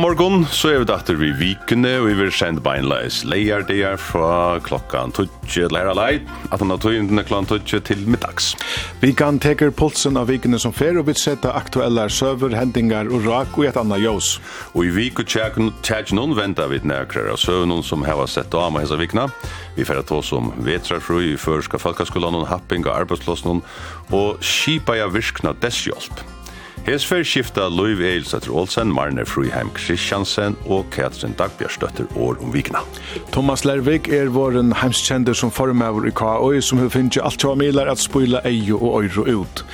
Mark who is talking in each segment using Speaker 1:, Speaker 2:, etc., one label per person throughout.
Speaker 1: Morgon så er vi datter vi vikene, og vi vil sende beinleis leierdeer fra klokkan 12 til her alai, at han har tøyndene klokkan 12 til middags.
Speaker 2: Vi kan teker pulsen av vikene som fer, og vi setter aktuelle søver, hendingar og rak og et annet jøs.
Speaker 1: Og i vik og tjekk noen venter vi nærkere av søvnen som har sett av med hese vikene. Vi fer at oss om vetrarfru i førska folkaskolan, og happing og arbeidslossen, og skipa jeg virkna dess. Hes fer skifta Louis Eilsæter Olsen, Marne Fruheim Kristiansen og Katrin Dagbjørstøtter år om vikna.
Speaker 2: Thomas Lervik er våren heimskjender som formøver i KAOI som har finnst alt tja milar at spøyla eio og øyro ut.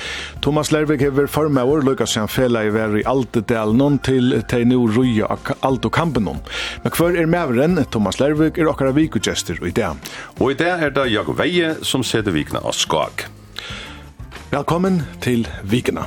Speaker 2: Thomas Lervik hever formøver lukka seg fela i veri alt del noen til tei nu ruja alt og kampen om. Men hver er meveren, Thomas Lervik, er okkara vikugester i dag.
Speaker 1: Og i dag er det Jakob Veie som seder vikna av skag.
Speaker 2: Velkommen til Vikna. Velkommen til Vikna.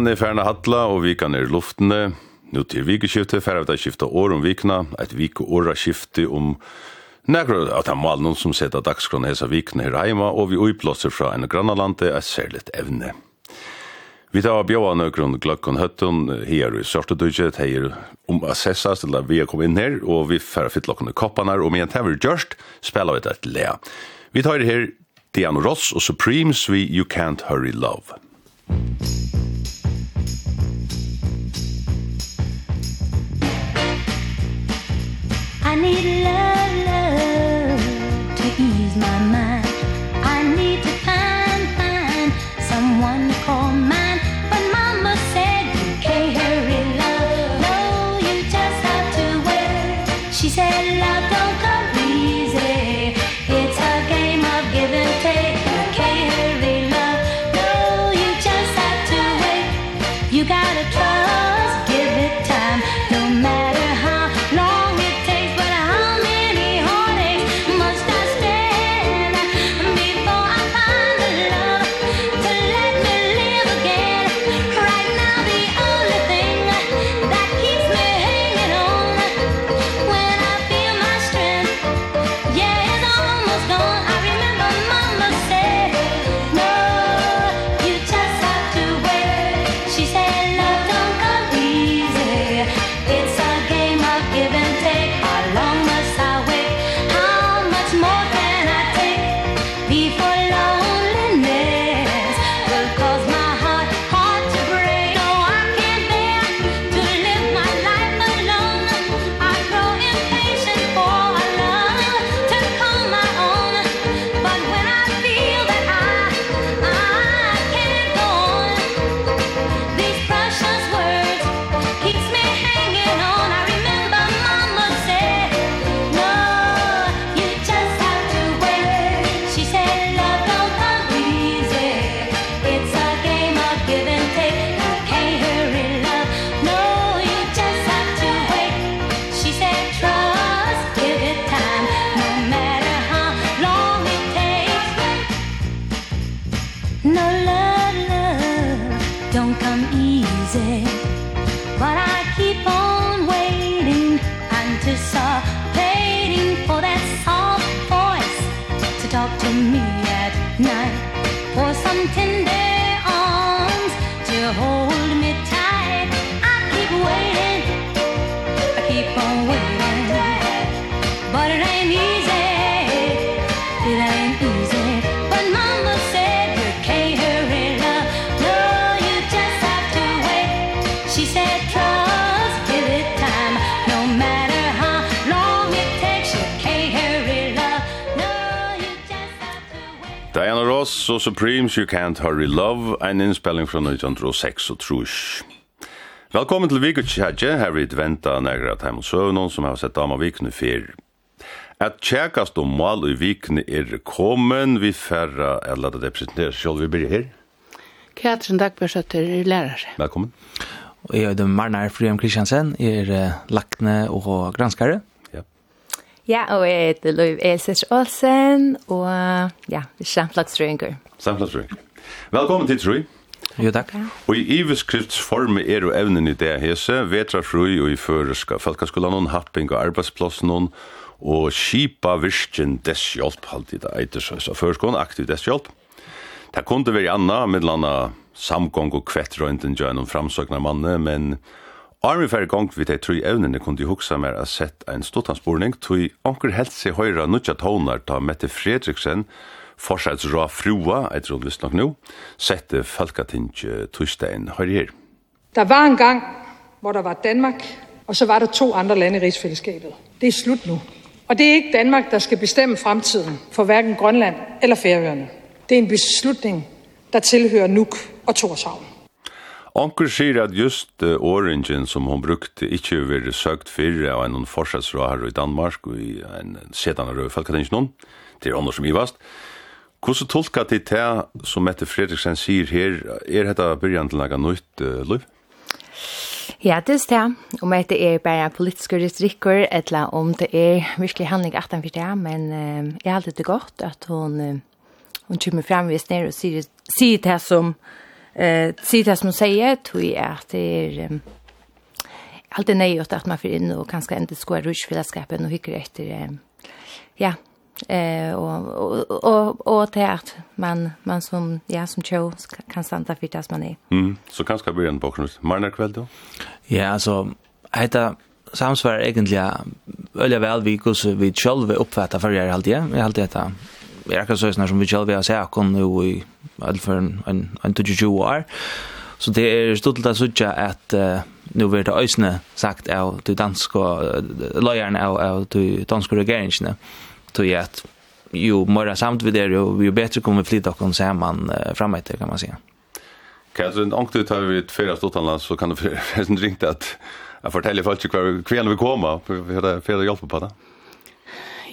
Speaker 1: Vikan er færna hatla og vikan er luftene. Nå til vikeskifte, ferra vi da skifta år om vikna, et vik og åra skifte om nekra av de malen som seta dagskron hesa vikna her heima, og vi uiplåser fra en grannalande et særligt evne. Vi tar bjóa nøkron glökkon høttun her i Sørstedudget, heier om assessas til vi er kom inn her, og vi ferra fytlokkon i koppanar, og med en tever gjørst, spela vi et lea. Vi tar her Diana Ross og Supremes vi You Can't Hurry Love. Thank you.
Speaker 3: I need love, love to ease my mind. I need to find, find someone
Speaker 1: så Supremes You Can't Hurry Love, en innspelling fra 1906 og trus. Velkommen til Viggo Tjadje, her vi venta nægra at heimel søvnån som har sett dama vikne fyr. At tjekast om mal i vikne er kommen, vi færra, eller det presenterer sjål vi blir her.
Speaker 4: Katrin Dagbjørsøtter er lærer.
Speaker 1: Velkommen.
Speaker 5: Og jeg er Marnar Friam Kristiansen, er lakne og granskare.
Speaker 1: Ja,
Speaker 6: og jeg heter Løyv Elsers Olsen, og ja, samflagsrøyngur.
Speaker 1: Samflagsrøyngur. Velkommen til Trøy.
Speaker 5: Jo, takk.
Speaker 1: Og i iveskriftsform er jo evnen i det hese, vetrafrøy og i føreska, falkaskolan happing og arbeidsplassen og og skipa virkjen deshjálp, halvtid det eitir så, så førskån, aktiv deshjelp. Det kunne være anna, med landa samgång og kvettrøynden gjennom framsøknar manne, men Armi fer gong við tei trý evnene kundi hugsa mer at sett ein stuttan spurning tui onkur helst seg høyra nutja tónar ta Mette Fredriksen Forsæts rå frua, eit tror visst nok nå, sette Falkatinge Tustein høyre her.
Speaker 7: Der var en gang, hvor der var Danmark, og så var der to andre lande i rigsfællesskabet. Det er slut nu. Og det er ikke Danmark, der skal bestemme fremtiden for hverken Grønland eller Færøerne. Det er en beslutning, der tilhører Nuuk og Torshavn.
Speaker 1: Onkur sier at just uh, orangen som hon brukte ikkje veri søkt fyrir av en forsetsråhar i Danmark og i en sedan av Rødfalkatinsen til ånder som givast. Hvordan tolka til det som Mette Fredriksen sier her, er dette byrjan til noe nytt, uh, Løyv?
Speaker 6: Ja, det er det. Om det er bare politiske restrikker, eller om det er virkelig handling at han det, men uh, jeg har alltid det godt at hun, uh, hun kommer frem hvis nere og sier, sier det som eh sida som säger tror jag att det är allt är nej att man för in och kanske inte ska rush för skapen och hycker efter ja eh och och och och det att man man som ja som show kan stanna för det man är.
Speaker 1: Mm. Så kanske blir en bakgrund. Marna kväll då?
Speaker 5: Ja, alltså heter samsvar egentligen öliga väl vi kus vi själva uppfattar för jag alltid. Jag alltid heter vi er akkurat sånn som vi selv har sett akkurat nå i for en en 22 år. Så det er stort til å sitte at uh, nu blir det øsne sagt av de danske løyerne av, av de danske regjeringene til at jo mer samt vi der, jo, jo bedre kommer vi flytte oss sammen uh, fremme kan man si.
Speaker 1: Katrin, så du tar vi et ferie stortland, så kan du forresten ringe at jeg forteller folk hver kvelden vi kommer, for å hjelpe på det.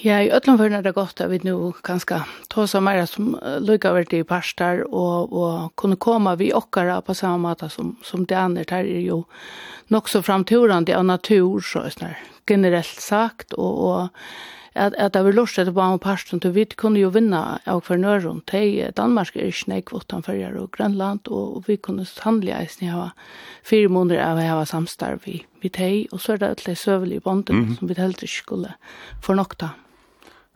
Speaker 4: Ja, i öllum förna det gott att vi nu ganska ta som mer som lukar vart i pastar och och kunna komma vi okkara på samma sätt som som det andra här är ju nog så framtorande av natur så där generellt sagt och och att att det var lust att bara en pastor till vitt kunde ju vinna och för nörrum till Danmark är snäck utan förjar och Grönland och, vi kunde handla i snä ha fyra månader av ha samstarv vi vi tej och så är det ett sövligt band mm -hmm. som vi helt skulle förnokta. Mm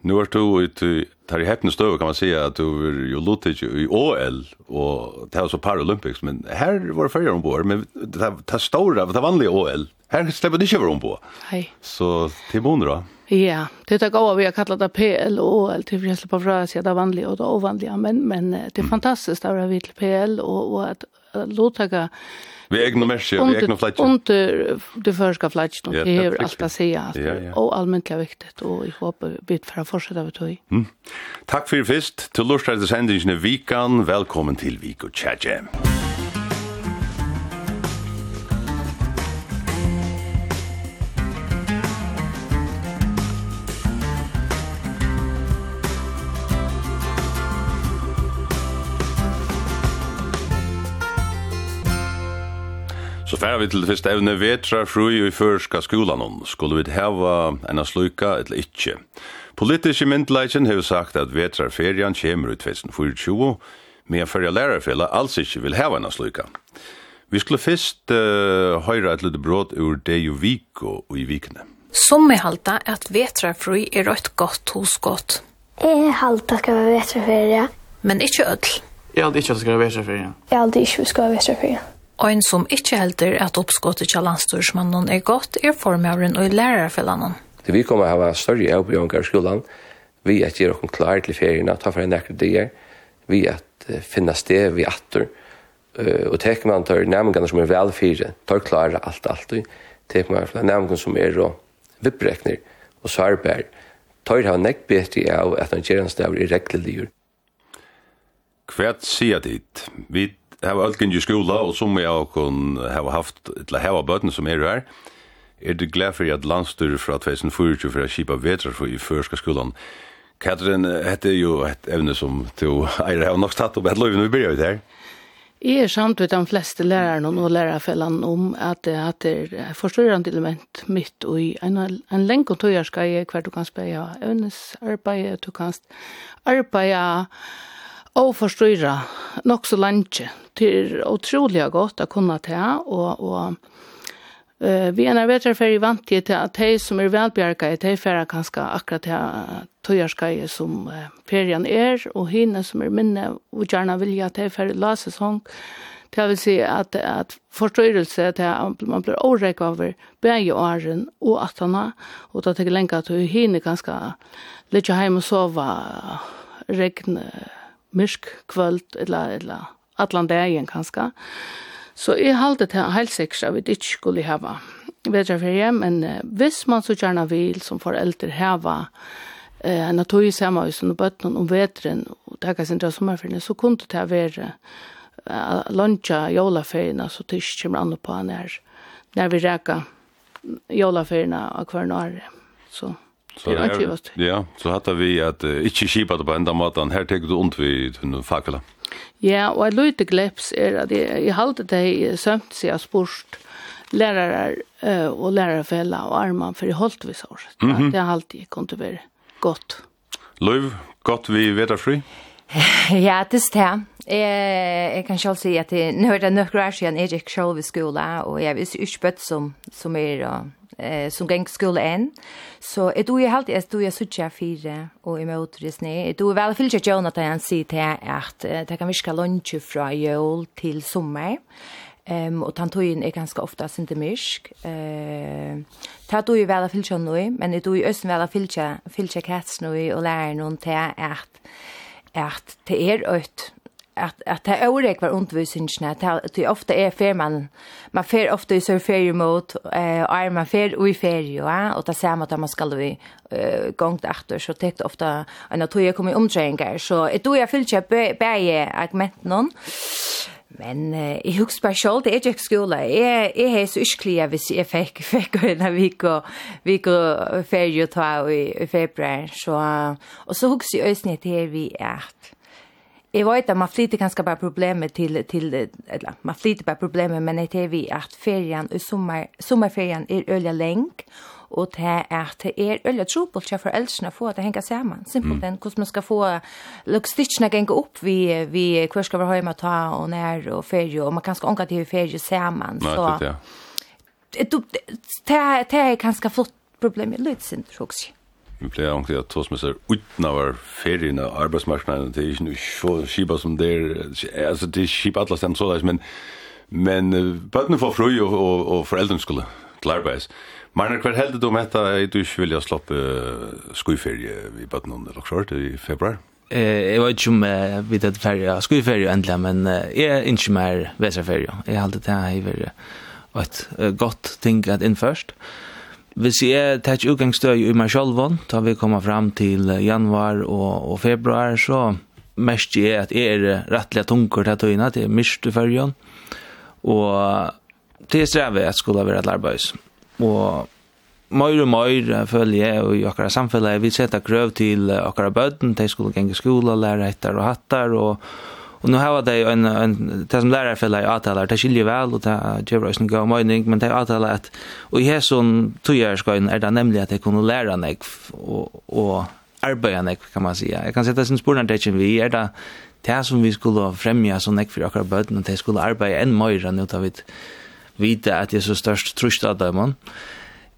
Speaker 1: Nu er du ut tar i heppne støv kan man säga att du er jo lutig i OL och det er så Paralympics men här var det fyrir ombord men det här stora, det er vanliga OL här slipper det ikke över ombord.
Speaker 4: Nej.
Speaker 1: Så till månader då?
Speaker 4: Ja, det är gåa vi har kallat det PL och OL till vi slipper fra seg, det vanliga och det ovanliga men, men det är fantastiskt att vi til PL och, och att låtaga
Speaker 1: Vi er egna mersi, vi er egna flætje.
Speaker 4: Under det förska
Speaker 1: flætje,
Speaker 4: det är allt att säga. Och allmänt är viktigt och jag hoppas vi för att fortsätta vi tog.
Speaker 1: Mm. Takk fyrir fyrst, til lustrar till vikan. velkommen til Viko och Tjadjem. færa vi til fyrst evne vetra fru i førska skolan om skulle vi hava enn sluka eller ikkje. Politiske myndleikin har sagt at vetra ferien kjemur i 2024, men fyrir lærarfella alls ikkje vil hava enn sluka. Vi skulle fyrst uh, høyra et lite brot ur det jo viko og i vikene.
Speaker 8: Som vi halta at vetrafrøy er rødt godt hos godt.
Speaker 9: Jeg halta skal være vetrafrøy.
Speaker 8: Men ikkje ødel.
Speaker 5: Jeg halda ikke at det skal være vetrafrøy, ja.
Speaker 9: Jeg halda ikke at skal være vetrafrøy,
Speaker 8: ja. Ein som ikkje helder at oppskottet til landstorsmannen er godt, er formøren og lærarfellanen.
Speaker 10: Det vi kommer hava ha større avbjørnger i skolan, vi at gjøre oss klar til feriene, ta for en ekkert dier, vi at uh, finne sted vi atter, uh, og teker man tar nærmengene som er velfire, tar klara alt alltid, teker man tar nærmengene som er og vipprekner og sarbær, tar ha nekk bedre av at han gjør en stavr i regleligjør.
Speaker 1: Hvert sier dit, vi har alt gynge i skola, og som jeg har kun har haft, eller hava bøten som er her, er du glad for at landstyrer fra 2024 for å kjipa vetrar for i førska skolan. Katrin, dette er jo et evne som du eier har nok tatt opp et lov når vi begynner ut her.
Speaker 4: Jeg er samt med de fleste lærerne og lærerfellene om at det er et forstørrende element mitt og i en, en lenge tog jeg skal jeg hver du kan spille evnesarbeid, du kan arbeide Og forstyrra nok så lenge. til utrolig godt å kunne ta, og, og uh, vi er nærmere for i vant til at de som er velbjerget, de færre kanskje akkurat til tøyerskeie som uh, ferien er, og henne som er minne, og gjerne vilja at de færre la sesong. Det vil si at, at forstyrrelse til at man blir overrekket over begge åren og attene, og da tenker jeg lenge at henne kanskje litt hjemme og sove regn, myrk kvöld, eller, eller allan dagen kanskje. Så jeg halte til helt sikkert at vi ikke skulle hava vetraferie, men uh, hvis man så gjerne vil som foreldre hava uh, en tog ju samma hus under botten om vedren og det kan inte sommerferien, så kunne det være vara luncha jolaferien så ikke kommer an på når, når vi räka jolaferien av hver kvarnar så
Speaker 1: Så
Speaker 4: det är
Speaker 1: Ja, så hadde vi at uh, ikke kjipa det på enda måten, her tenker du ondt vi til fakla.
Speaker 4: Ja, og ett lite gleps er at jeg, jeg halte det sömt sig av sport lærere uh, og lærerfella og arman for i holdt vi så. Mm -hmm. Det har alltid kommit være godt.
Speaker 1: Löv, godt vi vet fri?
Speaker 6: ja, det er det. Jeg, jeg kan selv si at nå er det nøkker år siden jeg gikk selv i skolen, og jeg er ikke bøtt som, som er og eh, som geng skole enn. Så jeg tror jeg alltid, jeg tror jeg sutja fire og i møter i sne. Jeg tror vel fyllt ikke Jonathan han sier til at eh, det kan virke lunsje fra jul til sommer. Ehm um, och tantojen är ganska ofta inte mysk. Eh tar du ju väl att fylla nu, men det du ju ösen väl att fylla fylla kats nu och lära någon till att att det är ett at at det er är var undervisningen at det ofte er fer man man fer ofte i så ferie mot eh er man fer i ferie ja og det ser man at man skal vi eh gångt efter så det er ofte en att jeg kommer omträngar så ett då jag vill köpa bäge argument någon Men uh, jeg husker bare selv, det er ikke skole. Jeg, jeg er så yskelig hvis jeg fikk, fikk en vik og, vik og ferie og ta i, i februar. Så, og så husker jeg også til her vi at Jeg vet at man flyter ganske bare problemet til, til eller, man flyter bare problemet, men det er vi at ferien, sommer, sommerferien er øyelig lenge, og det er at det er øyelig trobult til foreldrene for at det henger sammen. Simpelthen, mm. hvordan man skal få logistikkene gjenge opp vi, vi hvor skal vi ha hjemme ta og nær og ferie, og man kan skal ånke til ferie sammen.
Speaker 1: Nei,
Speaker 6: så,
Speaker 1: det, ja.
Speaker 6: Det, det, det er ganske flott problem i jeg.
Speaker 1: Vi pleier egentlig at tos med seg uten av ferien og arbeidsmarknaden, det er ikke noe så skipa som det er, altså det er skipa alle stedet såleis, men, men bøttene får fru og, og, og foreldrene skulle til arbeids. Marner, hver heldig du om etter at du ikke vilja sloppe skuiferie i bøttene under loksort i februar?
Speaker 5: Eh, jeg vet ikke om eh, vi tatt ferie, skuiferie endelig, men eh, jeg er ikke mer veserferie. Jeg har alltid det her i ferie, og et godt ting at innførst. Eh, hvis jeg tar utgangsstøy i meg selv, da vi kommer fram til januar og, og februar, så mest jeg at jeg er rettelig tunker til tøyene, det er mist i førjen, og det strever jeg at skulle være et arbeids. Og mer og mer føler jeg og i akkurat samfunnet, vi setter krøv til akkurat bøten, de skulle gjenge skole, lære etter og hatter, og Och nu har det en en det som lærer för att avtalar det skiljer väl och det ger oss en god mening men det avtalar att och i här sån tjärs ska är det nämligen att det kunde lära mig och och arbeta mig kan man säga. Jag kan sätta sin spår där vi är det det som vi skulle främja så näck för akkurat böden och det skulle arbeta en mer nu tar vi vita att det är så störst tröst av dem.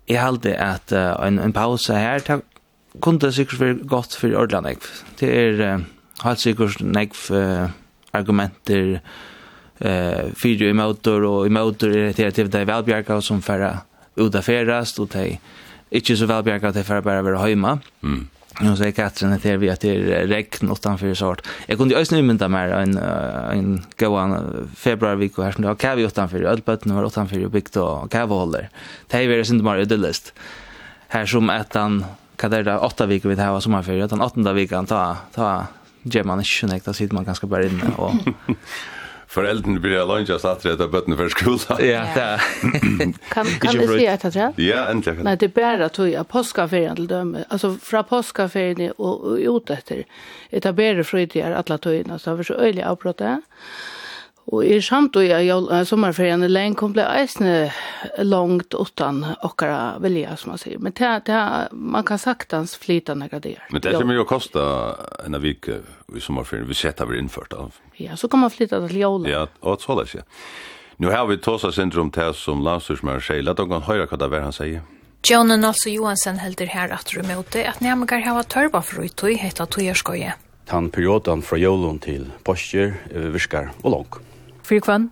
Speaker 5: Jag hade att en en paus här kunde sig för gott för Orland. Det är helt säkert näck för argumenter eh fyrir i motor og i motor er det till det velbjerga som förra ferast og det inte så velbjerga at det förra bara vara hemma. Mm. Nu säger Katrin att det är vi att det är regn utanför så hårt. Jag kunde ju ösna mynda mer en, en gåan februarvik och här som det var kav utanför. Ölbötten var utanför och byggt och kavhåller. Det här är det inte bara ödelist. Här som att han, vad är det, åtta vikor vi det här var sommarfyr. utan åttenda vikan, ta, ta gjør man ikke nekt, da sitter man ganske bare inne. Og...
Speaker 1: Foreldrene blir alene just etter at bøttene for skolen.
Speaker 5: Ja, det er.
Speaker 4: kan kan du si etter det?
Speaker 1: Ja, endelig.
Speaker 4: Nei, det er bare at vi påskaferien til dem. Altså, fra påskaferien og, og ut etter etablerer fritider alle tøyene, så har vi så øyelig avbrott det. Og i samtøy av sommerferien i lenge kom det eisne langt utan okkara vilja, som man sier. Men det, det, man kan saktans flyta når det
Speaker 1: Men det kommer ju å kosta en vik i sommerferien, vi sett har vi innført av.
Speaker 4: Ja, så kan man flyta til jævla.
Speaker 1: Ja, og så det, ja. Nu har vi tåsa syndrom til som landstyrsmær sier, la dere høyre hva det er han sier.
Speaker 8: John Nolso Johansen heldur her at du møte at nærmere har tørba for uttøy heta tøyerskøye.
Speaker 11: Han perioden fra jolun til postjer, virkar og langt.
Speaker 8: For kvann?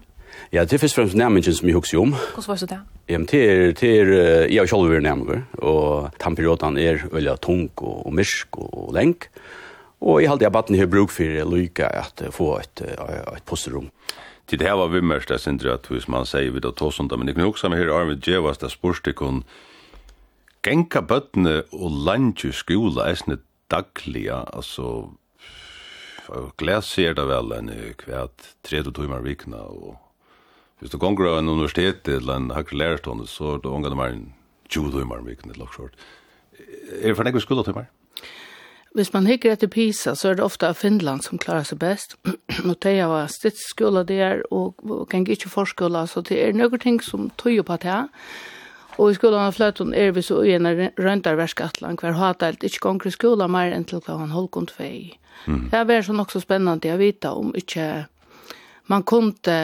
Speaker 11: Ja, det er først og fremst nærmengen som jeg husker om.
Speaker 8: Hvordan var det det?
Speaker 11: Ja, men det er, det er, jeg har selv vært nærmengen, og tannperioden er veldig tung og, og myrk og lenk. Og jeg halte jeg baden har bruk for å lykke at få et, et posterom.
Speaker 1: Til det her var vi mørst, jeg synes at hvis man sier vi da tog sånt, men jeg kunne også med her Arvid Djevas, det spørs til kun genka bøttene og landje skola eisne dagliga, altså glas glæs ser det vel en kvært 30 timer vikna og hvis du gonger av en universitet eller en hakker lærerstående så er det omgående mer enn 20 timer vikna eller short. Er det for nekve skulda timer?
Speaker 4: Hvis man hikker etter PISA, så er det ofte Finland som klarer seg best. og det er jo stidsskola der, og kan ikke forskole, så det er noen ting som tøyer på det. Og i skolan av fløtun er vi så ugen røntarverskatlan hver hatalt ikke gong i skolan mer enn til hva han holkund fei.
Speaker 1: Mm.
Speaker 4: Det var sånn også spennende å vite om ikke man kunde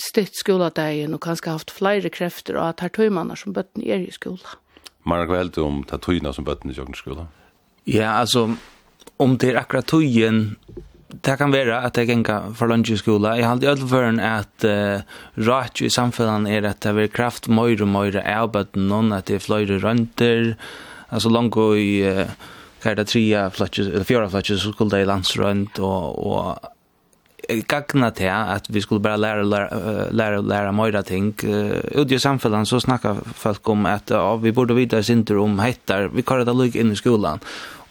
Speaker 4: styrt skoladegjen og kanskje haft flere krefter og at her tøymannar som bøtten er i skolan.
Speaker 1: Marra, hva heldur om det tøyna som bøtten i skolan?
Speaker 5: Ja, altså, om det er akkurat tøyen det kan være at jeg gjenka for lunch i skola. Jeg halte i ødelføren at uh, rart i samfunnet er at det er kraft møyre møyre avbøtten noen, at det er fløyre rønter, altså langt i uh, hva er det tria flatches, eller fjøra flatches, så skulle det i landsrønt, og, og gagna til at vi skulle bara lære lære, lære læra meira ting. Uh, i samfunnet så snakka folk om at uh, vi burde vita sinter om hettar, vi kallar det lykke inn i skolan.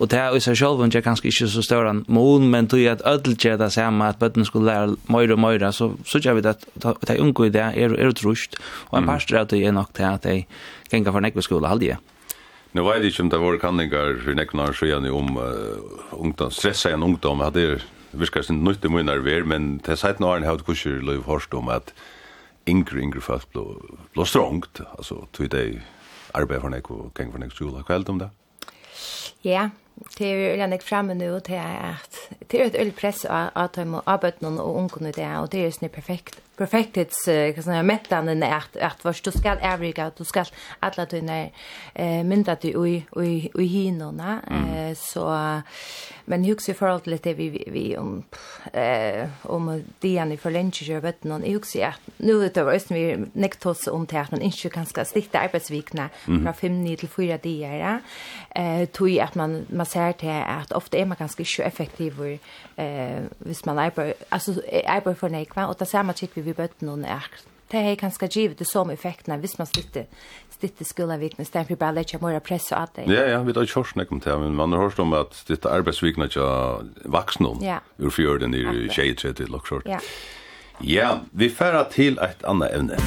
Speaker 5: Og det er i seg selv, det er kanskje ikke så større enn mån, men tog at ødel gjør det samme, at bøtten skulle lære mer og mer så, så gjør vi det at de unge i det er, er trusht, og en parster av det er nok til at de ganger for nekve skola halvdige.
Speaker 1: Nu vet jag inte om det var kanningar för nekve år siden om uh, ungdom, stressa en ungdom, hade det virkar sin nytt i munar ver, men til seit nå har hatt kusher løyv hårst om at yngre, yngre folk blå, blå strongt, altså tog det arbeid for nek og geng for nek skola, hva er det om det?
Speaker 6: Ja, det er jo nek framme nu til at det er et øyelig press av må og noen og ungene det, og det er jo sånn perfekt perfekthets uh, kan säga mättan är att att vad du ska ärvriga du ska alla du när eh mynda du i i i hinnorna eh så men hur ser för allt lite vi vi om eh om det är ni för lunch jag vet någon huxar att nu det var just vi nektos om till inte kan ska stikta arbetsvikna från 5 till 4 dagar eh tog att man man ser till att ofta är man ganska effektiv eh vis man arbetar alltså arbetar för nekva och det samma tycker vi vi bøtten og nærk. Det er ganske givet det som effektene hvis man sitter stitte skolavikna med stämpel bara lägga mera press och allt det.
Speaker 1: Ja, ja, vi tar kurs när kommer men man har om att stitte arbetsvikna tja vuxna om.
Speaker 6: Ja.
Speaker 1: Ur fjorden i tjejtje till short.
Speaker 6: Ja.
Speaker 1: Ja, vi färra till ett annat ämne.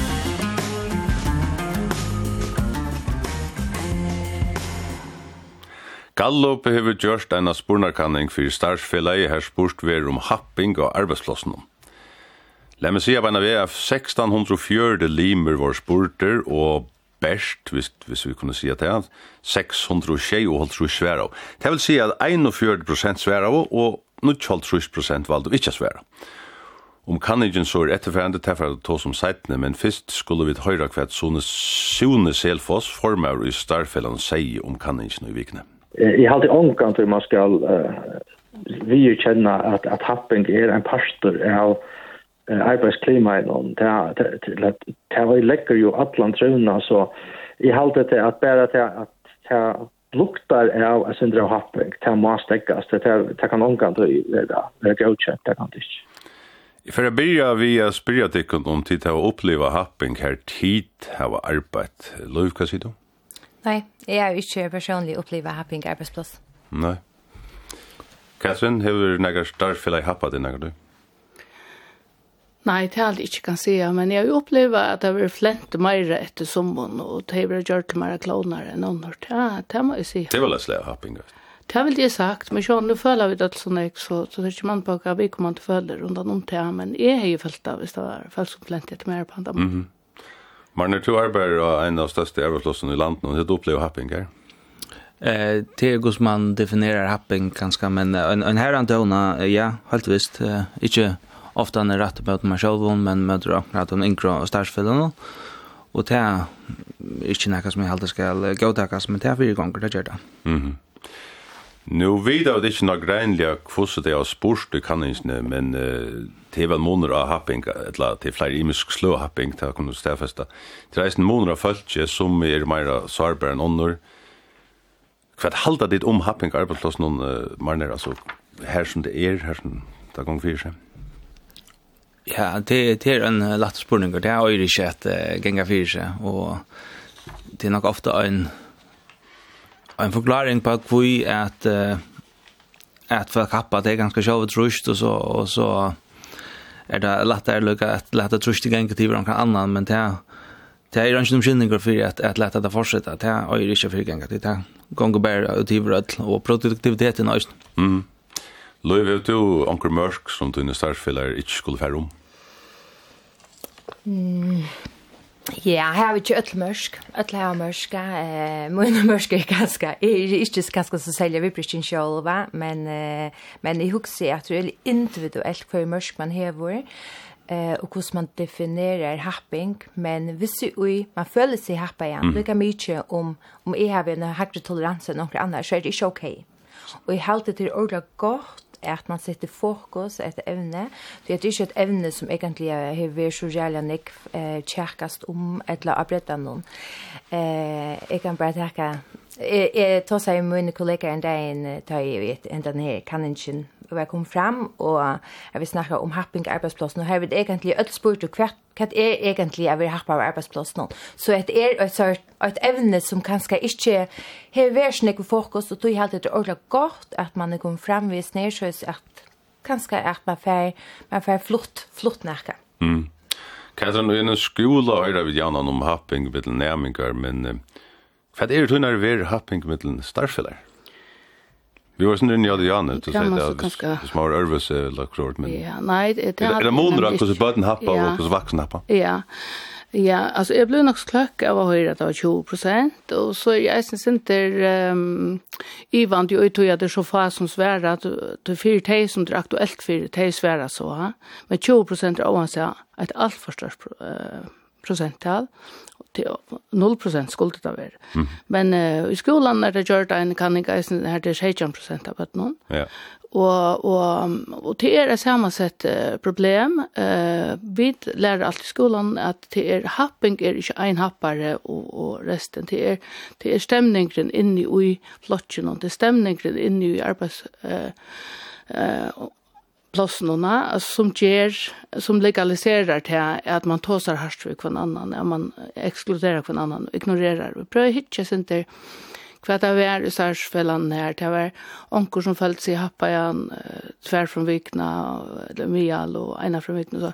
Speaker 1: Gallup hefur gjørst eina spurnarkanning fyrir starfsfélagi her spurt ver om happing og arbeidslossnum. La meg si at vi er 1604 limer vår spurter, og best, hvis, hvis vi kunne si at det er, 600 tjei og holdt sværa. Det vil si at 41% sværa og 0,3% valgte ikke sværa. Om kanningen så er etterferende tilfell til som seitene, men først skulle vi høyre hva sånne Sune Selfoss former i Starfellan sier om kanningen i vikene.
Speaker 12: Jeg har alltid omgang til man skal uh, vi kjenne at, at happing er en pastor av arbeidsklimaet om. Det var lekker jo atlan trunna, så jeg halte til at bare til at det luktar av en sindra happing, det må stekkast, det kan omgang til det være godkjent, det kan det ikke.
Speaker 1: For jeg byrja vi å spyrja tikkund om tid til å oppleva happing her tid her arbeid. Løyv, hva sier du?
Speaker 6: Nei, jeg har ikke personlig oppleva happing arbeidsplass.
Speaker 1: Nei. Katrin, hever du nægar starfella i happa din nægar du?
Speaker 4: Nei, det er alt jeg ikke kan si, men jeg har jo opplevd at det har vært flent mer etter sommeren, og det har vært gjort mer kloner enn andre. Ja, det må jeg si.
Speaker 1: Det var litt slik happing, vet
Speaker 4: Det har vel det sagt, men sånn, nu føler vi det sånn jeg, så, så det er ikke man på hva vi kommer til å føle rundt om det, men jeg har jo følt det hvis det var folk som flent etter mer på andre. Mm -hmm.
Speaker 1: Men Marner, du arbeider og en av største arbeidslossene i landet, og det er opplevd happing her?
Speaker 5: Eh, det er hur man definerer happing ganske, men en, en här antona, ja, helt visst, eh, ikke ofta han er rett på meg selv, men møter akkurat at han yngre og størstfellene. Og det er ikke noe som jeg heldig skal gå takkes, men det er fire ganger det gjør det.
Speaker 1: Mm -hmm. Nå vet jeg ikke noe greinlig hvordan det er spørst i kanningsene, men uh, det er vel måneder av happing, eller det er flere imisk slå happing, det har kunnet stedfeste. Det er en måneder av følge som er mer sårbare enn ånder. Hva halda ditt om happing arbeidsplass noen uh, marner, altså her som det er, her som det er gong fyrir seg?
Speaker 5: Ja, det, det er en uh, latt spurning, det er jo ikke at uh, genga fyrir seg, og det er nok ofte en, en forklaring på hvor at, uh, at for kappa det er ganske sjåvet trusht, og så, og så er det latt er lukka at latt er trusht i genga til hverandre annan, men det er Det er ikke noen kjenninger for at, at lette det fortsette. Det er ikke for genga ganger. Det er gong og bare ut i vrødl, og produktiviteten også.
Speaker 1: Mm. Løyv, vet du onker mørk som du inne startfeller ikke skulle fære om?
Speaker 6: Mm. Ja, her er ikke øtl mørk. Øtl her mørk. Eh, mine mørk er ganske, er ikke ganske så selger vi brysken selv, men, eh, men jeg husker at det er individuelt hva mørk man hever, eh, og hvordan man definerer happing, men hvis vi, man føler seg happa igjen, mm. lykker mye om, om jeg har en høyere toleranse enn noen andre, så er det ikke ok. Og jeg halte det til ordet godt at man setter fokus etter evne. Det er ikke et evne som egentlig har vært så jævlig nek eh, tjekkast om eller arbeidda noen. Eh, jeg kan bare takke Jeg, jeg tar seg med mine kollegaer en dag inn, tar jeg vet, enda denne her kanningen og jeg kom fram, og jeg vil snakke om happing arbeidsplassen, og her vil egentlig ødel spurt og hva, hva er egentlig jeg vil happe av arbeidsplassen. Så det er et, et, et evne som kanskje ikke har vært sånn fokus, og tog helt etter ordentlig godt at man er kommet fram ved snedsjøs, at kanskje at man får, man får flott, flott nærke.
Speaker 1: Mm. Katrin, du er en skola og er vi gjerne om happing med nærminger, men hva er det du når vi er happing med starfeller? Vi var sånn inn i Adiane, til å si det, hvis man var ærvus eller klart, men...
Speaker 4: Ja, nei, det
Speaker 1: er... Er det måneder av hvordan bøten happa og hvordan vaksen happa?
Speaker 4: Ja, ja, altså, jeg ble nok kløkk av å høre at det var 20 prosent, og så er jeg synes ikke i vant jo, jeg at det er så fast som svære, at det er fire teg som det er aktuelt fire teg svære så, men 20 prosent er oansett et alt for størst prosenttal, til 0 prosent skulle det være. Mm. Men uh, i skolan er det gjort en kan ikke eisen her til 16 prosent av bøtten.
Speaker 1: Ja.
Speaker 4: Og, og, og det er et sammensett uh, problem. Uh, vi lærer alt i skolan at det er happing er ikke en happare og, og resten. Det er, det er stemningen inne i flottjen, och det er stemningen inne i arbeids... Uh, uh, plassnona som ger som legaliserar til att man tåsar harst för kvann annan, at man exkluderar kvann annan, ignorerar. Vi prøver hitje sinter hva det var i særsfellan här det var onkor som følte sig happa igen tvär från vikna, eller mial och ena från vikna, så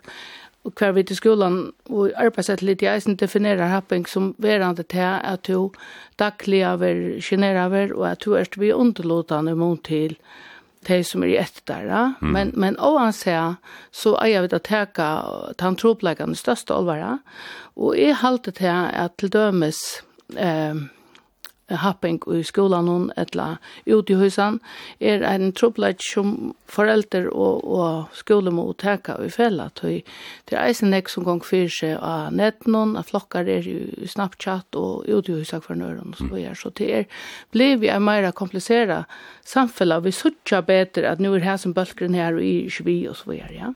Speaker 4: och kvar vidt i skolan och arbeidsett lite jag inte definierar happing som verande till att du daglig av ver och att du är til å underlåtande mot till de som er i ett där. Mm. Men, men oansett så er jeg vidt å teka tantropleggene største alvare. Og jeg halte til at til dømes eh, happing i skolan hon etla ut i husan er en trubbelage som forelder og, og skole må teka i fella tøy det er eisen ek som gong fyrir seg av netten av flokkar er i Snapchat og ut i husak for nøyren og så er så det er blir vi er meira komplisera samfella vi sutja betre at nu er her som bølgren her og i 20 og så er ja.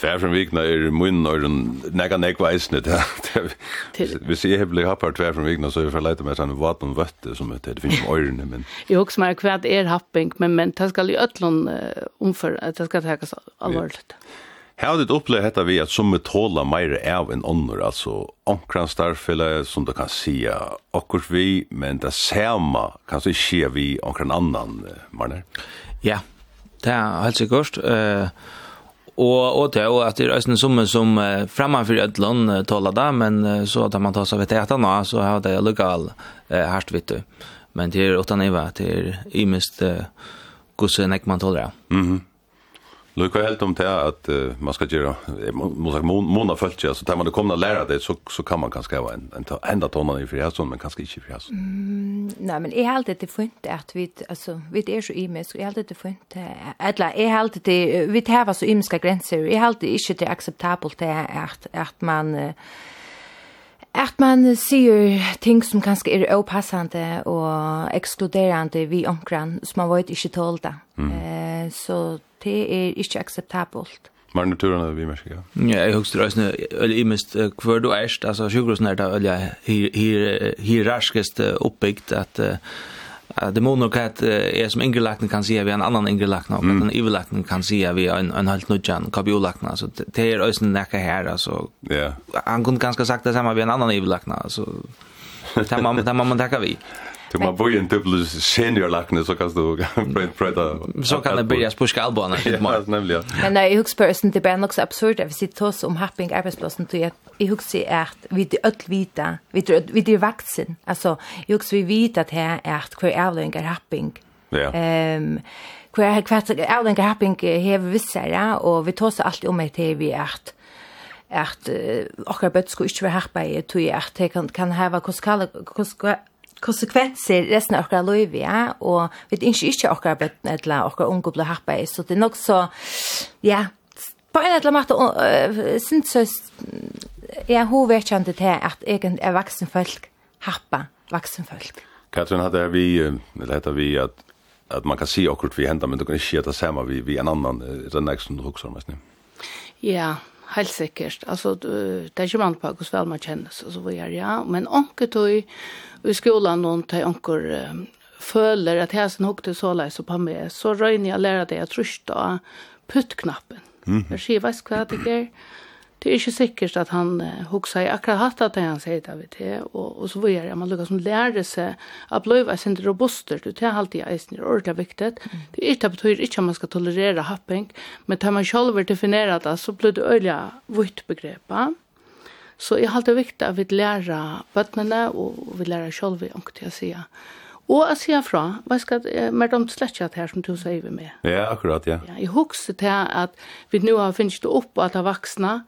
Speaker 1: Tvär från vikna är mun och den näga näck vet inte. Vi ser heblig happar tvär från vikna så vi får leta med sån vatten vette som heter det finns öron men.
Speaker 4: Jag också mer kvad är happing men men det ska ju öllon omför att det ska tas allvarligt.
Speaker 1: Här det upplevt detta vi att som tåla mer av en annor alltså onkran starfella som du kan se och vi men det samma kan så ske vi onkran annan mannen.
Speaker 5: Ja. Det är alltså gott eh Og og det og at det er en summe som uh, framman för ett land uh, talar det, men uh, så at man tar seg vet äta nå så har det lokal uh, hardt vet du. Men det er åtta nivå, det er imest uh, kusen ek man tåler det.
Speaker 1: Mhm. Mm Lukar helt om det att uh, man ska göra måste måna följt så tar man det komna lära det så så kan man kanske vara en en ända tonen i frihetsson men kanske inte i frihetsson.
Speaker 6: Mm, nej men är helt det fint att vi alltså vi är så i mig så är helt det fint eller är helt det vi tar så ymska gränser är helt det inte det acceptabelt det att att man uh, At man sier ting som kanskje er opassande og ekskluderande vi omkran, som man vet ikke tålda. Mm. Eh, så det er ikke akseptabelt.
Speaker 1: Var naturen det vi merker, ja?
Speaker 5: Ja, jeg husker også, eller i mest, hver du erst, altså sjukhusene er da, veldig hierarkisk oppbyggt at uh, uh, demoner kat uh, som ingelakten kan se vi en annan ingelakten og mm. en evilakten kan se vi en en helt nudjan kabiolakten altså, det er ösen nekka her, altså, ja
Speaker 1: yeah.
Speaker 5: han kunne ganska sagt det samme vi en annan evilakten alltså det man det man man vi
Speaker 1: Du må bo i en dubbel senior lakne så kan du prata.
Speaker 5: Så kan det börja spuska albanen.
Speaker 1: Ja, nämligen.
Speaker 6: Men nej, jag huxar inte det bara också absurd att vi sitter oss om happing arbetsplatsen till att jag huxar att vi det öll vita, vi det vi det vaxen. Alltså jag huxar vi vita att här är att kvar är happing.
Speaker 1: Ja.
Speaker 6: Ehm kvar kvar är happing här ja, och vi tar så allt om det vi är att att okkar bøtt skulle ikke være herpe i tog at det kan, kan heva hvordan konsekvenser resten av okkar løyvi, ja, og vi ikke ikke okkar bøtten eller okkar unge ble happa i, så det er nok så, ja, på en eller annen måte, uh, synes jeg, ja, hun vet ikke til at egentlig er vaksen folk happa vaksen folk.
Speaker 1: Katrin, hadde vi, eller hadde vi at, at man kan si akkurat vi hendet, men du kan ikke gjøre det samme vi, vi en annan, det er nek som du husker om,
Speaker 4: Ja, helt sikkert. Altså, det er ikke man på hvordan vel man kjennes, og så vidare. Ja, men onkel tog i skolan någon till uh, føler at jeg som hukte så leis på meg, så røyner jeg lære det jeg trusht av puttknappen. Mm -hmm. Jeg sier, hva skal jeg det är ikke säkert att han uh, hukser i akkurat hatt att han säger det av det och, och så vidare. Man lukker som lärde sig att bløyve er sin robuster. Det er alltid eisen er ordentlig viktig. Mm. Det är inte betyr ikke at man skal tolerera happing men tar man selv definerer det så blir det öliga vitt begrepp. Så jeg har alltid viktig at vi lära bøttene, och vi lærer selv om ångte att säga. Og jeg sier fra, hva skal jeg med om slett her som du sier vi med?
Speaker 1: Ja, akkurat, ja.
Speaker 4: ja jeg husker til at vi nå har finnet det opp at det vaksne,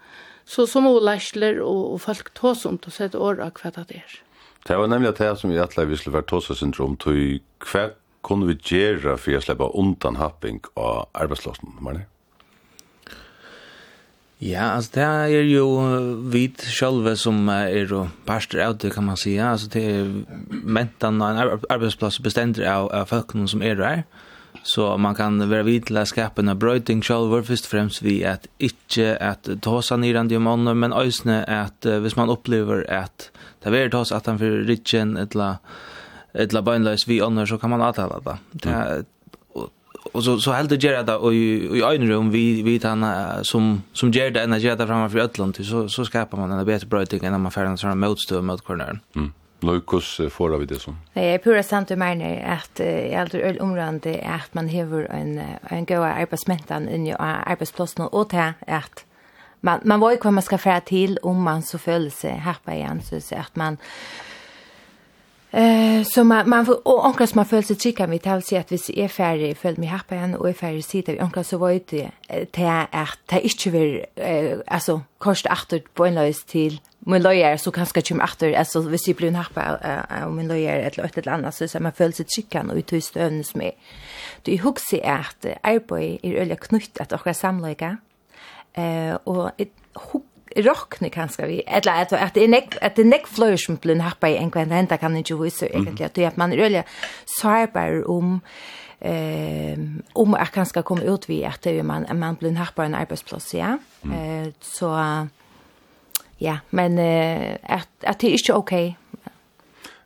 Speaker 4: Så som og lærsler og, og folk tar om til å sette åra hva det er.
Speaker 1: Det var nemlig det som vi atler vi skulle være tåsa syndrom til hva kunne vi gjøre for å slippe undan happing av arbeidslåsen, Marne?
Speaker 5: Ja, altså det er jo vit själva som er og parster av det, kan man säga. Altså det er mentan av en arbeidsplass bestender av, av folkene som er der. Så man kan vara vid til å skapa en brøyting själv først og främst vi att inte att ta seg ner i månen men også att uh, hvis man upplever at det är tas att han för rikken et eller bönlös vi annars så kan man avtale det. Det och så så helt det gör det och i en rum vi vi han som som gör det när gör det framför ödlan så så skapar man en bättre bröjting än när man färdar såna motstöd mot cornern.
Speaker 1: Mm. Bløykos får av det som?
Speaker 6: Nei, är pura samt og mener att i allt øl område är att man hever en, en gøy i arbetsplatsen och det är att man, man var ju hva man ska fære till om man så följer sig här på igen. så att man Eh så man man får och onkel som har föll sig tycka vi tal sig att vi är färdig följt mig happa igen och är färdig sitter vi onkel så var ju det det är det inte vill alltså kost åter på en lös till min lojer så kanske chim åter alltså vi ser blir en happa och min lojer ett lätt ett annat så så man följt sig tycka och ut hus övn som är det är att är är öliga knutt att och samlaika eh och rockne kanskje vi. Eller at at det nek at det nek fløysum blun happa i en kvar henta kan ikkje vise egentlig at det at man ølle sarbar om ehm om at kanskje komme ut vi at det man man blun happa en arbeidsplass ja. Eh så ja men at at det er ikkje okay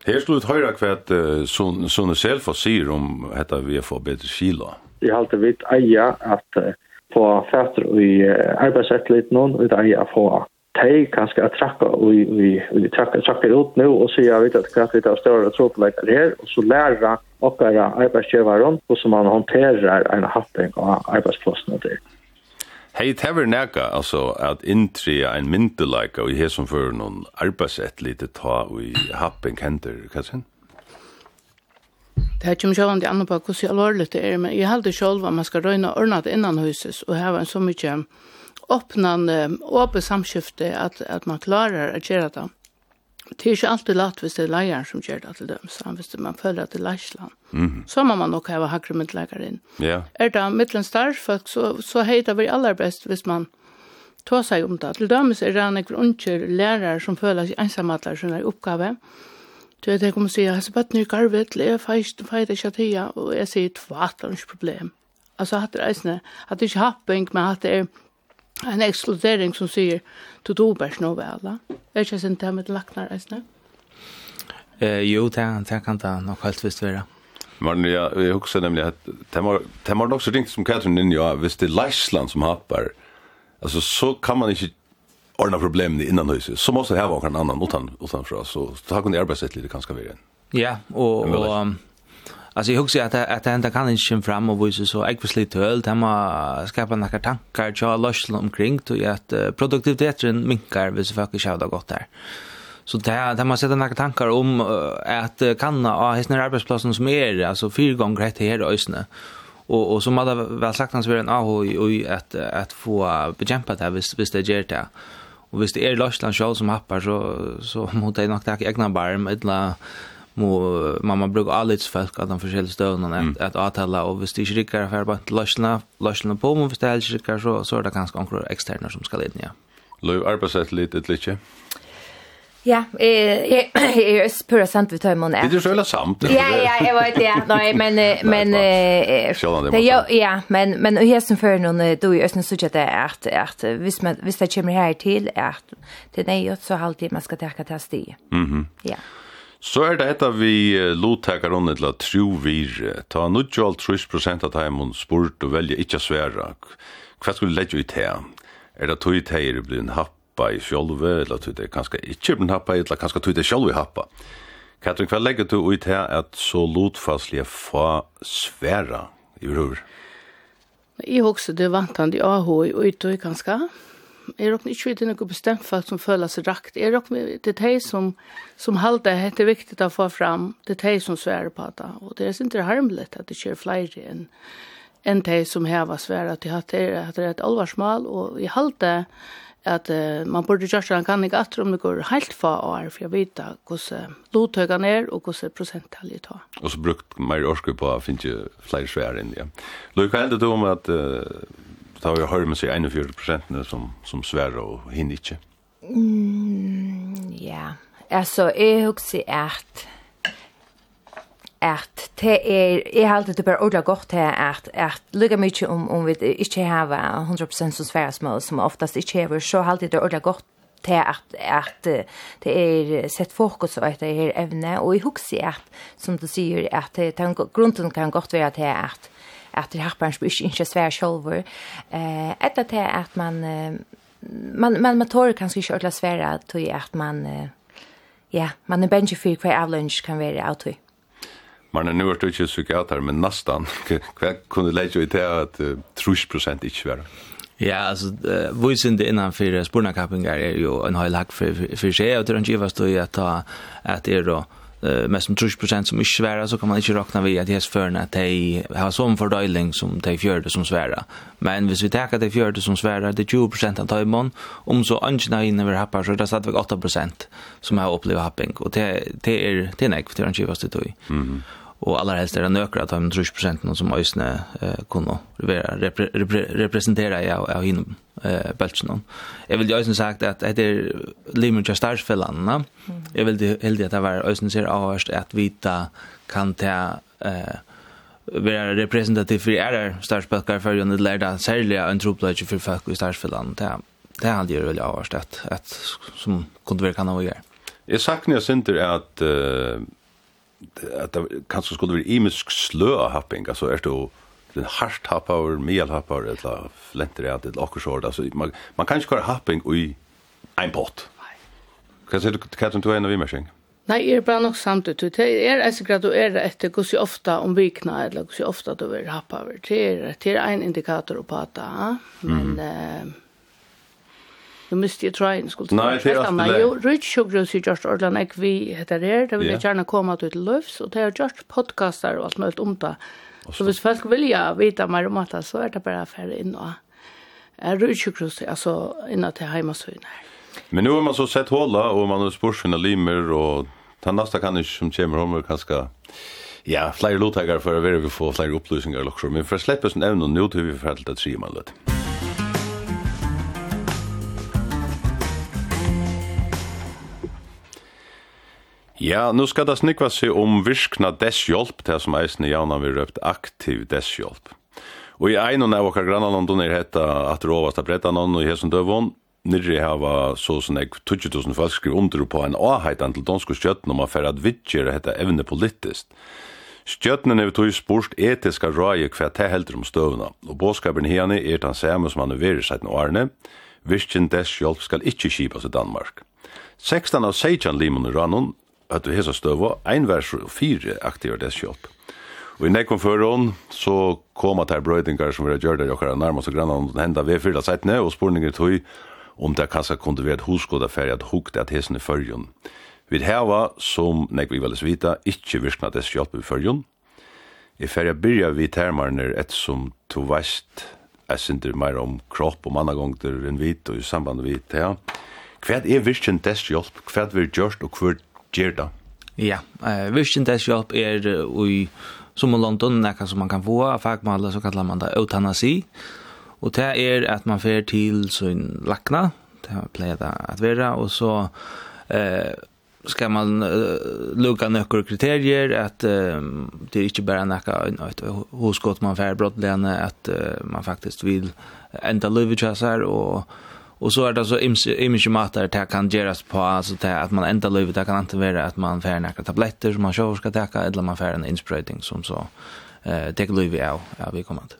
Speaker 1: Her skulle du høyre hvert uh, Sonne Selfoss sier om dette vi har fått bedre kilo.
Speaker 12: Jeg har alltid vidt eier at uh, få fætter i arbeidsrettelit noen, og det er jeg få teg kanskje at trakka og vi, vi trakker ut nu og sier vet at kanskje vi tar større trådleikar her, og så lærer okkara og så man håndterer en happing av arbeidsplassene der.
Speaker 1: Hei, det var nægge, altså, at inntria en myndelaika og i som fyrir noen arbeidsett lite ta og i happing hender, hva sin?
Speaker 4: Det här kommer självande an på hur allvarligt det är, men jag hade själv att man ska röjna ordnat innan huset och här var en så mycket öppnan, öppet samskifte att, att man klarar att göra det. Det är inte alltid lätt hvis det är lejaren som gör det till dem, så hvis man följer till lejslan.
Speaker 1: Mm.
Speaker 4: Så må man nog ha hackre mittläkare in.
Speaker 1: Ja.
Speaker 4: Är det mittlen starfolk så, så heter vi allra bäst hvis man tar sig om det. Till dömes är det en unker lärare som följer sig ensamma att lära sina uppgave. Mm Du vet, jeg kommer til å si, hans bøtten i garvet, jeg feit ikke at jeg, og jeg sier, tvart, det er ikke problem. Altså, hatt det reisende, hatt det ikke happing, men hatt det er en ekskludering som sier, du do bærs nå vel, da. er ikke sin det med laknar reisende?
Speaker 5: Eh, jo, det, det kan det nok helt visst være.
Speaker 1: Men jeg, jag jag också nämligen det var nok så ringt som Katrin inn, ja, hvis det er Leisland som happar. altså, så kan man ikke ordna problemen innan huset så måste det ha någon annan utan utanför så har kunde arbetssätt lite kanske vidare.
Speaker 5: Ja, och och Alltså jag husar att att han kan inte skim fram och visa så ekvisligt tölt hemma skapa några tankar jag lösla omkring till att produktiviteten minkar vis för att det gått där. Så det där man sätter några tankar om att kanna av hästnar arbetsplatsen som är alltså fyra gånger rätt här i ösnen och och som hade väl sagt hans var en AH och att att få bekämpa det här visst visst det ger det. Og hvis det er Løsland selv som happar, så, så må det nok takke egna barm, eller må mamma bruka allitsfolk av de forskjellige støvnene mm. at, at avtale, og hvis det ikke rikker for bare løsene, løsene på, men hvis det ikke rikker, så, så er det kanskje noen eksterne som skal inn, ja.
Speaker 1: Løy arbeidsett litt, litt ikke?
Speaker 6: Ja, eh är spura sant vi tar man är.
Speaker 1: Det är själva samt.
Speaker 6: Ja, ja, jag vet det. Nej, men men eh ja, ja, men men här som för någon då i östen så att det är att att visst man visst det kommer här till att det är ju så halvtid man ska ta test sti.
Speaker 1: Mhm.
Speaker 6: Ja.
Speaker 1: Så er det etter vi lottekar under til at tro vir. Ta nu 30% av teimen spurt og velja ikkje sværa. Hva skulle legge ut her? Er det tog teier blir en happ happa i sjolve, eller tog det kanskje ikke blir happa eller kanskje tog det sjolve happa. Katrin, hva legger du ut her at så lotfastlige fa sværa i rur?
Speaker 4: Jeg husker det vantande i AH i utøy kanskje. Jeg råkner ikke vite noe bestemt folk som føler seg rakt. Jeg råkner det er de som, som halter det er viktig å få fram. Det er de som sværer på det. Og det er ikke harmelig at det skjer flere enn enn de som heva sværa til at det er, at det er et alvarsmål, og i halte at uh, man burde gjøre seg en kan ikke atter om det går helt fa år, for jeg vet hvordan lottøkene er, og hvordan prosenttallet tar.
Speaker 1: Og så brukt mer årske på å finne flere svære inn, ja. Løy, hva heldig du om at uh, da vi hører med seg 41 prosentene som, som svære og hinner ikke?
Speaker 6: Mm, ja, altså, jeg husker at at det er, jeg har alltid bare ordla godt til at, at lykke mye om, om vi ikke har 100% som svære som oftast ikke har, så har alltid det ordla godt til at, at det er sett fokus på det her evne, og i husker at, som du seier at det, grunnen kan godt være til at, at det har barns blir ikke svære sjolver, eh, etter til at man, man, man, man tårer kanskje ikke ordla svære til at man, ja, man er bensje for hver avlønns kan være av
Speaker 1: tog. Men nu er det psykiater, men nästan. Hva kunde lägga i til att uh, trus procent inte var?
Speaker 5: Ja, alltså, uh, vuxen det innanför spårnakappingar är ju en hel hack för, för seg, og det är en givast i att ta at det är då eh mest om 30% som ikke svära så kan man inte räkna vi att det är förna att de har sånn fordøyling som de fjörde som svära. Men hvis vi tar de fjörde som svära det är 20% av tøymon, om så angina inne vi happar så er det satt 8% som har opplevd happing och det det är det er näck för det är inte vad då.
Speaker 1: Mhm
Speaker 5: och allra helst är det nökra att de 30% som ösne eh, kunde repre, repre, representera jag av hinum eh, bältsen. Jag vill ju ösne sagt att det är limit starsfällan. Jag vill heldig att det var ösne ser avhörst att vita kan ta eh, vera representativ för er starsböcker för ju lärda särliga en tropplage för folk i starsfällan. Det det hade ju väl avhörst att, att som kunde vara kan
Speaker 1: vara. Jag saknar synder att uh at det kanskje skulle være imisk slø av happing, altså er det jo den hardt happar, mjel happar, eller flenter et, eller akkurat, altså man, man kan ikke være happing i en pott. Hva sier du, Katrin, du er en av imersing?
Speaker 4: Nei, er bare nok samtidig. Det er etter grad du er etter så ofta om vikna, eller hvordan ofta du er happar. Det er, det er en indikator på det, men... Mm nu miste jeg trøyen, skulle
Speaker 1: du Nei, det er alt det.
Speaker 4: Jo, Rich Sjugrus i Gjørst Orland, jeg vi heter her, det vil jeg gjerne komme til løvs, og det er Gjørst podcaster og alt mulig om det. Så hvis folk vil vilja vite mer om det, så er det bare for inn og er Rich Sjugrus, altså innan til heimasøyene her.
Speaker 1: Men nu har man så sett hålla, och man har spørs sina limer, och den nästa kan ikke som kommer om, er kanskje Ja, flere lottaker for å være få flere också. men för att släppa sånn evne, nu tror vi for alt at sier man litt. Ja, nu skal det snikva seg om virkna desshjálp, det som eisen i jaunan vi røpt aktiv desshjálp. Og i einon av okkar grannalandun er hetta at rovast av brettanon og hesson døvun, Nirri hava så som eg 20.000 folk skriver under på en avheitan til dansk skjøtten om affær at vidtjere hetta evne politiskt. Stjøtnen er tog spurst etiska røye hva te heldur om støvna, og båskapen hene er den samme som han er veri siden årene, virkjen dess hjelp skal ikkje kipas i Danmark. 16 av 16 limon i rannon at vi hesa støva, ein vers og fire aktiver dess kjøp. Og i nekkom føron så kom at her brøydingar som vi har gjør der jokkara nærmast og grann henda vi fyrla seitne og spurningar tog om det kanskje kunne være et hoskoda ferie at hukte at hesen i fyrjon. Vi heva, som nek vi veles vita, ikkje virkna dess hjelp i fyrjon. I ferie byrja vi termarner et som to veist jeg synder mer om kropp og mannagongter enn vit og i samband vit, ja. Hva er virkjen dess hjelp? Hva er gjørst og hva gjør det?
Speaker 5: Ja, uh, virkendeshjelp er uh, i, som i London, nekka som man kan få, fagmaler så kallar man det eutanasi, og det er at man fer til sin lakna, det pleier det at være, og så eh, skal man uh, luka nøkker kriterier, at uh, det er ikke bare nekka et hosgått man fer brottlegane, at uh, man faktisk vil enda livet kjøsar, og Og så er det så image matar det kan göras på alltså det att man ända livet det kan inte vara att man får några tabletter som man själv ska ta eller man får en inspröjtning som så eh det livet av ja vi kommer att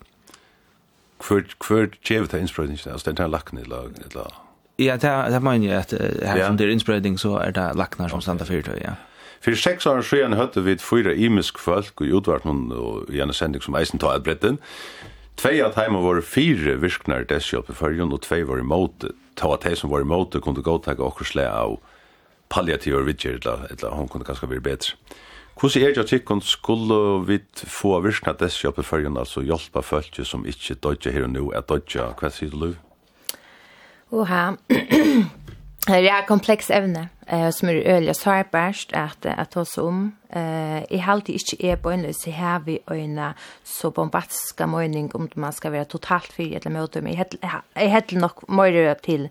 Speaker 1: för för chevet det inspröjtning alltså den här lacken eller eller
Speaker 5: Ja, det er man jo at her som det er innsprøyding, så er det laknar som standa fyrtøy, ja.
Speaker 1: Fyrir seks år siden høyde vi fyra imisk folk i utvartnum i en sending som eisen tar et bretten. Tvei av teima var fire virknar deshjelp i fyrjun, og tvei var i. Ta at tei som var i måte kunne godtaka okkur sle av palliativ og vidger, eller hon kunne ganske bli betre. Hvordan er det at tikkun skulle vi få virknar deshjelp i fyrjun, altså hjelpa fölkje som ikkje dodja her og nu, er dodja hva sier du,
Speaker 6: Oha, Det er kompleks evne eh, som er øyelig sårbærst at, at oss om. Eh, jeg halte ikke er bøgnløs i här vi øyne så bombastiske mening om man skal være totalt fri eller møter. Men jeg heter nok mer til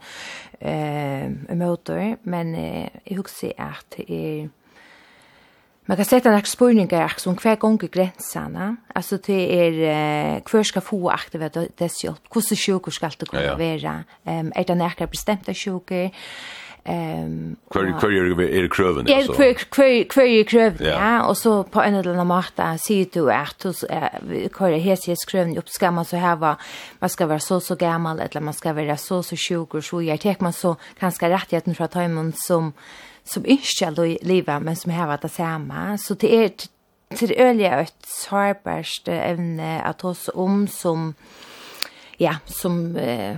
Speaker 6: eh, møter, men eh, jeg husker at Man kan sätta några spurningar också om hver gång gränserna. Alltså det är uh, hver ska få aktiva dess hjälp. Hur sjuker ska det kunna vara? Um, är det några bestämda sjuker?
Speaker 1: Ehm kvar kvar är kröven
Speaker 6: alltså. Ja, kvar kvar är kröven. Ja, och så på en eller annan måta ser du att hos kvar hes hes kröven upp ska man så här va man ska vara så så gammal eller man ska vara så så sjuk och så jag tek man så ganska rätt att ta emot som som ikke er livet, men som har det samme. Så det er til øye et sårbart evne at oss om som, ja, som, eh,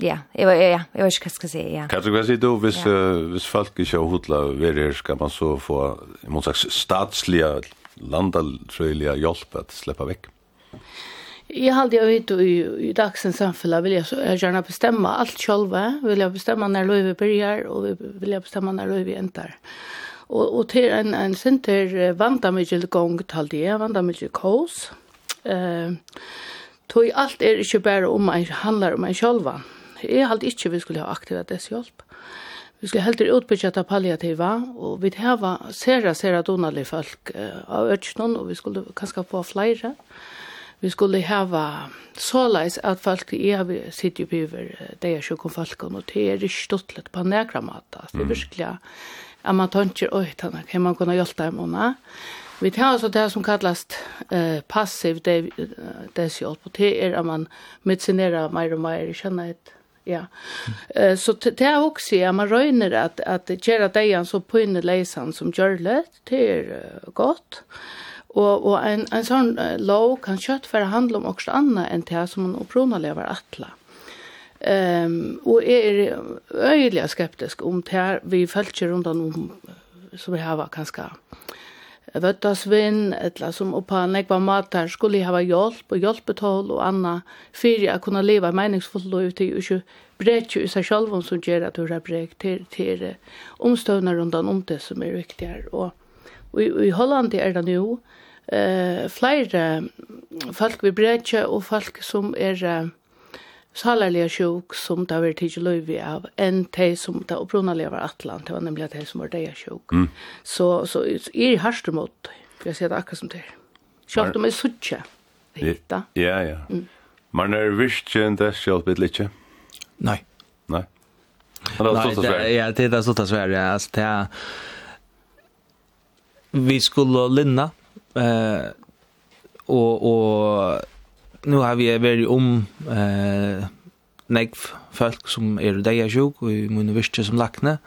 Speaker 6: ja, jeg, ja, jeg, jeg vet ikke hva jeg skal si, ja.
Speaker 1: Kan du hva si du, hvis, ja. uh, hvis folk ikke har hodla ved her, skal man så få, i mån slags statslige, landatrøylige hjelp at slippe vekk? Ja.
Speaker 4: Jag har jag vet i, i dagsens samfälla vill jag, så, jag gärna bestämma allt själva. Vill jag bestämma när Löjve börjar och vill jag bestämma när Löjve ändar. Och, och till en, en center vantar mycket gång till det, vantar mycket kaos. Eh, tog allt är inte bara om man handlar om en själva. Jag hade inte vi skulle ha aktiverat dess hjälp. Vi skulle helt utbyggja ta palliativa, og vi hava sera, sera donalig folk uh, av ötsnån, og vi skulle kanskje få flere. Uh, vi skulle hava såleis at folk i havi sitt jo biver det er sjukken folk og det er ikke stuttlet på nekra mat det er virkelig at man tanker oi tanna kan man kunne hjelpa dem unna vi tar altså det som kallas eh, passiv deshjelp og det er at man medicinerer meir og meir kjenner et ja. Eh så det är också ja man röjner att att göra dejan så på inne läsan som gör det det är gott. Og, og en, en sånn lov kan kjøtt være handle om også annet enn det som man opprunelig lever atla. Um, og jeg er øyelig skeptisk om det vi følger rundt om som vi har kanskje vøttasvinn, eller som oppa nekva matar skulle hava hjelp og hjelpetål og anna fyrir a kunna leva meningsfullt og uti, og ikke brekje i seg sjálfum som gjer at du har brek til, til omstøvna rundan om det som er viktigare. Og Og i, i Holland er det nå eh, flere folk vi bredje og folk som er uh, salerlige sjuk som det var tidlig løyvi av, enn de som det opprunalige var atlan, det var nemlig de som var deia sjuk. Mm. Så, så er i harste mot, for jeg ser det akkurat som det er. Sjalt om jeg suttje, hitta.
Speaker 1: Ja, ja. Mm. Man er virkjen det sjalt litt?
Speaker 5: Nei.
Speaker 1: Nei.
Speaker 5: Nei, det er stått. Ja, det er det stått å svære. Altså, det er vi skulle linna eh och och nu har vi varit om eh nägg folk som är deia sjuk og i min värsta som lackne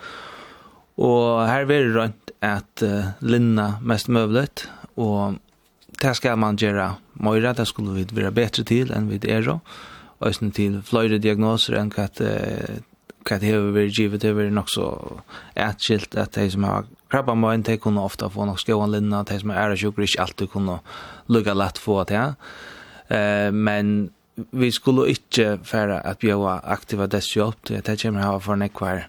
Speaker 5: og her var det runt uh, linna mest möjligt og det skal man gjøre møyre, det skulle vi være bedre til enn vi er og også til flere diagnoser enn hva uh, att det har vært givet. Över nok så etskilt at de som har krabba må en, de kunne ofte få nok skåan linna, de som er sjuk sjukker ikke alltid kunne lukka lett få til. Eh, men vi skulle ikke fære at bjøa aktiva dess hjelp til at det kommer hava for nekvar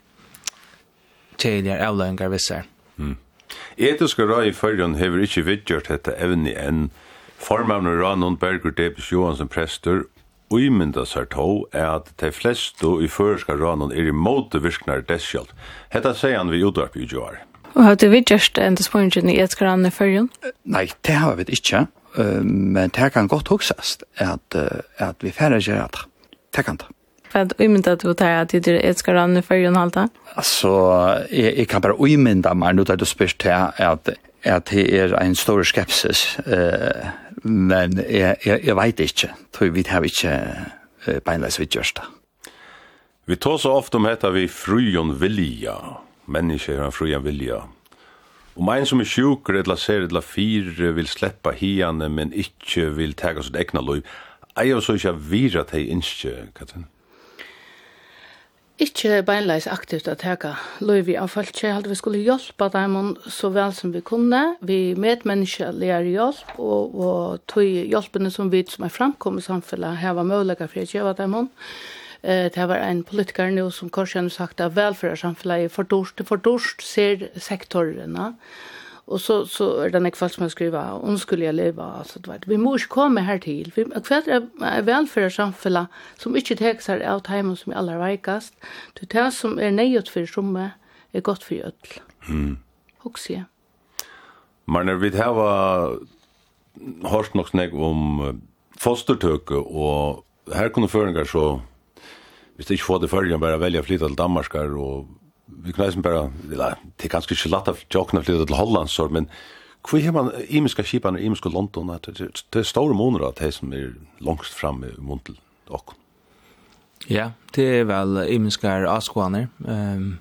Speaker 5: tjejer avløyngar vissar.
Speaker 1: Mm. etiska råd i fyrjon hever ikke vidgjørt dette evne enn formann og rannon Berger Debes Johansen og uimynda sær tó er at de fleste i føreska rannon er imot virknar dess. Hetta sier han vi utvarp i joar.
Speaker 8: Og har du vidtjørst enda spørningen i et grann i førjen?
Speaker 13: Nei, det har vi ikke. Men det kan godt huksast at, uh, at vi færre gjør det. Det kan det.
Speaker 8: Hva er du tar at du er et grann i førjen halta?
Speaker 13: Altså, jeg, jeg kan bare umynda meg, nå tar du spørst til at, at det er en stor skepsis. uh, Men jeg, jeg, jeg vet ikke. Tror vi har ikke uh, beinleis vidtjørst det.
Speaker 1: Vi tar så ofte om dette vi frujon vilja, mennesker har en fri vilja. Om mein som er sjuker, eller ser, eller fyr, vil sleppa hiane, men ikkje vil tega sitt egna loiv. er jo så ikkje vira teg innskje, Katrin?
Speaker 4: Ikkje beinleis aktivt at tega loiv i avfall, Jeg halte vi skulle hjelpa dem så vel som vi kunne. Vi medmenneskelige hjelp, og, og tog hjelpene som vi som er framkommet samfunnet heva møylega for å gjeva dem. Eh, det var en politiker nu som Korsjan sagt att välfärdssamhället för dorst, för dorst ser sektorerna. Och så, så er det en kvall som jag skriver, hun skulle jag leva alltså du vet, vi måste komma här till. Vi, hva är det som inte tek seg av teimen som är allra veikast? Det tar som är nejot för som är gott för öll. Mm. Hoksje. Ja.
Speaker 1: Men vi har hørt nok snägg om fostertöke och här kunde föringar så hvis det ikke får det følgen, bare velge å flytte til Danmark, og vi kan liksom bare, det er ganske ikke lett å tjåkne å flytte til Holland, så, men hvor er man imiske kipene, imiske London, det er store måneder at det som er langst frem i Montel og
Speaker 5: Ja, det er vel imiske avskåner. Um,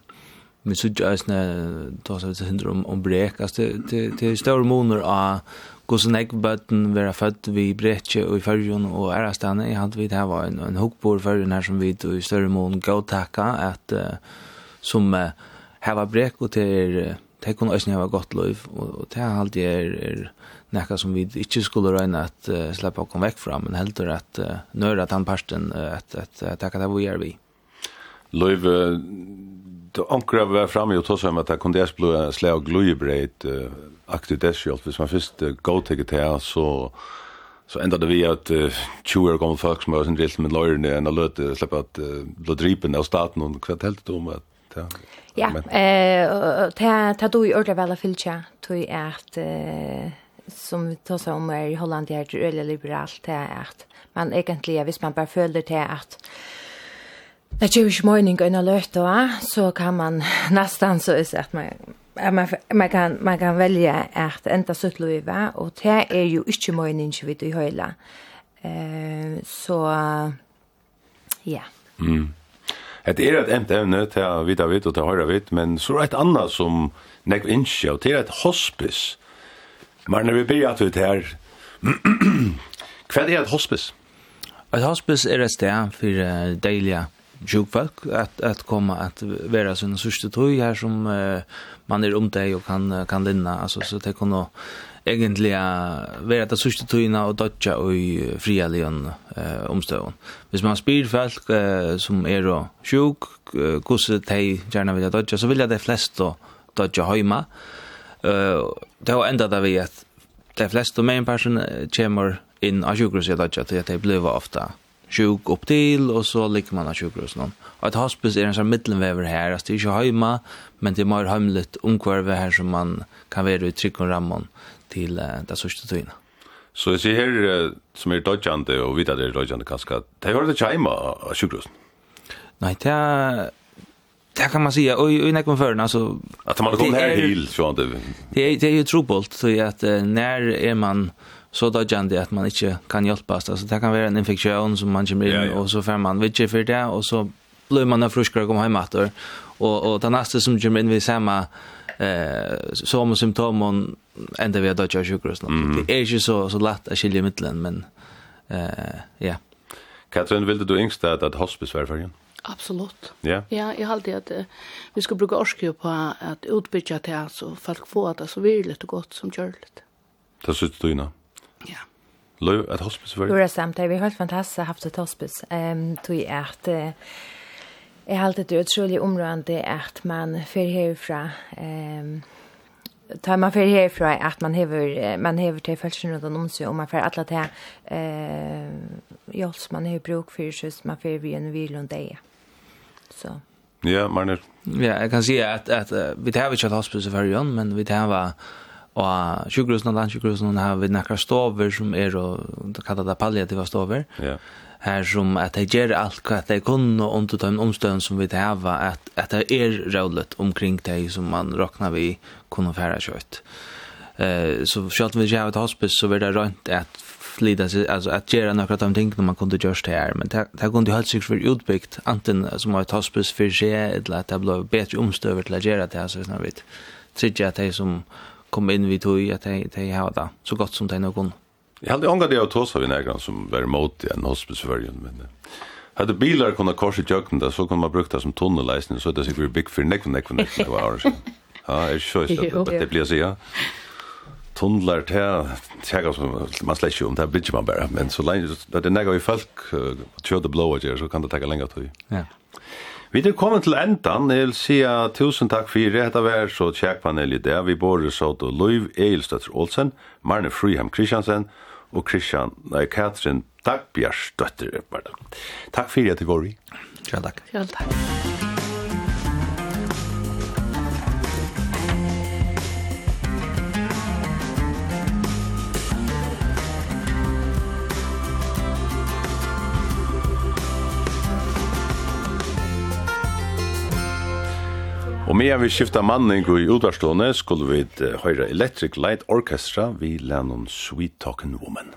Speaker 5: men så gjør jeg sånn, da så vi hindre om, om brek, altså, det, det, det er store måneder av hur sån ek button vera vi bretche och i förjon och är Jeg hadde hand vid här var en en hookbor för här som vi då i större mån gå tacka att uh, som uh, här var brek och till uh, det kunne også ha godt liv, og det er alltid er, er nekka som vi ikke skulle røyne at uh, slippe å komme vekk fra, men heldur at uh, nøyre at han parten, at, at, at det det vi gjør vi.
Speaker 1: Liv, då ankrar vi fram ju trots att det kunde jag blå slä och glöjbröd aktivt det själv hvis man först go take it här så så ända det vi att tjuer kommer folk som har sin drill med lojern och när löt släppa att då dripen av staten och kvart helt om att
Speaker 6: ja. Ja, eh ta ta du i ordla väl filcha till att som vi tar sig om er i Holland är ju liberalt det är att man egentligen, hvis man bara följer det att Det er ju ikke mening å løte, så kan man nesten så er at man, man, man, kan, man kan velge at enda sitt løyve, og det er jo ikke mening vi i høyla. Eh, så, ja.
Speaker 1: Mm. Det er et enda evne til å vite vidt og til å høre vidt, men så er det et annet som nekv innskje, og det er et hospice. Men når vi blir at vi tar, hva er et hospice?
Speaker 5: Et hospice er et sted for deilige sjukfolk att att komma att vara sin sista tog här som uh, man är om dig och kan kan linna alltså så det kan egentligen vara det sista tugna och dotcha i fria leon eh omstånd. Hvis man spyr folk uh, som är då sjuk, hur eh, de gärna vill dotcha så vill de flesta dotcha hemma. Eh uh, det har ändrat det vi att de flesta main person kommer in av sjukhuset dotcha till att det blir ofta sjuk upp till och så ligger man av sjukhus någon. Och ett hospice är en sån mittelväver här, alltså det är inte hemma, men det är mer hemligt omkvarve här som man kan vara i trygg och rammon till uh, det sista tyna.
Speaker 1: Så jag ser här som är dodgande och vet att det är dodgande ganska, det har det inte hemma av sjukhus?
Speaker 5: Nej, det är Det kan man säga och i näkon förna så
Speaker 1: att man kommer här hil, så det
Speaker 5: är det är ju trubbelt så att när är man så då kan det att man inte kan hjälpas alltså det kan vara en infektion som man kommer in ja, ja. och så får man vidje för det och så blir man friskare och kommer hem åter och och det nästa som kommer in vid samma eh som symptom ända vi då jag sjukhus mm. det är ju så så lätt att skilja mellan men eh ja
Speaker 1: Katrin ville du yngst att att hospice var förrän
Speaker 4: Absolut.
Speaker 1: Ja. Yeah.
Speaker 4: Ja, jag hade att uh, vi ska bruka orske på att utbygga det så folk får det så virligt och gott som görligt.
Speaker 1: Det syns du innan.
Speaker 4: Ja.
Speaker 1: Løy, et hospice for
Speaker 6: det? Løy, samt. Det er helt fantastisk å ha haft et hospice. Um, tog er at uh, jeg har alltid utrolig områdende at man fer herfra um, tar man för härifrån att man hever man hever till fälsen runt om sig om man för alla det eh jols man har bruk för just man för vi en vilund det så
Speaker 1: ja man är
Speaker 5: ja jag kan säga att att vi tar vi chat hospice för jan men vi tar Og sjukhusen og landsjukhusen har vi nekkar stover som er og kallar det palliativa stover.
Speaker 1: Ja.
Speaker 5: Her som at de gjør alt hva de kunne under den omstøvn som vi har, at, at det er rådlet omkring de som man råkna vi kunne færa kjøyt. Uh, så selv om vi ikke har et hospice, så vil det rønt at flida sig alltså att göra några av de tingarna man kunde just här men det det kunde ju helt sig för utbyggt antingen som ett hospice för sig eller att det blev bättre omstöver till att göra det här snarare vet tycker jag att det som kom inn vi tog at de, de har det så godt som de nå kunne.
Speaker 1: Jeg hadde ångat det av tås av en egen som var imot i en hospicevergen, men hadde bilar kunnet korset jøkken det, så kunne man brukt det som tunnelleisning, så det sikkert bygg for nekven, nekven, nekven, det var året. Ja, jeg skjøys det, det blir å si, ja. Tunnlar til, tjekka som man slett ikke om, det bygger man bare, men så lenge, det er nekka i folk, tjøde blåa gjør, så kan det tekka lenge tog.
Speaker 5: Ja.
Speaker 1: Vi er kommet til endan, jeg vil si tusen takk for det. Dette var så tjekkpanel i det. Vi bor så til Løyv Eilstøtter Olsen, Marne Fryham Kristiansen og Kristian, nei, Katrin Dagbjørstøtter. Takk for det, Tegori.
Speaker 5: Ja, takk.
Speaker 4: Ja, takk.
Speaker 1: Og med vi skifta manning i utvarstående skulle vi høyre Electric Light Orchestra vi lennom Sweet Talking Woman.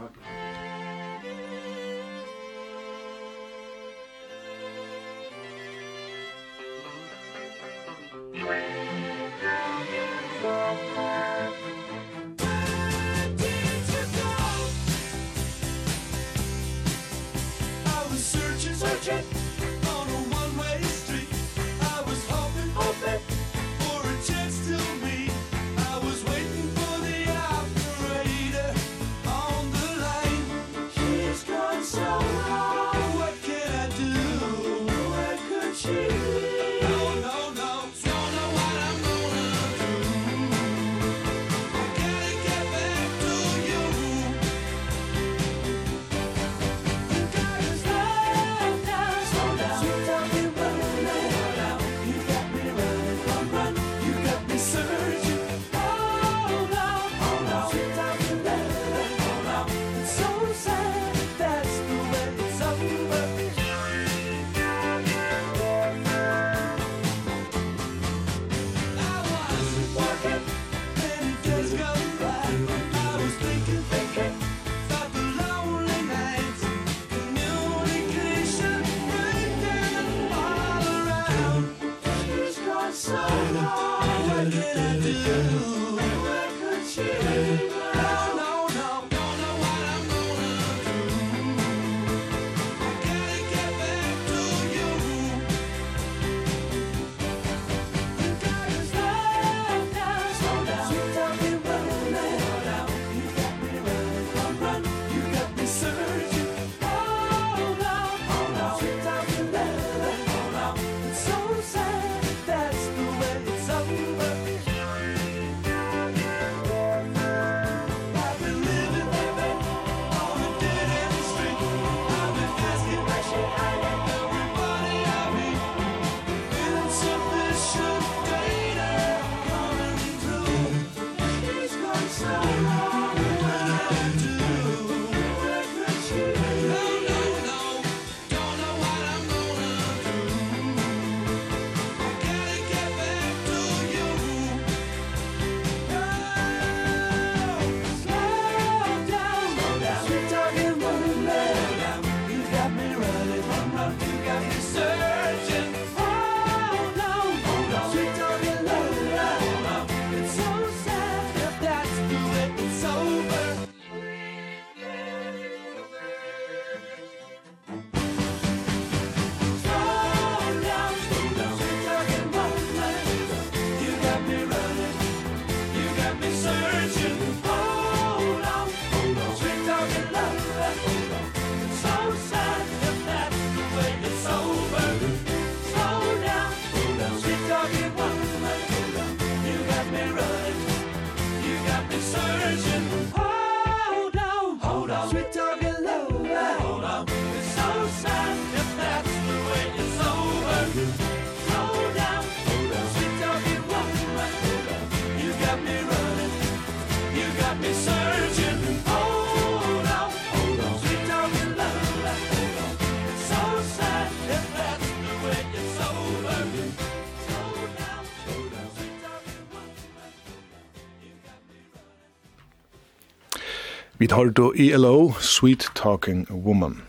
Speaker 2: har då ELO, Sweet Talking Woman.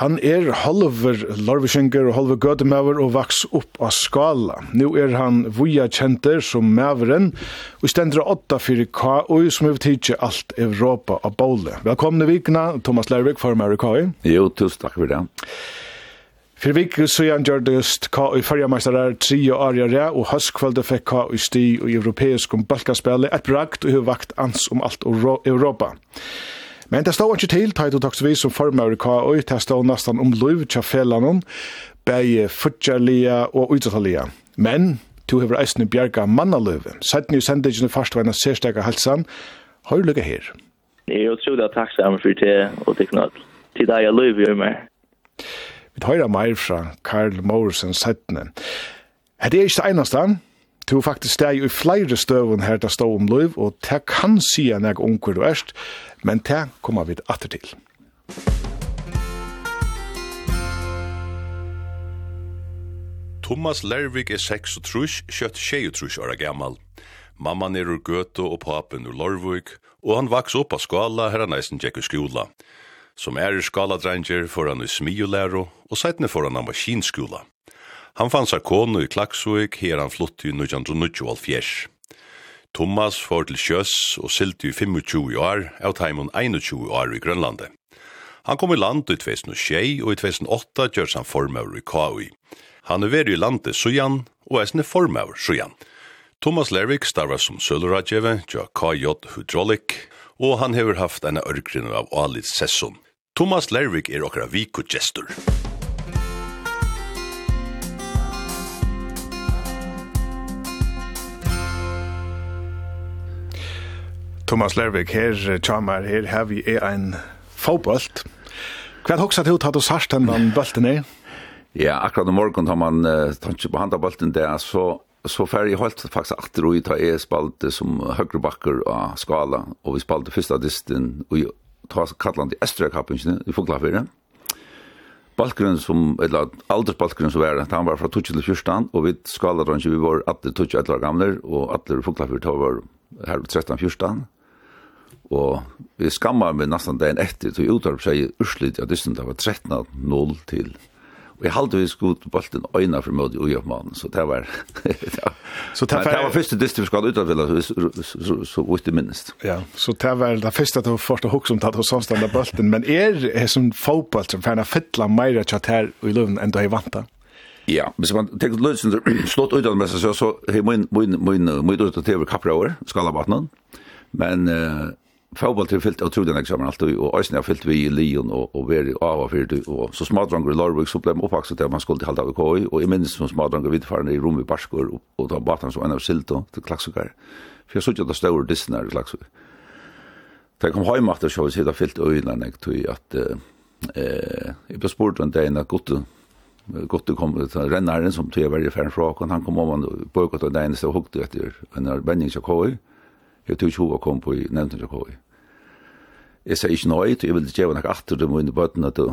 Speaker 2: Han er halver larvisjenker og halver gødemøver og vaks opp av skala. Nå er han vuja kjenter som møveren, og stendra åtta fyrir KOI som er tidsje alt Europa av båle. Velkomne vikna, Thomas Lervik, for KOI.
Speaker 14: Jo, tusen takk for det.
Speaker 2: Fyrir vikur søyan gjørdust ka i fyrjameistarar tri og arja rea og høstkvölde fekk ka i sti og europeisk om balkaspele et bragt og vakt ans om alt Europa. Men det stod ikke til, teit og taks vi som formar i KAU, det stod nesten om luv tja felanon, bei futjarlia og utsatalia. Men, to hever eisne bjerga mannaløve. Sætni i sendingen i farstveina sérstega halsan, høy lukka her.
Speaker 15: Jeg er utrolig takksam for det, og det knall. Tid er jeg løy vi meg.
Speaker 2: Vi tar meir fra Karl Morrison settene. Det er ikke det eneste, Du faktisk steg i flere støven her til stå om løyv, og det kan si en jeg unker du erst, men det kommer vi atter til.
Speaker 1: Thomas Lervik er 6 og trus, kjøtt 6 og trus åra gammal. Mamman er ur Gøto og papen ur Lorvik, og han vaks opp av skala her han eisen tjekk i skola. Som er i skaladrenger får han i smiolæro, og seitne får han av maskinskola. Han fann seg kone i Klaksvik, her han flott i 1924. Thomas får til Kjøs og silt i 25 år, av teimen 21 år i Grønlandet. Han kom i land i 2006, og i 2008 gjør han formøver i KAUI. Han er ved i landet Sujan, og er sinne formøver Sujan. Thomas Lervik starver som sølvradgjeve, tja KJ Hydraulik, og han hefur haft eina örgrinu av Alit Sesson. Thomas Lervik er okkara vikugestur.
Speaker 2: Thomas Lervik, her tjamar, her har vi er ein fóbolt. Hva hoksat du tatt og sarst den bølten er?
Speaker 14: Ja, akkurat i morgen tar man uh, tanke på handabolten der, så så fer jeg holdt faktisk atter og ta jeg spalte som høyre bakker av skala, og vi spalte første disten, og ta kallan til Estrøykappingen i Foglafire. Balkgrunn som, eller aldersbalkgrunnen som var, han var fra 2014, og vi skala drangje, vi var alle 21 år gamle, og alle Foglafire ta var her 13-14, og vi skamma meg nesten dagen etter, så jeg utarp seg urslit, ja, disten, det var 13-0 til 14 Vi halde vi skot bolten øyna for møte i Ujøpmannen, så det var...
Speaker 2: så
Speaker 14: det var, var første distri vi skal utanfella, så vitt det minnest.
Speaker 2: Ja, så det var det første at du først og hukk som tatt hos samstanda bolten, men er er som fotboll som færna fytla meira tjatt her i løven enn du har vant?
Speaker 14: Ja, hvis man tenker løsen, slått ut av det så hei min, min, min, min, min, min, min, min, min, min, men... min, Fotboll til fyllt utrolig nek sammen alltid, og Øysen har fyllt vi i Lyon og, og veri av og fyrt, og så smadranger i Lorvik, så ble man oppvakset at man skulle til halda av KI, og i minst som smadranger faren i Rom i Barskor og, og da bat som en av Silto til Klaksukar, for jeg suttet av større dissen her i Klaksukar. Da kom heim etter så, så jeg fyllt øyna nek til at eh, jeg ble spurt en dag enn at gott Gotte kom til rennaren som tog jeg var i færen fra, han kom om han bøkot av deg eneste og hukte etter en av Benning til KI, Jeg tog ikke hva kom på i nevnten jeg kom. Jeg sa ikke nøy, jeg ville gjøre noe atter til mine bøtten at du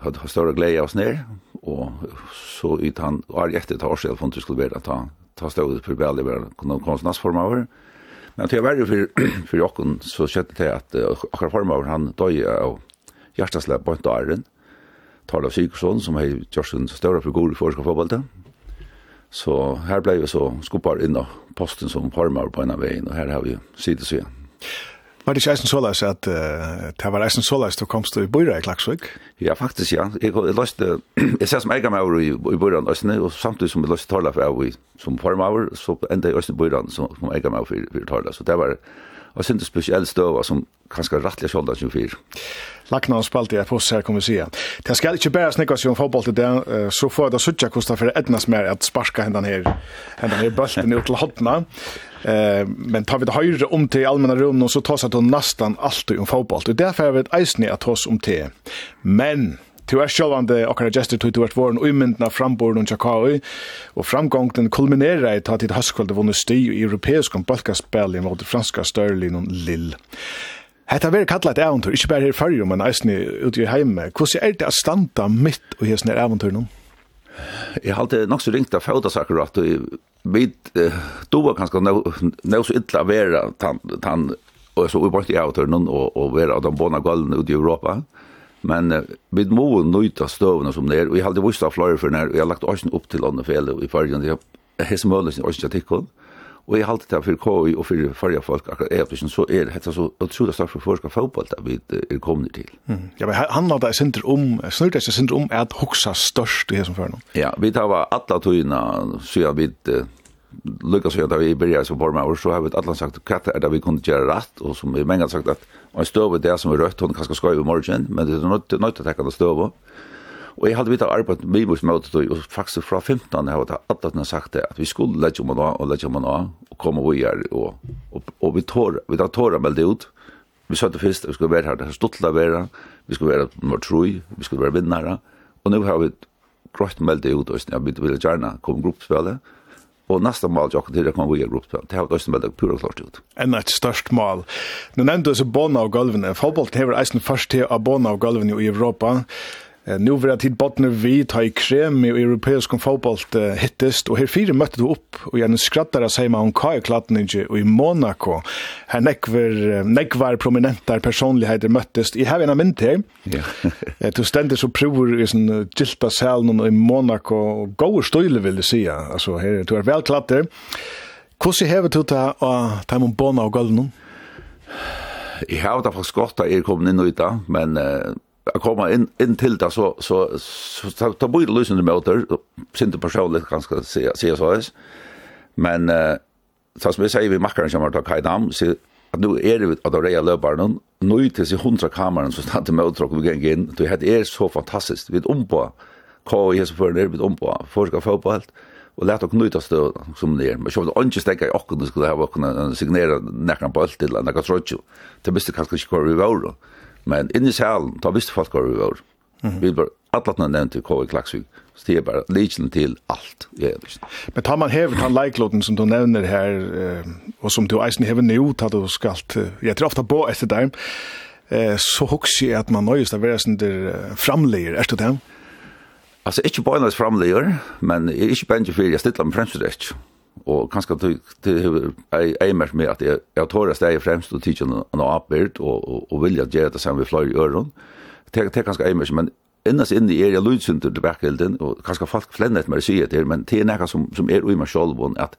Speaker 14: hadde større glede av oss ned, og så ut han, og er etter et år siden du skulle være at han ta stålet for veldig være konstnadsformaver. Men til å være for, for jokken så skjedde det at uh, akkurat formaver han døg av hjerteslepp på en døren, tar av Sigurdsson som har gjort en større figur i forska fotballet, Så här blev vi så skopar in då posten som formar på ena vägen och här har vi sidet så.
Speaker 2: Var det sjeisen såleis at uh, det var eisen såleis du komst i Bøyra i Klagsvik?
Speaker 14: Ja, faktisk, ja. Jeg, jeg, løste, jeg ser som eier meg over i, i Bøyra Østene, og samtidig som jeg løste Torla for jeg som formaver, så enda i Østene Bøyra som, som eier meg over i Torla. Så det var og synes spesiell støva som kanskje rettelig skjoldet som
Speaker 2: fyr. Lackna och spalt jag på oss her, kommer vi se. Det ska inte bara seg om fotboll til det så får det sucha kostar for Ednas mer at sparska händan her, händan her bølten ut til hotna. Eh men tar vi det høyre om til allmänna rum så så tas att nästan alltid om fotboll. Det er derfor jeg vet eisne at hos om til. Men Du er sjølvande okkara gestur tu du vart våren ummyndna framborn og Chakaoi og framgongten kulminera i tatt i haskvalde vunnu sti i europeisk balkaspel i mot franska Störlin og lill. Hetta ver kalla eitt æventyr, ikki berre her fyrir, men eisini út í heimi. Hvussu er det at standa mitt og hesn er æventyrnum?
Speaker 14: Jeg halte nok så ringt av fjóta saker at vi doa kanskje nå så illa vera tann og så ubort i avtørnen og, og vera av de båna gallene ute i Europa. Men uh, vi må nøyta støvene som det er, og jeg halte vist av fløyre for nær, og jeg har lagt orsen opp til ånden fjellet i fargen, jeg har hese mølesen orsen til tikkene. Og jeg halte det for KI og for farge folk, akkurat er det, så er det så utrolig stort for forska fotball da vi er kommet til.
Speaker 2: Mm. Ja, men handler det sinter om, snurte det sinter om at hoksa størst i det som før nå?
Speaker 14: Ja, vi tar var alle togene, så jeg vet, lukka så da vi började som forma och så har vi alla sagt att det vi kunde göra rätt och som vi många sagt att man stöv det som är rött hon kanske ska i morgon men det är något något att ta det stöv Og jeg hadde vidt av arbeid med bibels møte, og faktisk fra 15 har jeg hatt at sagt det, at vi skulle legge om man av, og legge om man av, og komme og gjøre, og, og, og vi tår, vi tar tåra meldet ut, vi sa det først, vi skulle være her, det er stått til å være, vi skulle være nummer 3, vi skulle være vinnere, og nå har vi grøtt meldet ut, og jeg vil gjerne komme gruppespillet, og nästa mål jag til det kan vi gjøre på. Det har det også med pura klart ut.
Speaker 2: En et størst mål. Nå Nu nämnde så Bona och Golven. Fotboll det eisen først til av Bona av gulvene i Europa. Nu var jag tid bottner vi ta i krem i europeisk fotboll hittest, og her fire møtte du opp, og gjerne skrattare seg med om Kai Klatninge och i Monaco. Her nekver, nekvar prominentar personligheter møttest. Jeg har en av mynd her. Ja. du stender så prover i sånn gilta salen i Monaco, og gode støyle vil du sija. Altså, her, du er velklatter. Hvordan hever du det ta Taimon Bona og Gølnum?
Speaker 14: Jeg har det faktisk godt da jeg kom inn i det, men... Uh jag kommer in in till det så så så ta bort lösen det motor synte personligt ganska se se så är men eh så som vi säger vi makar som har tagit kajdam så att nu är det att det är löparen nu till sig hundra kameran så stannar motor och vi går in det här är så fantastiskt. Vi om på kvar är så för det vi om på forska fotboll och lätt att knyta stå som det är men så att inte stäcka i och det skulle ha kunnat signera näkan på allt till andra kan tror det bästa kanske skulle vi vara Men inne i salen, da visste folk hva vi var. Mm -hmm. Vi var alle nevnt nevnte KV Klaksvig, så det er bare lidsen til alt.
Speaker 2: Men tar man hever den leiklåten som du nevner her, og som du eisen hever nå, da du skal, jeg tror ofte på etter dem, så hokser jeg at man nøyest av være sånn der framleger, er det det?
Speaker 14: Altså, ikke bare nøyest framleger, men jeg er ikke bare for jeg stiller meg fremst det ikke og kanskje det ei mer med at jeg, jeg tar det stedet fremst og tidsen en avbyrd og, og, og vilja gjøre det sammen med flere i øren. Det er kanskje ei mer, men innas inne er jeg lydsynder til bakhilden, og kanskje folk flennet meg sier det, men det er noe som, som er ui meg selv, at,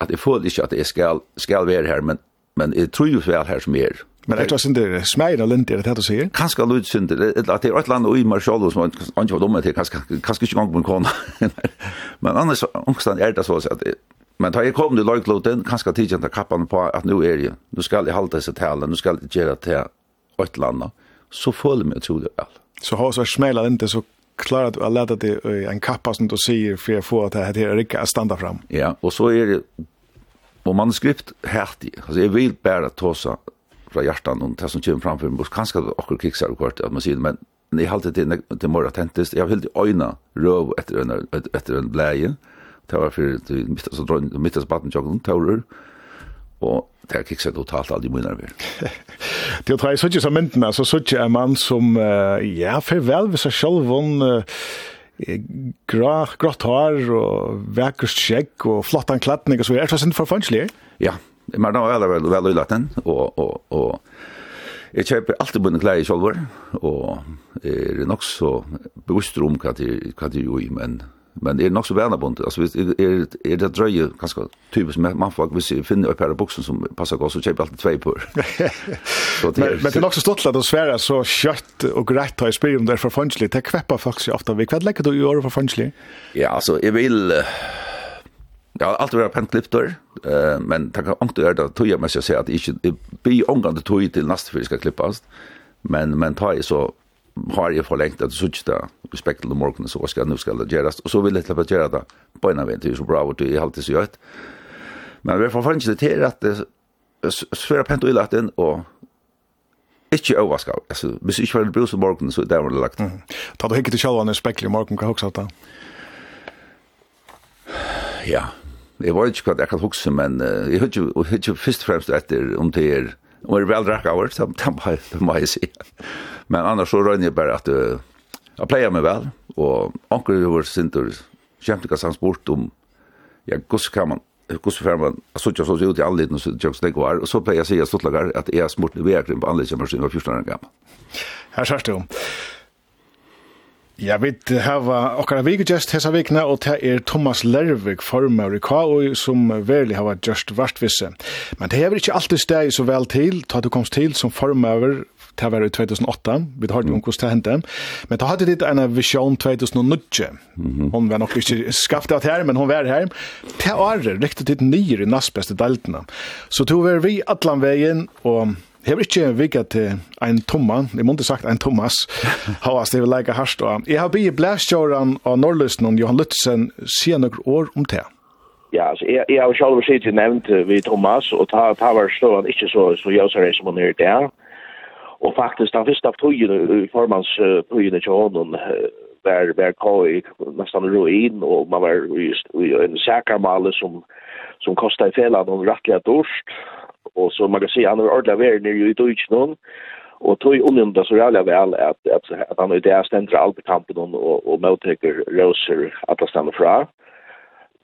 Speaker 14: at jeg føler ikke at jeg skal, skal være her, men, men jeg tror jo vel her som er,
Speaker 2: Men det var synder smægir og lint, er det du sier?
Speaker 14: Kanskje lyd at det er et land og i Marshallo som han ikke var dumme til, kanskje ikke gang på en kona. Men annars, omkring er det så at Men da jeg kom til Løgloten, kanskje tidkjent av kappen på at nå er jeg, nå skal jeg halte disse talene, nå skal jeg gjøre til et land, så føler jeg meg utrolig vel.
Speaker 2: Så har jeg smæla inte så klarar du att det dig en kappa som du säger för att få att det här riktigt att stanna fram.
Speaker 14: Ja, och så är det och manuskript häftigt. Alltså jag vill bara ta så fra hjertan om det som kommer framfor en buss, kanskje at okkur kiksar og kvart, at man sier, men jeg halte det til mor attentist, jeg har helt øyna røv etter en, etter en bleie, det var fyrir til mittas baden tjokken, taurer, og det er kiksar totalt aldri munnar vi.
Speaker 2: Det er tre suttje som myndene, så suttje er mann som, ja, farvel, hvis jeg selv vann, grått hår og vekkert skjegg og flottan klattning og så er det sånn for
Speaker 14: Ja, Men da var veldig, veldig veldig laten, og, og, og jeg kjøper alltid bunne klær i kjolver, og er nok så bevisst om hva det er jo i, men men er nok så vana bunt alltså är är det dröje ganska typiskt med man får hvis jag finner ett par av boxen som passar gott så köper alltid två på.
Speaker 2: så det men, men det är också stolt att svära så kött och rätt har spel om där för funchly det kväppar faktiskt ofta. Vi kvad lägger du gör för funchly.
Speaker 14: Ja alltså jag vill Ja, allt är vært pent klipptor, eh, men det kan inte göra det tog jag mig att säga att inte ikke jeg blir omgående tog till nästa för ska klippas. men, men ta i så har jeg forlengt at så ikke det i spekkel om morgenen, så skal, nu skal det gjøres, og så vil jeg slippe göra gjøre det på en av en til, så bra vårt, det har alltid så gjørt. Men vi får fanns det til at det svære pent og ilaten, og ikke overraska. Altså, hvis ikke var det brus om morgenen, så der var det lagt. Mm.
Speaker 2: Ta du hikker til sjalvan i spekkel i morgenen, hva har du sagt da?
Speaker 14: Ja, Jeg var ikke hva jeg kan huske, men uh, jeg har ikke først og fremst etter om det er, om det er vel drakk av det, det må jeg si. Men annars så røyner jeg bare at uh, jeg pleier meg vel, og anker over sinter, kjemte ikke sans bort om, ja, hvordan kan man, hvordan får man, jeg så ikke så ut i alle liten, så jeg ikke var, og så pleier jeg å si at jeg at jeg har smurt i vekring på anledning som jeg var 14 år gammel.
Speaker 2: Her sørste jo. Ja, vi har okkara vikegest hessa vikna, og det er Thomas Lervik, formar i KAU, som verlig har just vartvisse. Men det hever ikke alltid steg så vel til, ta du komst til som formar det var i 2008, vi har jo hvordan det hendte, men da hadde ditt en visjon 2009, hun var nok ikke skapt av det her, men hun var her, det året riktet ditt nyer i nastbeste deltene. Så tog vi allan veien, og Jeg har ikke vikka til en tomma, jeg måtte sagt en Thomas, hva jeg vil leika harst og. Jeg har bygget blæstjåren av Norrløsten og Johan Lutzen siden noen år om det.
Speaker 16: Ja, altså, jeg, jeg har selv sett nevnt vi Thomas, og ta, ta var stående ikke så, så jøsere som hun er der. Og faktisk, den første av togene, i formans uh, togene til hånden, var, var KI nesten ruin, og man var i, i en sækermale som, som kostet i felene og rettelig dorsk og så man kan se han har ordla vär nere i Deutsch Deutschland og tog ungen där så jävla vel at at at han er där ständer alt i kampen og og mottager Roser att han stannar fra.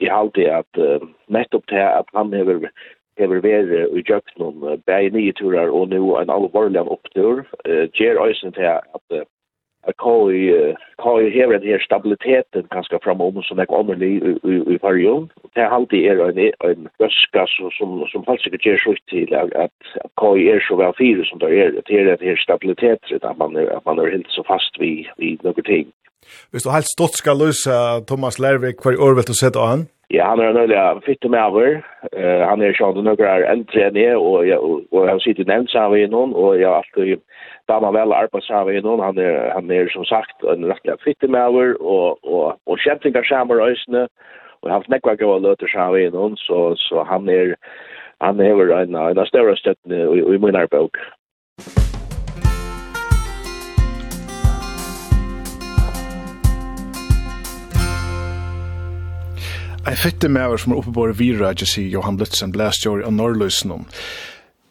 Speaker 16: I allt det att uh, nettopp til at han behöver hever vere i jøknum bæg nye turar og nu en alvorlig opptur, uh, gjer øysen til at uh, jag kan ju kan ju här det här stabiliteten ganska framom som jag kommer i i variation det har alltid är en en ganska så som som falsk ger så till att kan ju är så väl fyra som där är det här det här stabilitet att man att man är helt så fast vid vid något ting
Speaker 2: Hvis du helt stått skal løse Thomas Lervik hver år vil du sette an?
Speaker 16: Ja, han er nødvendig fitte med over. Uh, han er sånn noen er eldre enn jeg, og, og, og han sitter nevnt sammen med noen, og jeg har alltid damer vel arbeidshavet innan. Han er, han er som sagt en rettelig fittemauer og, og, og kjentingar samer øysene. Og jeg har haft nekva gøy å løte løter samer innan, så, så han er han er en, en av større støttene i, i min arbeid.
Speaker 2: Jeg Ein fitte mever som er oppe på Vira, sier Johan Lutzen, blæstjør av Norrløsnum.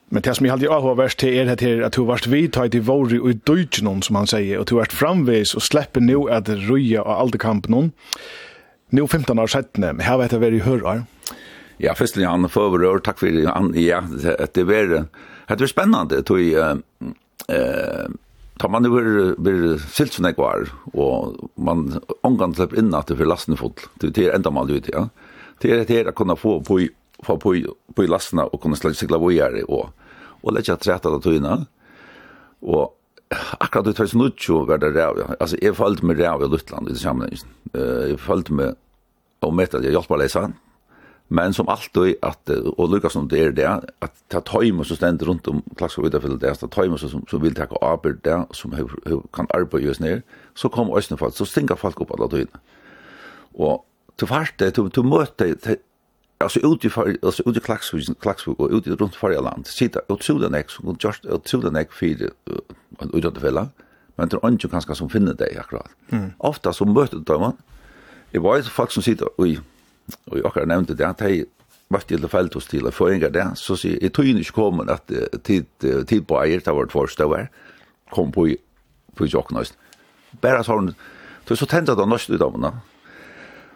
Speaker 2: Men det som jeg alltid har vært til er at här att du varst vidtajt i våre og i dojtjen som han sier, og du har vært framvis og slipper nå at röja av allt kampen Nå 15 år settene, men her vet jeg vad du hører.
Speaker 14: Ja, først og fremst, for förberör tack för det ja, det. det var det var spennende, tror jeg, uh, tar man över blir silt som det var och man omgång släpp in att det för lasten full det är ända mal ut ja det är det att kunna få på få på på lasterna och kunna släppa cykla vidare och og lett jeg trett av tøyene. Og akkurat i 2020 var det ræv. Altså, jeg følte med ræv i Lutland i sammenhengen. Jeg følte meg og med at jeg hjelper å lese Men som alltid, at, og lykkes som det er det, at ta tøymer som stender rundt om klaksk og videre det, ta tøymer som, som vil takke arbeid det, som kan arbeid just ned, så kommer østene folk, så stinger folk opp alle tøyene. Og til fart det, til møte alltså ut i alltså ut i Klaxvik Klaxvik och ut i runt förra land sitta ut till den som just ut till den ex för och ut det fälla men det är inte kanske som finner det akkurat. Mm. ofta så möter de man. Det var ju folk som sitter i och jag har nämnt det att hej vart det fält hos till få en där så så är tror inte kommer att tid tid på eier det var första var kom på på jocknast bara så så tända då nästa då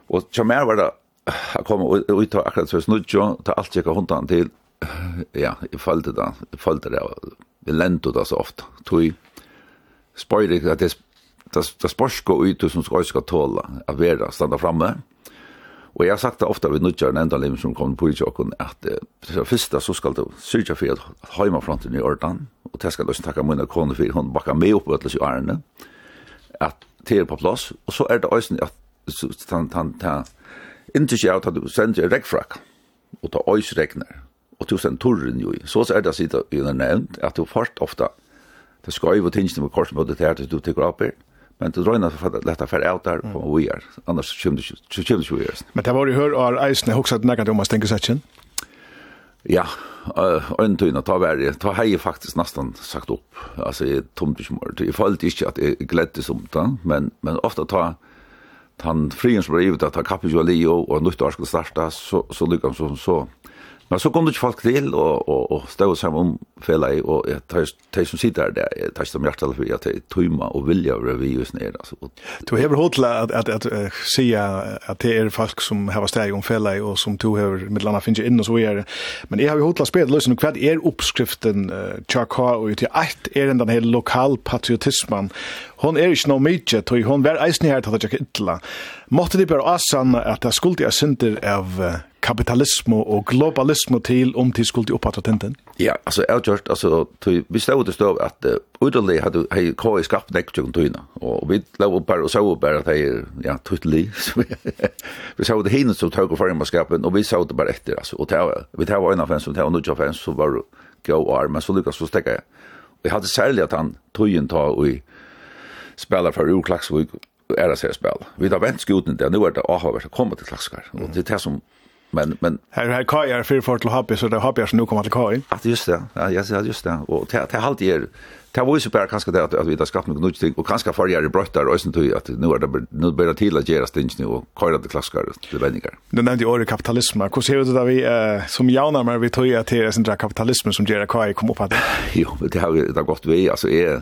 Speaker 14: och jag mer var det jeg kom ut av akkurat så snudjo, ta alt jeg kan hundan til, ja, jeg følte det, jeg følte det, jeg lente det så ofte, tog spøyre at det, det, det spørsko ut som skal skal tåle, at vera standa framme, Og jeg har sagt det ofte ved nødgjør en enda liv som kom på i tjokken, at det første så skal du syrja for at heimafronten i ordan, og det skal du takka munne kone for, hun bakka med opp i ærene, at det er på plass, og så er det også at han, han, han, Inte sig att du sänder en regnfrack och ta öjs regnar och du sen torren ju. Så så är det sitta i den nämnd att du fort ofta det ska ju vara tinge med kors mot det här att du tar upp men det dröjna för att lätta för out där på vi är annars kommer det kommer ju är.
Speaker 2: Men det var ju hör är isen också att näka om man tänker sig.
Speaker 14: Ja, en tunna ta värre. Ta hej faktiskt nästan sagt upp. Alltså tomt i smort. Jag fallt inte att jag glädde som men men ofta ta han frien som var ivet at han kappet jo og nytt år skulle starta, så, så lykkes han så, så Men så kom det ikke folk til, og, og, og stod sammen om fela i, og jeg tar, tar som sitter der, jeg tar ikke som hjertet for at jeg tøymer og vilja over vi just nere. Altså.
Speaker 2: Du har hod til at, at, at, at sige at det er folk som har steg om fela i, og som du har med landa finnes inn og så er det. Men jeg har jo hod til å spille løsning, hva er oppskriften uh, tjaka og til eit er den her lokal patriotismen, Hon er ikke noe mykje, tog hon var eisen her til at jeg ikke ytla. Måtte de bare asanne at det skulle jeg synder av kapitalismo og globalismo til om til skulle opphatta tenten?
Speaker 14: Ja, altså, jeg har gjort, altså, vi stod det stod at uh, utenlig hadde hei KI skapt nekktjøkken tøyna, og vi lov opp bare og så opp her at hei, ja, tøytelig, vi sa det hinnet som tøy og farmaskapen, og vi så det bare etter, altså, og tøy, vi tøy var en av fens, og tøy var nudja fens, så var det gå og arm, men så lykkas så stekka jeg. Og jeg hadde særlig at han tøyen ta og spela for urklaksvik, er det seg spela. Vi tar vent skuten der, nu er det avhavert å komme til klakskar, og det er det som Men men
Speaker 2: här här kajar för för till hobby så det hobby som nu kommer till Kai.
Speaker 14: Att just det. Ja, jag ser just det. Och det det halt er Det var ju super kanske det att, vi har skapat något nytt och kanske för jag bröttar och sen tog att nu är det nu börjar till att göra stings nu och köra det klassiska till vänningar.
Speaker 2: Du nämnde ordet kapitalism. Hur ser det där vi eh, som jauna men vi tog ju att det är sån där kapitalism som gör Kai kom upp att.
Speaker 14: Jo, det har det gått vi alltså är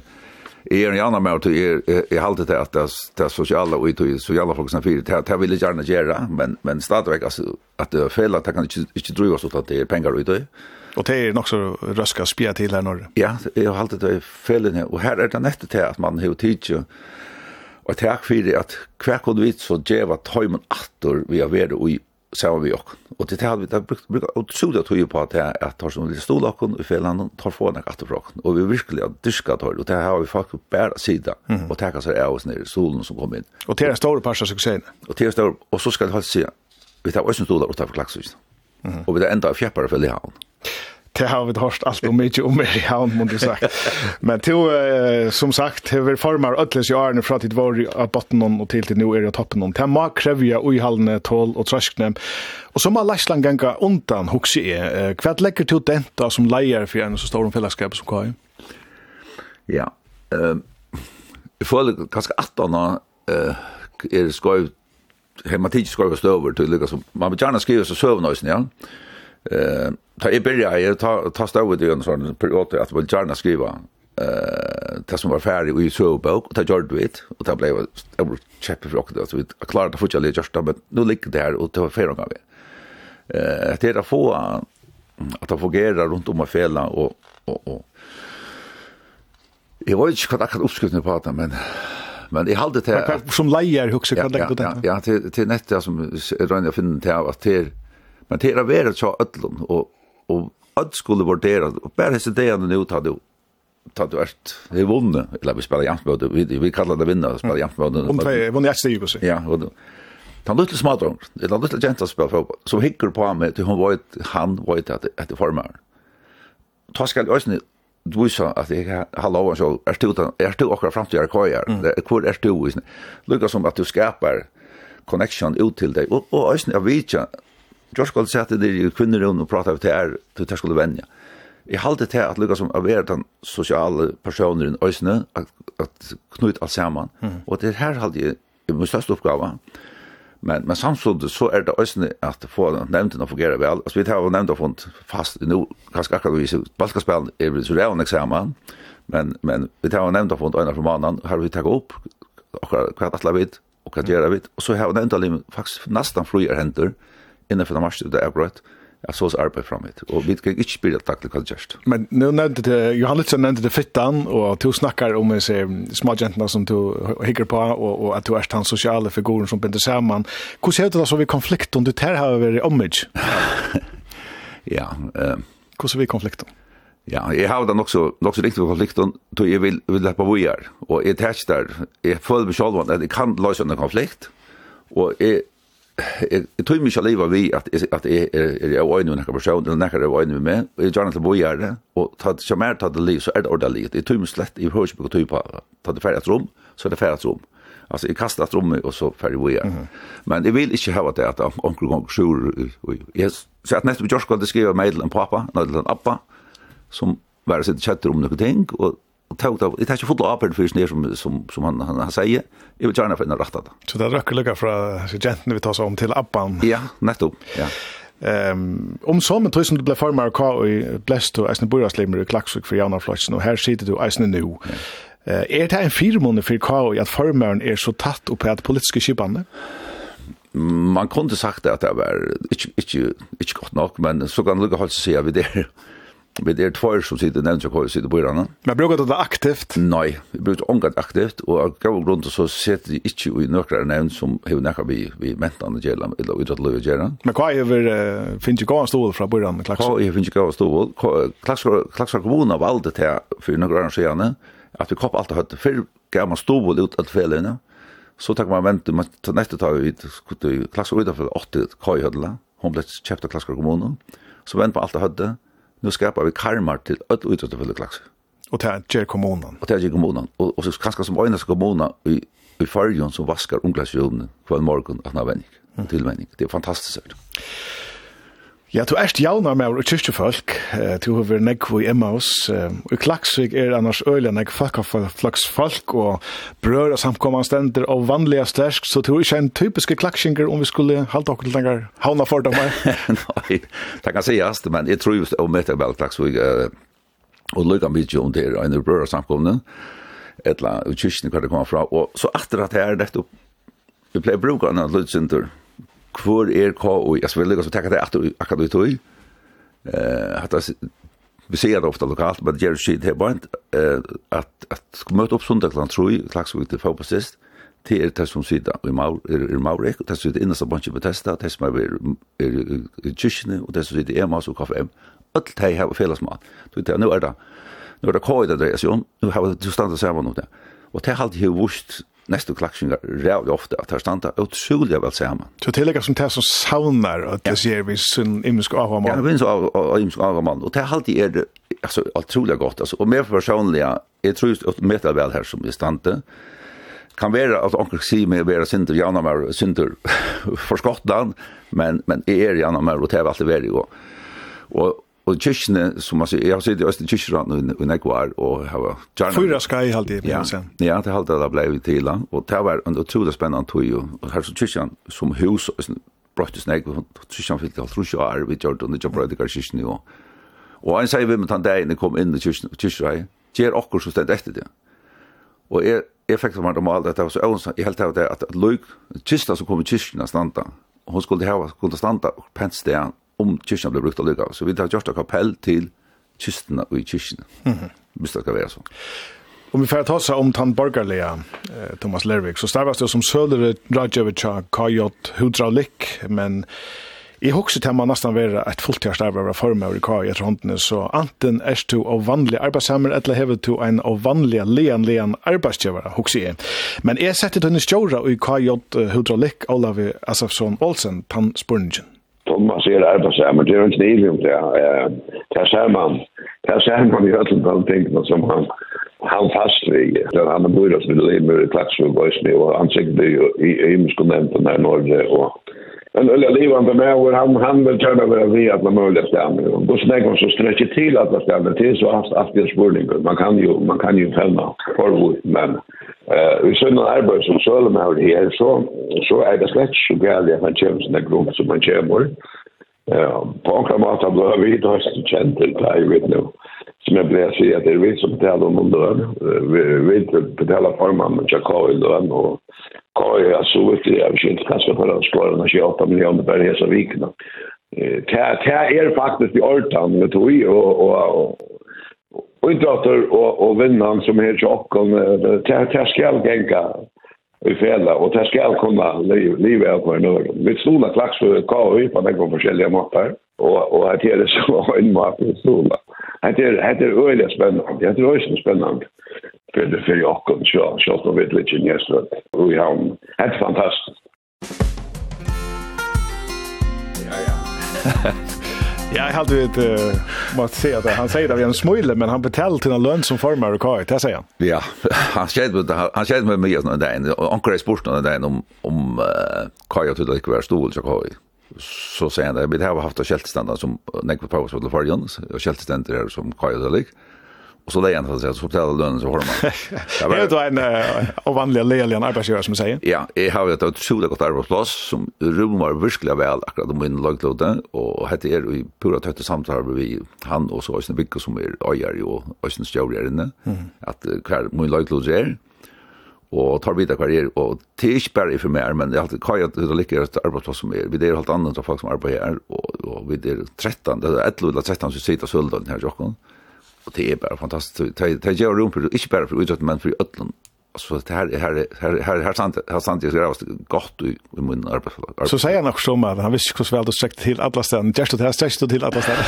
Speaker 14: Jeg er en annan med at jeg, jeg halte til at det er sosiale og det er sosiale folk som fyrer, det vil jeg gjerne gjøre, men, men stadigvæk altså, at det er feil at det kan ikke, ikke drive oss ut at det er penger ut det.
Speaker 2: Og det er nok så spia til her når
Speaker 14: Ja, jeg har alltid til feilen her, og her er det nettet til at man har tidsi og takk det at hver kunne vi så djeva tøymen atter vi har vært i så vi ok. Og det tað vi da brukt brukt utrolig tøye på at at tar som lille stol okken i felan tar få nek atter okken. Og vi virkelig at tað tar og det har vi faktisk bare sida og taka seg av oss ner i solen som kom inn.
Speaker 2: Og det er en stor parsa suksessen.
Speaker 14: Og det er stor, og så skal jeg Við tað vi tar også stolar utenfor klakshusen. Og vi tar enda af fjeppar i hann
Speaker 2: det har vi hört allt om mycket om i havn, måste sagt. Men till, eh, som sagt, har vi formar ödles i årene fra att var av botten och till till nu är det toppen. Det må krävja oihallande tål och tröskne. Och så må Leisland ganga undan huxa är. Eh, Kvart til till denta som lejer för en så stor fällskap som kvar.
Speaker 14: Ja. Ehm uh, för kanske att då eh är skoj hematik skoj över till som, man vill gärna skriva så sövnösen ja. Eh, ta i börja jag ta ta stod det en sån period att vill gärna skriva eh det som var färdigt i så bok och ta gjorde det och ta blev jag var cheppe för också så vi klarade att fortsätta just men nu ligger det här och ta färdig av det. Eh det är att få att det fungerar runt om och fälla och och och Jeg vet ikke hva jag kan uppskriva på det, men men jeg halde
Speaker 2: till som
Speaker 14: lejer
Speaker 2: huxar
Speaker 14: kan
Speaker 2: lägga det.
Speaker 14: Ja, till till nästa som finne til at det er Men det å være så ödlon, og, og ødl skulle vurdere, og bare hese det han nå tar du tar du ert er vunnet, eller vi spelar jant mot vi vi kallar det vinna spelar jant mot
Speaker 2: om tre vunnet jag säger så
Speaker 14: ja og och han luttel smadrong, ung eller luttel jenta spelar fotball, som hikker på mig til hun vet, han vet at det er forma ta skal jeg også du sa jeg har lov så er du är du också fram till kojar kvar är du Lucas som at du skapar connection ut til deg, og och ösn av vitcha George skulle sette det i kvinnor og prata til er til det skulle vänja. Jeg halte til at lukka som av er den sosiale personer i øysene, at, at knyta alt sammen. Mm. Och det halte jeg jag min største oppgave. Men, men samtidigt så är det ösnen att få nämnden att fungera väl. Alltså vi tar nämnden fått fast nu ganska akkurat vi balkaspel är väl så det en examen. Men, men vi tar nämnden fått ena från mannen har vi tagit upp och kvart alla vid och kvart göra vi. Och så har vi nämnden faktiskt nästan flyger händer. Mm innenfor den marste, det er brøtt, Jag sås oss arbeid fram hit. Og vi kan ikke spille takle hva det.
Speaker 2: Men nu nevnte det, Johannelsen nevnte det fittan, og du snackar om disse småjentene som du hikker på, og, og at du er den sosiale figuren som binder sammen. Hvordan ser det da så vi konflikten? Du tar här över i
Speaker 14: ja. Eh,
Speaker 2: Hvordan er vi konflikten?
Speaker 14: Ja, jeg har da nokso nokso riktig konflikten, då jeg vil vil lappa vojar og jeg tæstar, jeg føler meg selv at jeg kan løse en konflikt. Og jeg jeg jeg tror mye livet vi at, at jeg er er, av øynene med noen person, eller noen er av øynene med meg, og jeg gjør det til å bo gjøre, og tatt, som er tatt det liv, så er det ordentlig livet. Jeg tror mye slett, jeg hører ikke på tøy på, tatt det ferdig rom, så er det ferdig rom. Altså, jeg kastar et rom, og så ferdig färg vi är. Men jeg vil ikke ha det at onkel gong sjur. jeg sa at nästa vi gör ska det skriva en pappa, eller till en appa, som var sitt chatt om noen ting, og tog det, det er ikke fotla apel for snir som, som, som han, han, han sier, jeg vil gjerne finne rett av det.
Speaker 2: Så det er røkker lukka fra jentene vi tar seg om til Abban?
Speaker 14: Ja, nettopp, ja.
Speaker 2: Um, om som en tusen du ble formar av hva og blest og eisne boraslimer i Klaksvik for Jan Flotsen, og her sitter du eisne nu. Ja. Uh, er det en firmåne for hva i at formaren er så tatt opp på at politiske kibane?
Speaker 14: Man kunde sagt at det var ikke, ikke, ikke godt nok, men så kan det lukka holdt seg av det Vi er tvær som sitter nevnt og sitter på hverandre.
Speaker 2: Men bruker du det aktivt?
Speaker 14: Nei, vi bruker det omgått aktivt, og av gav grunn så sitter vi ikke i nøkere nevnt som hever nekka vi, vi mentene gjerne, eller utrettet løy gjerne.
Speaker 2: Men hva er vi finnes ikke gav stål fra bøyren?
Speaker 14: Hva
Speaker 2: er
Speaker 14: vi finner ikke gav stål? Klaksar kommunen valgte til for nøkere år siden, at vi kopp alt og høyt. Før gav man stål ut av felene, så takk man vente, man nettet tar vi klaksar utenfor 80 køyhødla, hun ble kjøpt av klaksar kommunen, så vente på alt og høyt, nu skapar vi karmar til öll utåtfullt klax.
Speaker 2: Och det ger kommunen.
Speaker 14: Och det ger kommunen. Och, och så kanske som ena kommunen i, i Färjön som vaskar omklädningsrummen kväll morgon att när vänning. Mm. Till vänning. Det är fantastiskt.
Speaker 2: Ja, du erst jaunar med og kyrkjefolk, du har vært nekvo i Emmaus, og i Klaksvik er annars øyla nekv flakkaflaks folk, og brøra samkomman stender og vanliga stersk, så du er ikke en typiske klaksinger om vi skulle halda okkur til dengar hauna fordomar.
Speaker 14: Nei, det kan sies, men jeg tror just om etter vel Klaksvik, og lukka mykje om det er en brøra samkomman, etla, og kyrkjen hver det kommer fra, og så atter at her, nettopp, vi pleier bruka annan lutsintur, hvor er KOI? Jeg vil lukka så tenke det akkurat du tog ut i. Vi ser det ofte lokalt, men det gjør ikke det bare at at møte opp sundag klant tror jeg, Klagsvig til fotballsist, til er det som sitter i Maurik, og det som sitter innast av bunch i Bethesda, det som er i kyrkene, og det som sitter i Emas og KFM. Alt det her er det Nå er det, nå er det KOI det dreier seg om, nå har vi standa sammen om det. Og det har alltid vært nästa klaxingar rävd ofta att här stanta otroliga väl samman.
Speaker 2: Så tillägga som det som saunar att det ser vi sin imsk
Speaker 14: av
Speaker 2: Ja,
Speaker 14: det finns av imsk av man och det alltid är alltså otroligt gott alltså och mer personliga är tror just att väl här som är stanta kan vara att onkel si med vara synter Janna mer synter för Skottland men men är Janna mer och det har alltid varit och og kyrkene, som man sier, jeg har sittet i Østen kyrkjeraten i Nekvar, og jeg var gjerne...
Speaker 2: Fyra skai halde jeg,
Speaker 14: ja,
Speaker 2: ja,
Speaker 14: det halde det blei vi til, og det var en utrolig spennende tog, og her så kyrkjan som hus, brøttes nek, og kyrkjan fyllt halvt rusja år, vi gjør det, og det brøyde kyrkjene, jo. og han sier vi med den dagen jeg kom inn i kyrkjeraten, gjør okkur som stendt etter det. Og jeg, jeg fikk det var normalt, at det var så øvnsamt, jeg helt av det, at, at løyk, kyrkjene som kom i kyrkjene standa, og hun skulle ha, skulle standa, pent sted, om kyrkjen ble brukt allikevel. Så vi har gjort et kapell til kyrkene og i kyrkjen. mm -hmm. hvis det skal være sånn.
Speaker 2: Om vi får ta seg om den borgerlige eh, Thomas Lervik, så starves det som sølere Rajavitsja KJ Hydraulik, men i hokse til man nesten være et fulltidsstarver av form av KJ etter håndene, så anten er du av vanlige arbeidshammer, eller hever du en av vanlige lean lean arbeidsgjøvere, hokse jeg. Men jeg setter denne stjåra i KJ Hydraulik, Olavi Asafsson Olsen, tann spurningen
Speaker 17: som man ser arbeid sammen, det er en kniv om det. Det ser man, det ser man i høyden på tingene som han, han fast vi vid. Han har bor oss med limer i Klatsvig og Bøysni, og han sikkert i Ymskonenten her i Norge, og en ölla livande med och han han vill köra över vi att man möjligt stämmer och då snägg hon så sträcker till att man stämmer till så hans aftes burning man kan ju man kan ju fälla för men eh i sådana arbeten som så med här så så är det slätt så gärna att man känner sina grund som man känner på en kramat av dörr vid har jag känt till det här, vet nu. Som jag blev säga att det är vi som betalar om dörr. Vi betalar formen med Jakao i dörren och Kaj så sovit i över sin kanske för att skåra när 28 miljoner per resa vikna. Det är faktiskt i ortan med tog och Och inte att och och vinnan som är tjock och det här ska jag gänga i fälla och det ska kunna livet på en öron. Vi stola klax för KU på den kommer skälja mappar och och här är så en mat i stola. Här är det är öliga spännande. Jag tror det är spännande. För det för jag kan så så då vet lite nästa. Vi har ett fantastiskt.
Speaker 2: Ja ja. Ja, jag hade ett uh, måste säga att han säger att vi är en smule men han betalar till en lön som formar och kaj, det säger han.
Speaker 14: Ja, han skrev med han skrev med mig någon dag är ankar i sporten där om om uh, kaj och tydligt kvar stol så kaj. Så säger han det vi har haft en skältstandard som nekvot på oss för förjon och skältstandard som kaj och tydligt. Och så det egentligen så så betalar lönen så har man.
Speaker 2: Det är då en ovanlig ledig arbetsgivare som säger.
Speaker 14: Ja, jag har ett otroligt gott arbetsplats som rummar verkligen väl akkurat de min laglåten och hette är i pura tätt samtal vi han och så Östen Bicke som är ägare och Östen Stjärn inne att kvar min laglåt är och tar vidare karriär och tischberg för mer men det är alltid kaj att det ligger ett arbetsplats som är vi det är helt annorlunda folk som arbetar här och, och vi det är 13 det är 11 eller 13 så sitter Sölden här Jockon. Mm och det är bara fantastiskt. Det det gör rum för inte bara för utåt men för öllan. Alltså det här här här här här sant här sant det är gott i min arbetsplats.
Speaker 2: Så säger han också om att han visste hur väl det sträckt till alla ställen. Just det här sträckt till alla ställen.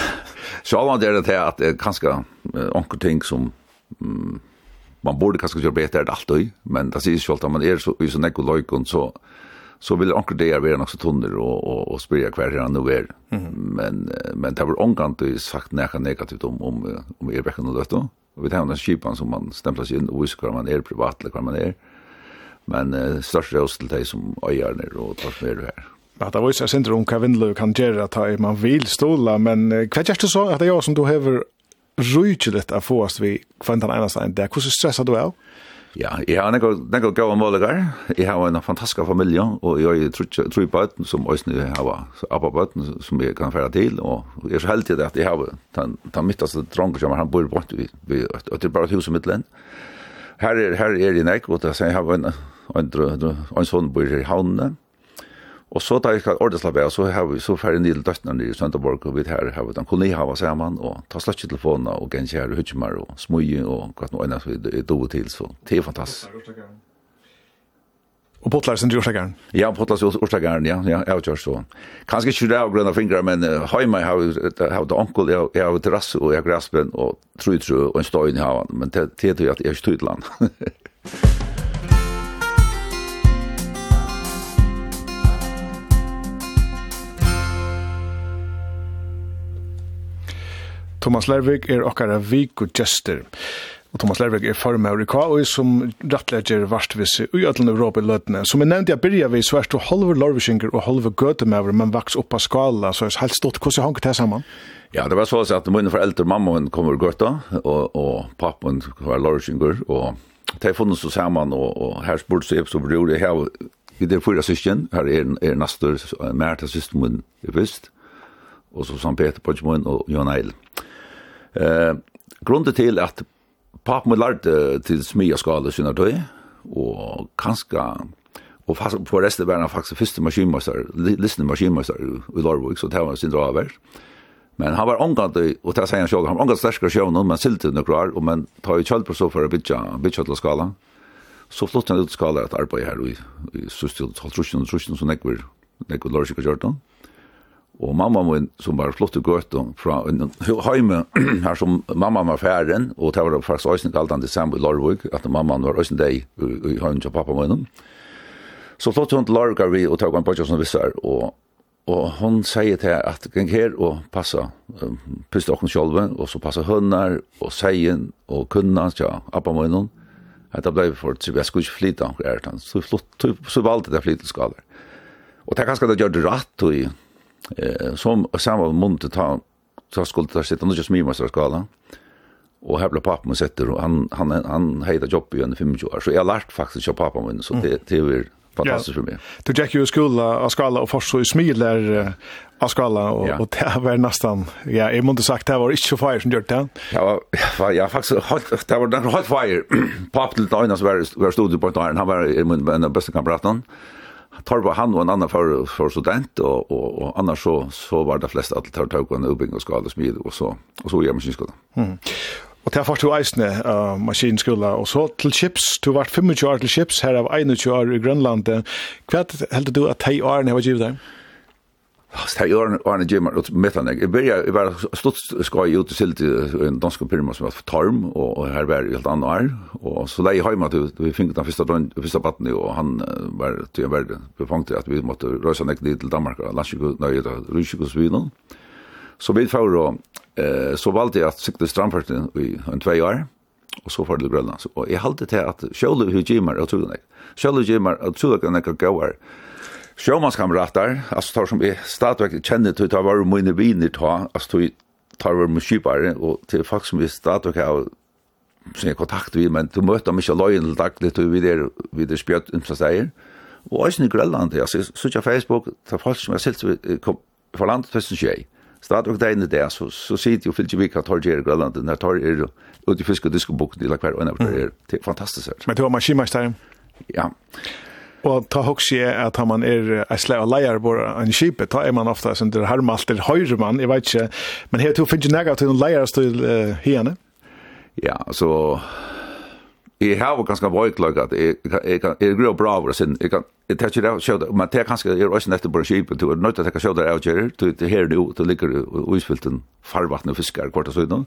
Speaker 14: Så alla det det att det kanske onkel ting som man borde kanske göra bättre allt allt men det är ju självt att man är så i så nekolojkon så så vill onkel det vara något så tunnare och och och spela kvar här nu är. Men men det var omgång det sagt nära negativt om om om är veckan och då. Och vi tar den skipan som man stämplas in och viskar man är privat eller vad man är. Men uh, störst ros till dig som öjar ner och tar med det här.
Speaker 2: Ja, det var ju så om Kevin vindløy kan göra att man vill stola, men hva gjør du så att det er jeg som du hever rujtjeligt få oss vi kvantan ena en där. Hur stressar du är?
Speaker 14: Ja, jeg har nekka gav målegar. Jeg har en fantastisk familie, og jeg har tru bøten som òsne jeg har abba bøten som jeg kan færa til, og jeg er så heldig at jeg har den midtaste dronker som han bor bort, og det er bare et hus i middelen. Her er, her er jeg nek, og jeg har en, en, en, en sånn bor i havnene, Og så tar jeg ordet slapp av, så har vi så færre nydel døttene nere i Sønderborg, og vi her har vi den kolonihava sammen, og ta slett i telefonen, og gjenkjær, og hudgjemmer, og smøye, og hva noe annet vi do til, så det er fantastisk.
Speaker 2: Og potlar sin jordstakaren?
Speaker 14: Ja, potlar sin jordstakaren, ja, ja, jeg har kjørt så. Kanskje ikke det av grønne fingre, men heima har vi det onkel, jeg har terrasse, og jeg har graspen, og tru, tru, og en støy i havan, men det er jo at jeg er ikke tydelig land.
Speaker 2: Thomas Lervik er okkara vik og gester. Og Thomas Lervik er formøver i og som rettlegger varstvis i ødlen Europa i løtene. Som jeg nevnte, jeg byrja vi svært og halve lorvishinger og halve gøtemever, men vaks opp av skala, så er helt stort. Hvordan hanker det sammen?
Speaker 14: Ja, det var så at mine foreldre, mammaen kommer gøta, og, og pappen var lorvishinger, og de har funnet seg sammen, og, og her spurte seg så bror, jeg har vi det fyra syskjen, her er, er Nastor, mer til syskjen min først, og så San Peter Pogmund og Jon Eil. Eh, grunden til at pappa må lærte til smia skala sinne tøy, og kanskje, og fast, på resten var han faktisk første maskinmeister, listende maskinmeister i Lorvik, så det var sin draver. Men han var omgant, og det sier han selv, han var omgant sterskere sjøvn, men silte noen år, og man tar jo kjølt på så for å bytja, bytja til skala. Så flott han ut skala at arbeid her, og i søstil, halvtrusjen og trusjen, så nekver, nekver Lorvik og Og mamma min, som var flott i gøtten fra heime, her som mamma var færen, og det var faktisk også kalt han til Sambo i Lorvig, at mamma var også deg i heime til pappa min. Så flott hun til Lorvig vi, og tog en bøtja som visser, og, og hun sier til at geng her og passa um, pyste okken sjolve, og så passa hønner, og seien, og kunna, ja, appa min, at det blei for, jeg skulle ikke flytta, så, flott, så valgte det flytta flytelskaler. Og det er kanskje det gjør det rett, og eh, som samma månad ta så skulle det sitta något som i mästerskala. Och här blev pappa med sätter och han han han hejda jobb i under 25 år. Så jag lärt faktiskt av pappa min så det det är fantastiskt för mig.
Speaker 2: Du gick ju i skola och skala och först så i smiler av skala och
Speaker 14: ja.
Speaker 2: och det var nästan ja, jag måste sagt det var inte så fire som gjort det.
Speaker 14: Ja, jag jag faktiskt hot det var den hot fire. Pappa till Dynasvär var stod på ett. Han var en av bästa kamraterna tar var han og en annan för för student och och och annars så så var det flest att tar tog en uppbyggnad skala smid och så och så gör maskinskolan.
Speaker 2: Mm. Og det er du eisne uh, maskinskola. Og så til chips, du har vært 25 år til chips, her av 21 år i Grønland. Hva heldur du at de årene har givet deg?
Speaker 14: Så jag var Arne en gym och mittan jag började jag var stått skoj ut till till en dansk firma som var för tarm och här var helt andra år. Och så lei hemma till vi fick den första dagen första vatten och han var till världen befangt att vi måste rösa ner till Danmark och låtsas gå ner till Rysikos vidare. Så vi får då eh så valde jag att sikta strandfarten i en två år. Och så får det Grönland. Så jag hade till att själva hur gymmar och trodde jag själva gymmar och trodde jag kan gå sjömanskamrater, altså tar som jeg stadigvæk kjenner til å ta vara mine viner ta, altså tar tar vara med skipare och till folk som är stadigvæk har som jeg kontakt vi men du møter dem möter mycket lojen till dagligt och vidare vidare spjut in så säger. Og også i Grønland, alltså så ikke Facebook, tar folk som har sett för landet tusen tjej. Stadväg där inne där så så sitter ju filter vi kan ta dig i Grønland, når tar er ut i fisk og diskobok de lager hver og en av det er fantastisk.
Speaker 2: Men du har maskinmästare?
Speaker 14: Ja.
Speaker 2: Og ta hoksi jeg at man er en slag av leier på en kjipe, ta er man ofta som det harmalt er høyre man, jeg vet ikke, men her to finnes jeg nega til noen leier til uh, hene?
Speaker 14: Ja, så jeg har jo ganske vøykløk at jeg, jeg, jeg, jeg er bra over sin, jeg kan Jeg tar ikke det av kjøder, men det er ganske jeg er også nettopp på en kjipen, du er nødt til å ta kjøder av kjøder, du er her nå, du ligger i uisfylten farvattne fiskar kvart og sånn,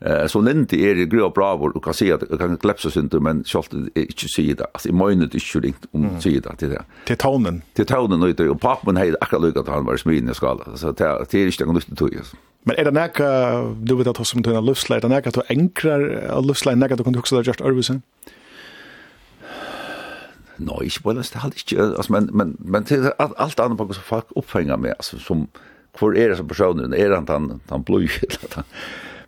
Speaker 14: Eh så lente er det grå bravor och kan se att kan kläpsa synd men skolt inte se det. Alltså i mojnet är ju ringt om se det till det.
Speaker 2: Till tonen.
Speaker 14: Till tonen och det och pappan hade akkurat lukat han var smiden i skala. Så det är inte något nytt tog.
Speaker 2: Men är det näka du vet att som tunna luftslide den näka att enklar luftslide näka att kunna huxa det just Örvisen.
Speaker 14: Nej, ich wollte es halt ich alltså men men men till allt annat på så fuck uppfänga med alltså som hvor er det som personen er han han han blöj eller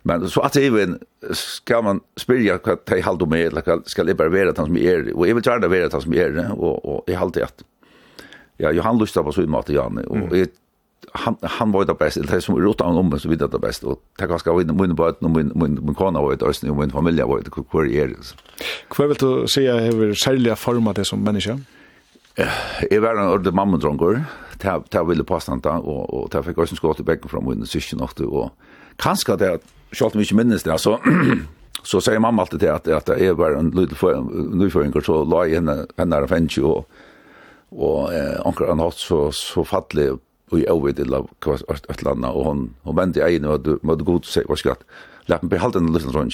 Speaker 14: Men så att även ska man spyrja vad de haldo med eller ska det bara vara han som är och jag vill gärna vara han som är och och i halde att ja Johan lustar på så mat igen och han han var det bästa det som rotar han om så vidare det bäst och ta ganska vinna mun på att mun min mun kan ha ett ösn och min familj var det hur är det.
Speaker 2: Kvar vill du säga hur särliga format det som människa?
Speaker 14: Jeg var en ordentlig mammendronger, til jeg ville påstande, og til jeg fikk også en skåte i bekken fra min syskjen, og kanskje det at Sjalt mykje minnes det, så, så sier mamma alltid til at, at jeg var en liten nyføringer, så la jeg henne henne av fengi, og, og eh, anker han hatt så, så fattelig og i øvig til et eller annet, og hun, hun vendte i egen, og du måtte god til seg, var skatt, lærte meg behalte henne liten sånn.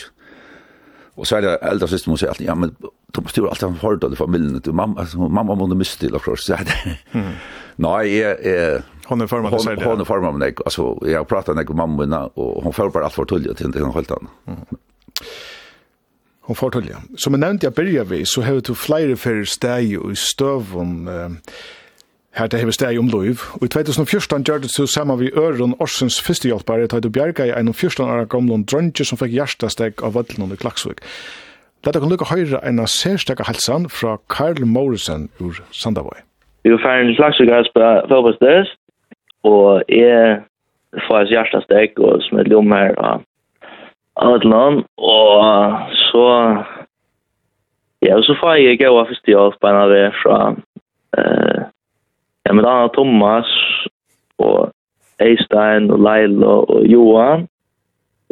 Speaker 14: Og så är det äldre syster måste sier alltid, ja, men Thomas, du har alltid en fordel i familjen du, mamma, mamma måste du miste til, og så er det, nei, jeg, jeg,
Speaker 2: Hon är formad så
Speaker 14: Hon är formad men alltså jag pratade med mamma mina och hon får bara allt för tulja till den helt annan. Mm.
Speaker 2: Hon får tullja. Som jag nämnde jag börjar vi så har du flera för steg och stövon eh, Her det hever steg om loiv, og i 2014 gjør det så sammen vi Øron Orsens førstehjelpare til du bjerga i en 14 år gamle drønge som fikk hjertesteg av vattelen i Klaksvik. Letta kan lukka høyre en av særstekka halsan fra Karl Morrison ur Sandavoy.
Speaker 15: Vi var ferdig i Klaksvik og spela fotballstøst, og jeg får hans hjärsta stek og smedde om her av Adlan, og så ja, så får jeg gå av første hjelp på en av det fra eh, ja, med Anna Thomas og Eistein og Leila og Johan.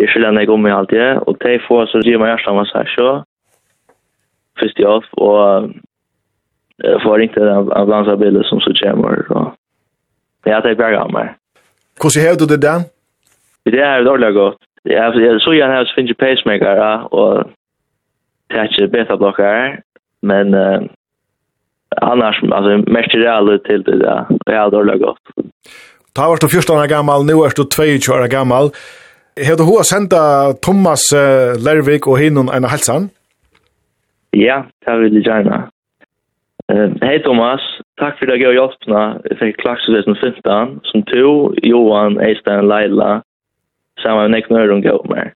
Speaker 15: Jeg skiljer meg om i alt det, og de får så sier meg hjärsta massasje første hjelp, og jeg får ringt en ambulansabil som så kommer, og Ja, det er bare av meg.
Speaker 2: Hvordan har du det der?
Speaker 15: Det er dårlig godt. Jeg så gjerne har jeg finnet pacemaker, ja, og det er ikke beta-blokker, men uh, annars, altså, mest reale til det, ja, det er dårlig godt.
Speaker 2: Da var du 14 år gammal, nu er du 22 år gammal. Har du hva senda Thomas uh, Lervik og hinnon en halsan?
Speaker 15: Ja, det vil jeg gjerne. Uh, Hei Thomas, Takk for det jeg hjelpna. Jeg fikk klaksesesen 15, som to, Johan, Eistein, Leila, sammen med Nekna Øron gav meg.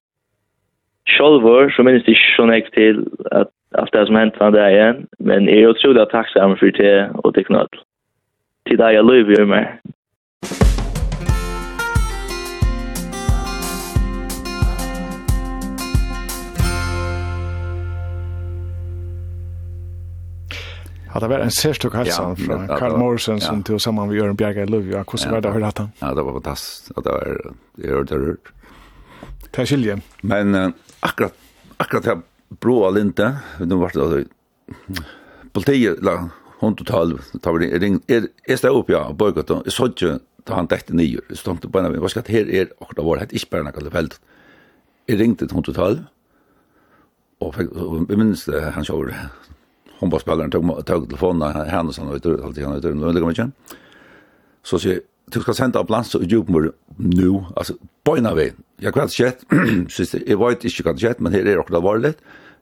Speaker 15: Sjolvor, så minnes jeg ikke så nek til at alt det som hendte han det igjen, men jeg er utrolig takksam for det, og det knøtt. Til deg jeg løyver meg.
Speaker 2: Ja, det var en särskild hälsan
Speaker 14: ja,
Speaker 2: från Carl Morrison
Speaker 14: ja.
Speaker 2: som tog samman med Göran Bjerga i Luvi. Ja, hur var det att höra han?
Speaker 14: Ja, det var fantastiskt. Ja, det var det var det rört.
Speaker 2: Det er skilje.
Speaker 14: Men uh, akkurat akkurat här bråa linte. Nu vart det alltså politiet la hon total tar vi ring är är stä upp ja bojkott och så inte ta han täckte nio. Så tänkte på när vad ska det här är och det var det inte bara något fält. Jag ringde hon total. Och jag minns det han såg hon bara håndballspilleren tog, tog telefonen, han och han vet, alltid han vet, men det kommer ikke. Så sier du skal sende ambulans og djupmur nu, alltså bøyna vi. jag kvart kvært sist jag vet ikke hva det skjett, men her er akkurat varligt.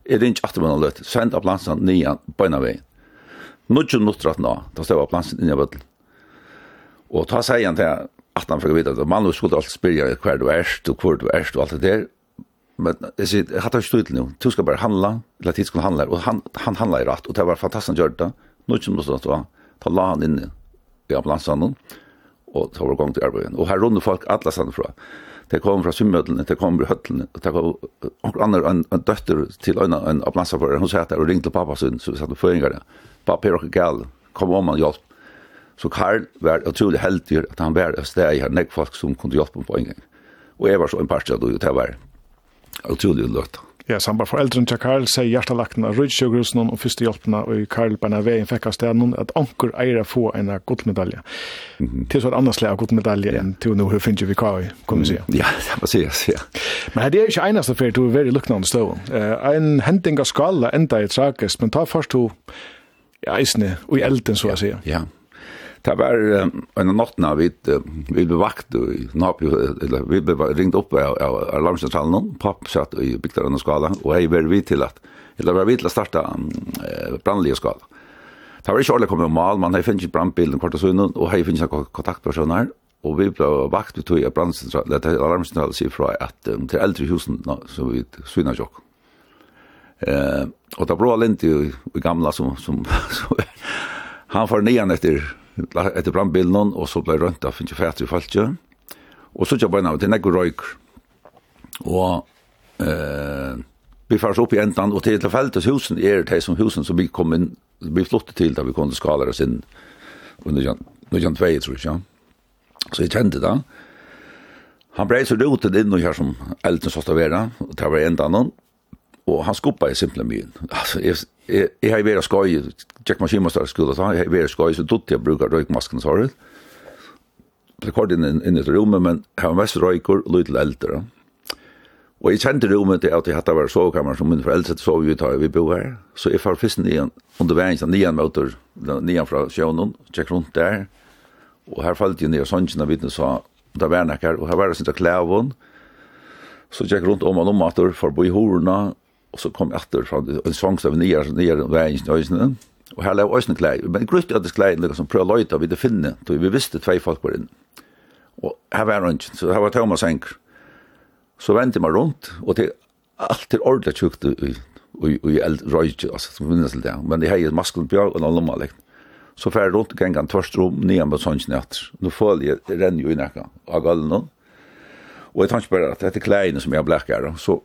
Speaker 14: Jeg inte att man lätt sända send ambulansen nian, bøyna vi. nu ju ikke nutrat nå, då står ambulansen inni i bøtlen. och ta sig igen till att han fikk vite att man skulle alltid spyrja hver du är og hvor du är og alt det der, men jag säger jag har stått nu. Du ska bara handla, eller tid ska handla och han han handlar rätt och det var fantastiskt gjort det. Nu som måste då ta la han inne i ambulansen och det gang till arbeidet. Och här runt folk alle sammen fra. Det kom från symmödeln, det kom från hötlen, det kom och andra en, en dotter till en en ambulansförare. Hon sa att och ringde till pappa sin så vi satt och føringer det. Pappa er och gal. Kom om man hjelp. Så Karl var utrolig heldig att han var där i her, nek folk som kunde hjelpe på en gang. Og jeg var så en part av det, det var utrolig løtt.
Speaker 2: Ja, samt foreldren til Karl sier hjertelakten av rødsjøgrusen og første førstehjelpene og Karl Berna Veien fikk av stedet at anker eier få en godmedalje. Mm -hmm. Til så et annet slag av godmedalje enn til nå hun finner vi hva vi kommer si.
Speaker 14: Ja, det må sies, ja.
Speaker 2: Men det er ikke eneste for du er veldig lukkende støv. Uh, en hending av skala enda er tragisk, men ta først to ja, isne og i elden, så å si.
Speaker 14: Ja, ja. Det var en natt när vi vi bevakt i Napi, eller vi ringt upp av alarmcentralen papp satt i bygdaren och skala och jeg var vi till att eller var vi å starte starta brandlige skala. Det var inte ordentligt kommet mal, man har ikke brandbilen kvart og sønn, og har ikke kontaktpersoner, og vi ble vakt vi tog i brandsentralen, eller alarmsentralen sier fra at um, til eldre husen som vi synar ikke. Eh, og det blå lint i, i gamla som, som, som han får nian etter etter brandbilen, og så ble rønt av finnes fætre i falskje. og så kjøpte jeg navnet til Negger Røyk, og eh, vi færs opp i endan, og til tilfeltes husen er det som husen som vi kom inn, vi flottet til da vi kom til oss inn under Nujan 2, tror jeg, ja. Så jeg kjente det. Han brei så rotet inn og her som elden så stod vera, og det var endan, Og han skuppa i simple myen. Altså, jeg, jeg, jeg har vært skoj, Jack Maskinmastar skulle ta, jeg har vært skoj, så dutt jeg bruker røykmasken svaret. Det kom inn inn i rommet, men jeg var mest røyker, lyd til eldre. Og jeg kjente rommet til at jeg hadde vært sovekammer, som min foreldre sov vi tar, vi bor her. Så jeg far først nian, under veien, nian møter, nian fra sjøvnen, tjekk rundt der. Og her falt jeg ned, og sånn kjennet vittne sa, det var nekker, og her var det sin til klævån. Så tjekk rundt om og om at for bo i horene, og så kom jeg etter fra en sång som nye, nye veien i øysene, og her lev øysene klei, men grutt at det klei liksom prøv løyta vi det finne, Så vi visste tvei folk var inn, og her var han ikke. så her var Thomas Enker. så vendte man rundt, og til alt til ordentlig tjukt i, i, i røyke, altså, som minnes til det, men de heier masken bjørg og noen lomma likt, så fer rundt og gengen tvørst rom, nian på sånn etter, nå føler jeg renner jo i nekka av gallen. og jeg tar ikke bare at dette kleiene som jeg blekker, så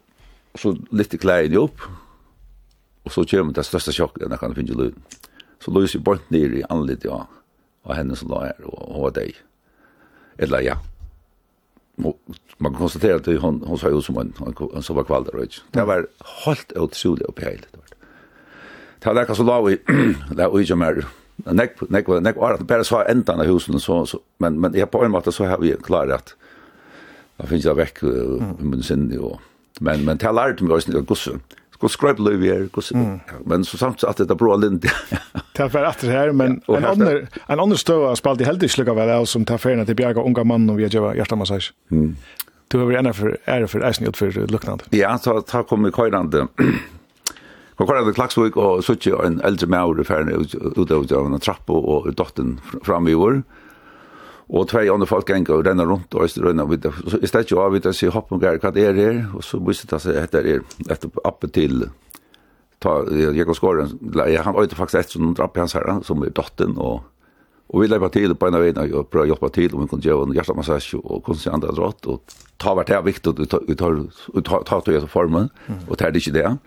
Speaker 14: Og så lyfter klæren opp, og så kommer det største sjokk enn jeg kan finne lyd. Så lyser jeg bort ned i anledning ja, av henne som la her, og hun dig. Eller ja. Man kan att at hon, hon sa jo som en, en som var kvalder, ikke? Det var helt utrolig oppi hele. Det var det. var så la vi, la vi ikke mer, nek, nek, nek, var at bara så endan av husen, så, så, men, men jeg på en måte så har vi klart at, jeg finnes jeg vekk, uh, mm. min sinne, og, Men men tell art mig också gosse. Ska skräp löv här gosse. Men så samt att det bra lind.
Speaker 2: Tar för att det här men en annan en annan stöva spalt i helt lycka väl som tar förna till bjärga unga man och vi gör hjärtamassage. Mm. Du har ena för är för är snitt för luktande.
Speaker 14: Ja, så tar kommer kojande. Og kvar det klaxvik och så en eldre maur ferdig ut ut av en trapp och dottern fram i år. Og tvei andre folk ganger og renner rundt og øster rundt. Så i stedet av vidt jeg sier hopp og gær, hva det er her? Og så viser det seg etter er etter appen til ta, Jakob Skåren. Han øyde faktisk etter som drapp hans herre, som er dotten. Og, og vi lepa til på en av veien og prøve å hjelpe til om vi kunne gjøre en hjertemassasje og se andre drott, Og ta hvert her viktig, og ta, ta, ta, ta, formen, og ta det ikke det.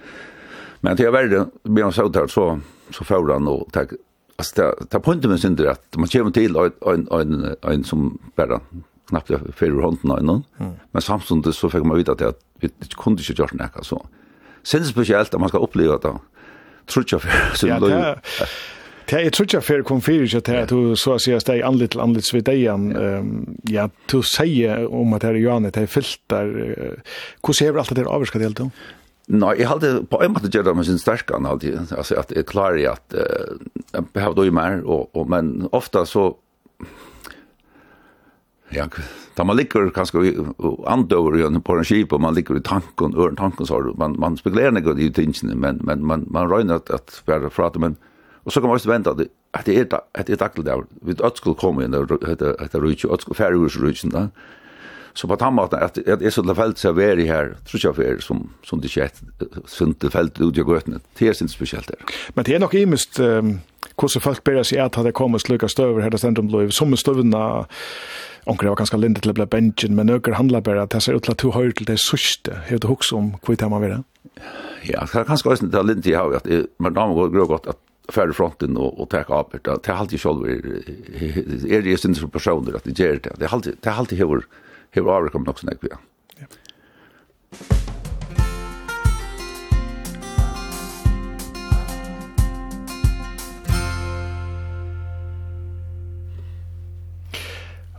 Speaker 14: Men til jeg verre, med han så så, så får han og takk alltså ta ta punkten med synd att man kommer till en en en som bara knappt för runt någon. Men samtidigt så fick man vita att vi kunde inte göra något så sen speciellt att man ska uppleva det tror jag för så
Speaker 2: då Det är trutja för konfirmation att att du så att säga steg an lite an lite vid igen. Ehm ja du säger om att det är Johannes det är filtar hur ser väl allt det avskat helt då?
Speaker 14: Nei, jeg hadde på en måte gjør det med sin sterkan alltid. Altså, at jeg klarer jeg at uh, jeg behøvde jo mer, og, og, men ofte så ja, da man ligger kanskje andøver igjen på en skip, og man ligger i tanken, øren tanken, så man, man spekulerer ikke i tingene, men, men man, man røyner at, at være fra det, men og så kan man også vente at, at det er, at det er daglig der, vi ønsker skulle komme inn, at det er rujtje, ønsker færre hos rujtjen da, Så på tamma att det är så det fält så är det här tror jag för som som det skett sunt det fält ut jag gött det är sin speciellt där.
Speaker 2: Men det är nog i mest hur folk börjar sig att hade kommit sluka stöver här där centrum blev som stövna Onkel var ganska lindet till blev bli men öker handlar bara att det ser ut til at du hører det sista hur er det hukse om kvitt hemma vid det?
Speaker 14: Ja, det er ganska også til lindet jag har, att man damer går gott att färre fronten och och täcka upp Det har alltid själv är det ju synd för personer att det gör det. Det har alltid det har alltid hur hever avrekom nok sånn ekvia. Ja.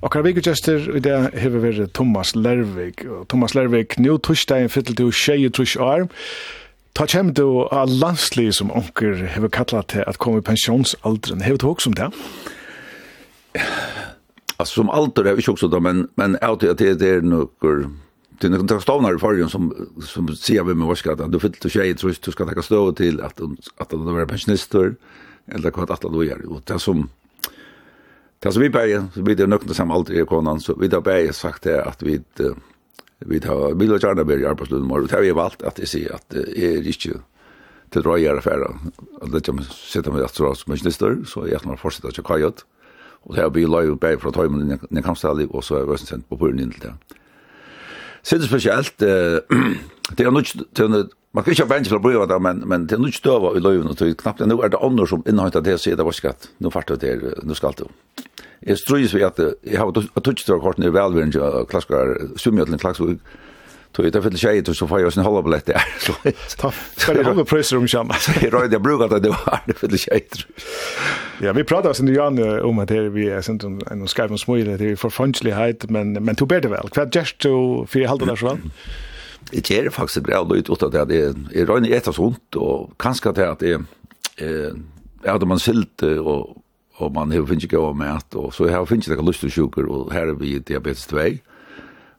Speaker 2: Og Okkar vikugjester i det hever vært Thomas Lervig. Thomas Lervig, nu torsdagen fyrt til tjei trus år. Ta kjem du av landslig som onker hever kallat til at komme i pensjonsalderen. Hever du også om det?
Speaker 14: Alltså som allt det är ju också då men men att det är det är några till några i förrjun som som ser vi med varska att du fyllt och tjej tror du ska ta stå till att att det var pensionister eller kvart att då gör och det som det som vi på så blir det nökna som alltid är konan så vi där på sagt det att vi vi tar vill och gärna börja på slutet morgon det har vi valt att det ser att det är inte till dröjare göra affärer att det kommer sätta mig att så pensionister så jag att man att köra kajot Og det har vi løy bæg fra tøymen i Nekamstalli, og så er Østen sendt på puren inn til det. Sitte spesielt, det er nødt til Man kan ikke ha bensje å bruke det, men, men det er nødt støva i løyven, og knappt nå er det andre som innhøyter det, sier det var skatt, nå fart det her, nå skal det. Jeg strøys vi at jeg har tøtjstøra korten i velvirring av klaskar, svimjøtlen klaskar, Tog det för tjej, så får jag sin hålla biljett där.
Speaker 2: Ta för det priser om chamma.
Speaker 14: Så jag rörde jag brukar det var det för tjej.
Speaker 2: Ja, vi pratar sen ju om att det vi är sent en skriv om smöjle det är för funchlighet men men tog bättre väl. Kvart just to för halda där så.
Speaker 14: Det är faktiskt bra då ut åt att det är rörde ett sånt och kanske att det är eh hade man silt och och man har finnit gå med att och så har finns det lust och sjuker och här är vi diabetes 2.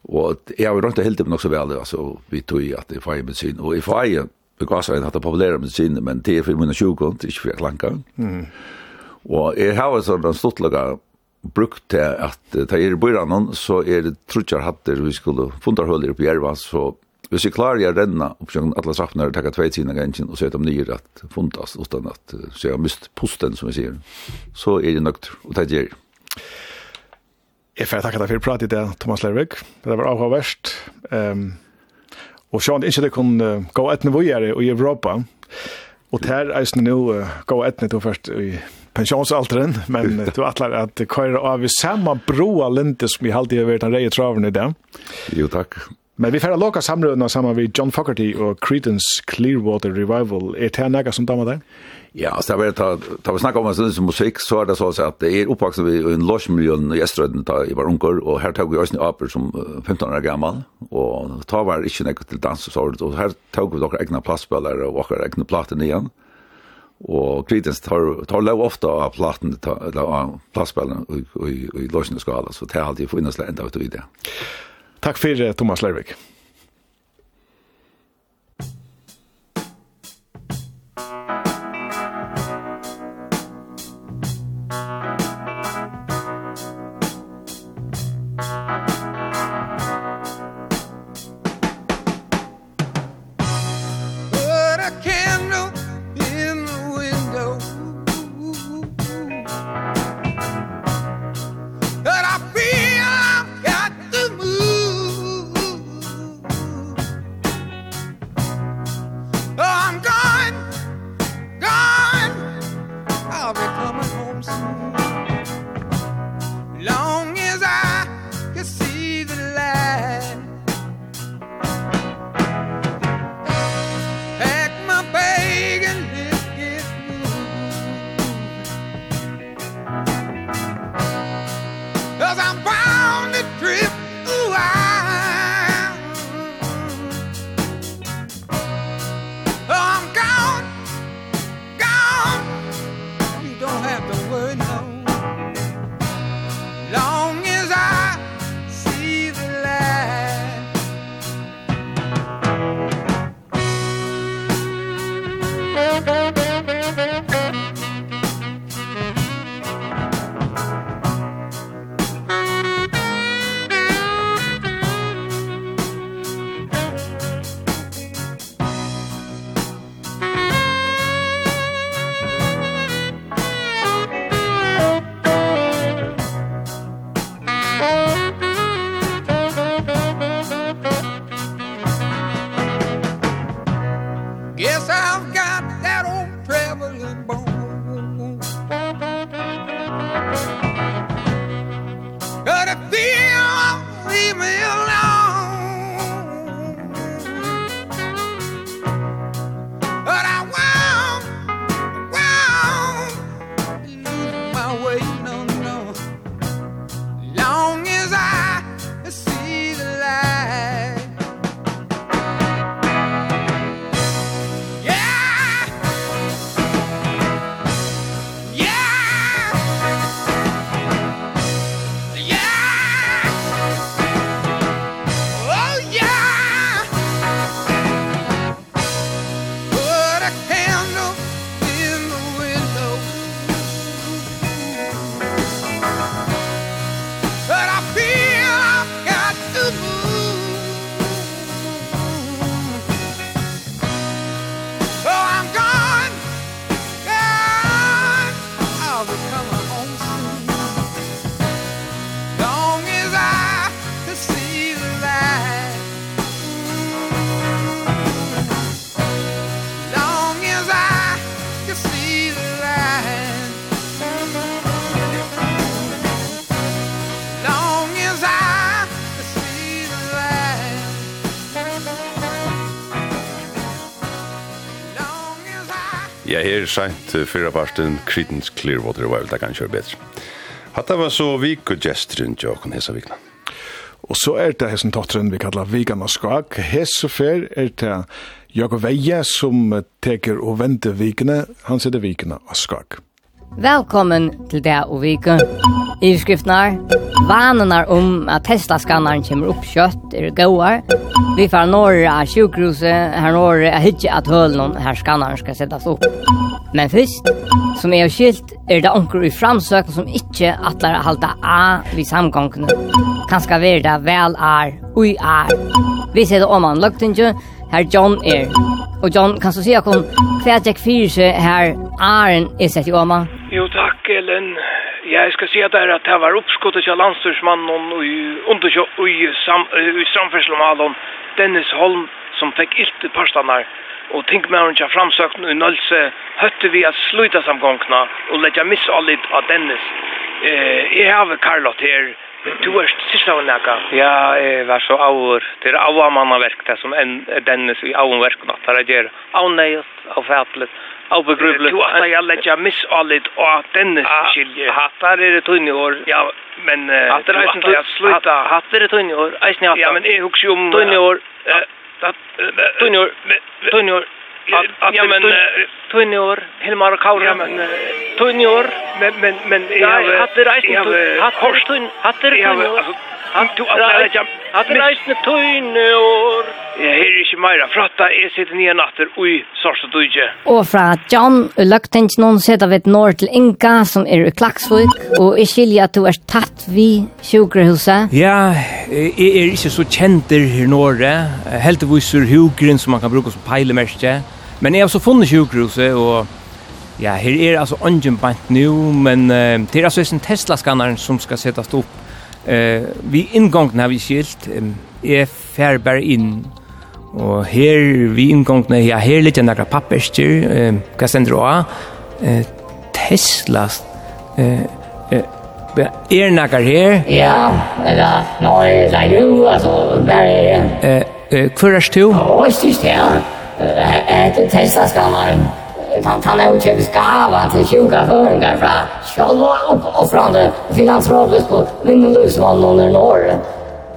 Speaker 14: Og jeg har rundt og heldig nok så vel, altså, vi tog i at jeg får medisin, og jeg får jeg, because jeg hadde populære medisiner, men det er for mine sjukon, det er ikke for jeg klanka. Mm. Og jeg har en sånn stortlaga brukt til at ta er i bøyranen, så er det trutjar hatter vi skulle fundarhøller opp i Jerva, så hvis jeg klarer jeg renna opp sjøkken alle sappene og takka tvei tina gansjen og søta om nyer at fundas, utan at så jeg har mist posten, som jeg sier, så er det nøkt, og det er det.
Speaker 2: Jeg får takke deg for pratet i det, Thomas Lervig. Det var avhånd verst. Um, og sånn, ikke det kunne gå et nivå i Europa. Og der er det nå gå et nivå først i
Speaker 18: pensionsalderen, men du atler at køyre av i samme broa lente som vi alltid har vært en reie traven i det.
Speaker 14: Jo, takk.
Speaker 18: Men vi får låka samrøvna sammen med John Fogarty og Creedence Clearwater Revival. Er det her som damer deg?
Speaker 14: Ja, altså jeg ta ta vi snackar om en stund som musik så är det så at jeg er oppvaksen i en låsmiljøen i Estrøyden da i var unger, och här tog vi oss en aper som 15 år gammal och ta var inte något till dans så, och här tog vi några egna plastspelare och våra egna plattor igen. Och kritens tar, tar lov ofta av plattan eller av plassspillene i, i, i skala, så det har alltid funnits ända enda ut i det.
Speaker 18: för det Thomas Lervik.
Speaker 1: her sent fyrra parten Creedence Clearwater Revival, det kan kjøre bedre. Hatta var så vik og gestrin til åkken hesa vikna.
Speaker 18: Og så er det hessen totteren vi kallar Vigan og Skag. Hesse fer er det Jakob Veie som teker og venter vikene, han sitter vikene og Skag.
Speaker 19: Velkommen til det og vike. I skriftnar, vanene om at Tesla-skanneren kommer opp kjøtt er gåar. Vi får norra av sjukhuset, her norra er ikke at hølen her skanneren skal settes opp. Men først, som er skilt, er det onker i framsøken som ikke atler å halda av vi samgångene. Kanskje være det vel er, ui er. Vi ser det om han løgtinge, her John er. Og John, kan du si akkur, hva er det seg her, Aren er sett i åman?
Speaker 20: Jo, takk, Ellen. Jeg skal si at det er at det var oppskottet til landstyrsmannen og i, i, sam, i samferdselsomhalen Dennis Holm som fikk ilt i parstanar og tinkmæren til framsøkten i Nølse høtte vi at sluta samgångna og letja missallit av Dennis. Eh, jeg har Karlot her Du er sysna av nekka?
Speaker 21: Ja, jeg var så avur. Det er av mannaverk, det som en er dennes i av verk, Det er det av nøyest, av fætlet, av begrublet.
Speaker 20: Du at jeg letja legger misallit av dennes skilje.
Speaker 21: Hattar er det tunne år.
Speaker 20: Ja, men...
Speaker 21: Hattar er eisen
Speaker 20: sluta.
Speaker 21: Hattar er det tunne år. Eisen hattar.
Speaker 20: Ja, men jeg hukks jo om...
Speaker 21: Tunne år. Tunne år. Tunne år ja men tunnior Hilmar och Kaur
Speaker 20: ja men
Speaker 21: tunnior
Speaker 20: men men men
Speaker 21: jag hade rejst hade tunn hade tunnior
Speaker 20: Han tog att lägga.
Speaker 21: hade rejste tunne år.
Speaker 20: Jag hör inte mera. Fratta är sitt nye natter. Oj, sorsa duje.
Speaker 19: Och fra John Löktenj någon av et norr till Inka som är i Klaxvik. Och i skiljer at du er tatt vi sjukrehuset.
Speaker 22: Ja, jeg er ikke så känd här norr. Helt visar sjukren som man kan bruka som pejlemärke. Men jeg har så funnet sjukhuset och ja, här är alltså ungen bant nu, men uh, det är altså en Tesla-skannaren som ska sättas upp. Eh, vi ingången har vi skilt, um, är färbar in och här vi ingången, ja, här lite några papperstyr, eh, Cassandra, eh, Tesla, eh, eh, Er nakkar her?
Speaker 19: Ja, eller, nei, det er jo, altså, bare...
Speaker 22: Eh, eh, hvor er du?
Speaker 19: Åh, jeg synes det, ja ett Tesla-skallar utan han har köpt skava till 20 föringar för och från det finansrådet på min livsman under Norr.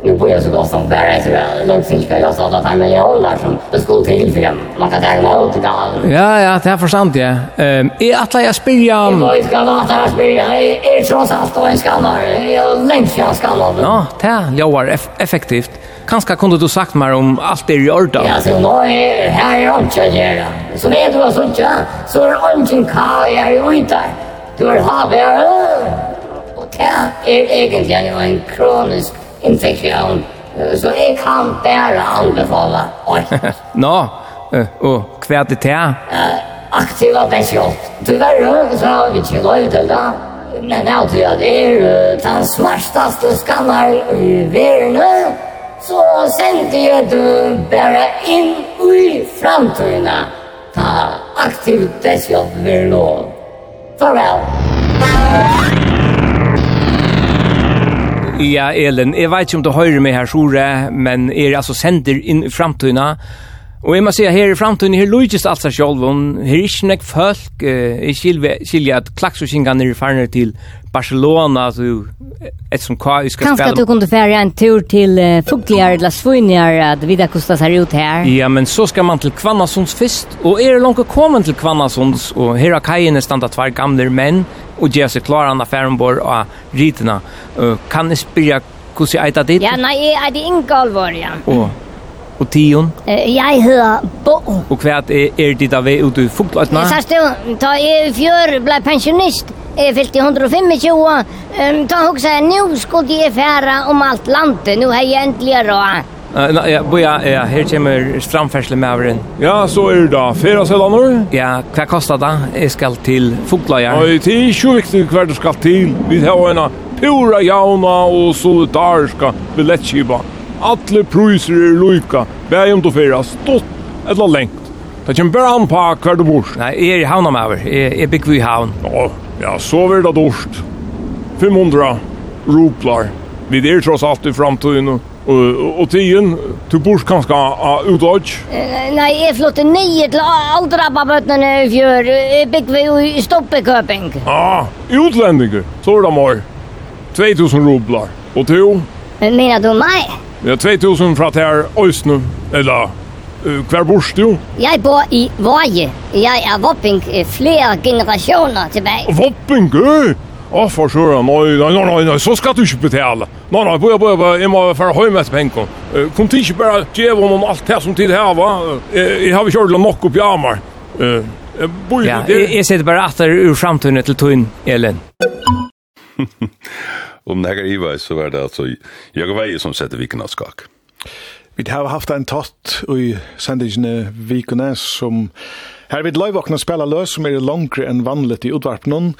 Speaker 19: Nu bor jag så gott som bara så jag sin ska jag stå att han är hållar som det skulle till för man kan ta mig ut i dag.
Speaker 22: Ja, ja, det är förstånd jag. Um, är att jag spyrja om...
Speaker 19: Jag ska låta jag spyrja. Är trots allt då en skallar. Jag är längst jag skallar.
Speaker 22: Ja, det är låter effektivt. Kanske kunde du sagt mer om allt det i ordan.
Speaker 19: Ja, så nå er her er ikke å gjøre. Så vet du hva som ikke, så er det ikke hva jeg er jo. Du er havet her. Og det er egentlig en kronisk infeksjon. Så jeg kan bare anbefale alt.
Speaker 22: Nå, og hva er det til?
Speaker 19: Aktiva pensjon. Tyvärr så har vi ikke lov til det men jag tror att det är den smartaste skannaren i världen så sendte jeg du bare inn i framtiden. Ta aktivt dess jobb vill nå. Farväl!
Speaker 22: Ja, Elin, jeg vet ikke om du hører meg her, Sjore, men er altså sender inn i framtiden, Og jeg må si her i framtiden, her lujtist alt seg sjolv, her er ikke nek folk, jeg skilja at klaksoskingan er farner til Barcelona, så et som hva vi skal spela.
Speaker 19: Kanskje at du kunne fære en tur til uh, Fugliar eller Svunjar, at vi da kosta seg ut her.
Speaker 22: Ja, men så skal man til Kvannasunds først, og er langt kommet til Kvannasunds, og her har kajene standa tvær gamle menn, og gjør seg klar anna færenbor og rytina. Uh, kan jeg spyrja hvordan jeg eit dit?
Speaker 19: Ja, nei, jeg det i Ingalvor, ja.
Speaker 22: Og og Tion?
Speaker 19: Jeg hedder Bo.
Speaker 22: Og hva er, er det der ved ute i Fugløytene?
Speaker 19: Jeg sa jo, da jeg i fjør ble pensjonist, jeg fyllt i 125 år, um, da hugsa jeg, nå skulle jeg fære om alt landet, nå har jeg endelig råd.
Speaker 22: Uh, ja, boja, ja, her kommer stramfersle med avren.
Speaker 23: Ja, så er det da. Fera seg da nå?
Speaker 22: Ja, hva kostar det? Jeg skal til Fogløyer.
Speaker 23: Nei, det er ikke viktig hva du skal til. Vi har en pura jauna og solidariska billettskipa. Alle priser er lykka, bæg om du fyrir, stått eller lengt. Det kommer bare an på hver du bor.
Speaker 22: Nei, jeg er i havn om over. Jeg, jeg bygger i havn.
Speaker 23: Ja, ja, så blir det dorst. 500 ruplar. Vi er tross alt i framtiden. Og, og, og tiden, du bor kanskje uh,
Speaker 19: utått? Nei, jeg flytter nye til aldrabbabøttene i fjør. Jeg bygg jo i Stoppekøping.
Speaker 23: Ah, utlendinger. Så er det mer. 2000 rublar. Og to?
Speaker 19: Mener du meg?
Speaker 23: Vi har 2000 fra her Øysne, eller uh, hver bors du?
Speaker 19: Jeg bor i Våje. Jeg er vopping flere generationer tilbake.
Speaker 23: Vopping, øy! Åh, for sure, nei, nei, nei, nei, nei, så skal du ikke betale. Nei, nei, bøy, bøy, bøy, jeg må fære høy med penger. Uh, kom til ikke bare gjøre om alt det som tid her, va? Uh, jeg har kjørt nok opp i Amar. Uh, bøy,
Speaker 22: ja, jeg, jeg sitter bare atter ur framtunet til tøyen, Elin.
Speaker 1: om det här Iva så var det alltså jag var ju som sätter viken skak.
Speaker 2: Vi har haft en tott i sendingen vikene som her vid løyvåkna spela løs som er langre enn vanligt i utvarpnen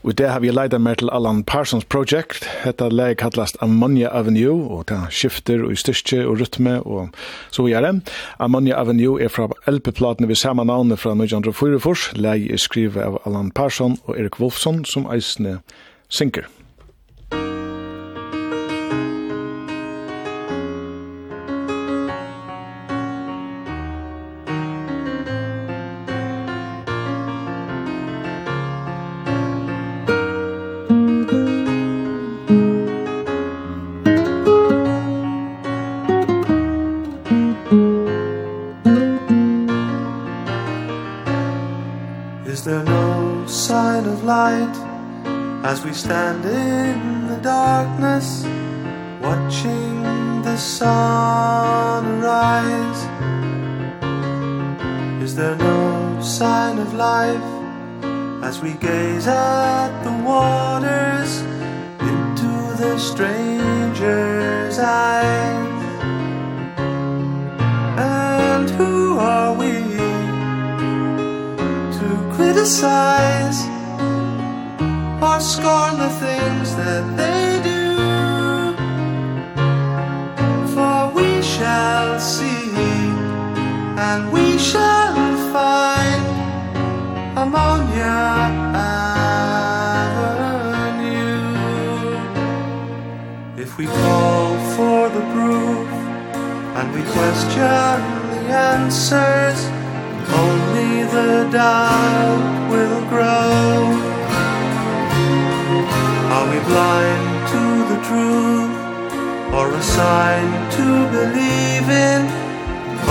Speaker 2: og det har vi leida mer til Alan Parsons Project Hetta leie kallast Ammonia Avenue og det skifter og styrke og rytme og så gjør det Ammonia Avenue er fra LP-platene vi samme navnet fra 1944 leie er skrivet av Alan Parson og Erik Wolfson som eisne synker.
Speaker 24: stand in the darkness Watching the sun rise. Is there no sign of life As we gaze at the waters Into the stranger's eyes? And who are we To criticize? things that they do. For we shall see And we shall find Ammonia Avenue. If we call for the proof And we question the answers Only the dark will grow blind to the truth or a sign to believe in.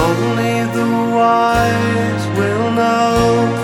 Speaker 24: Only the wise will know.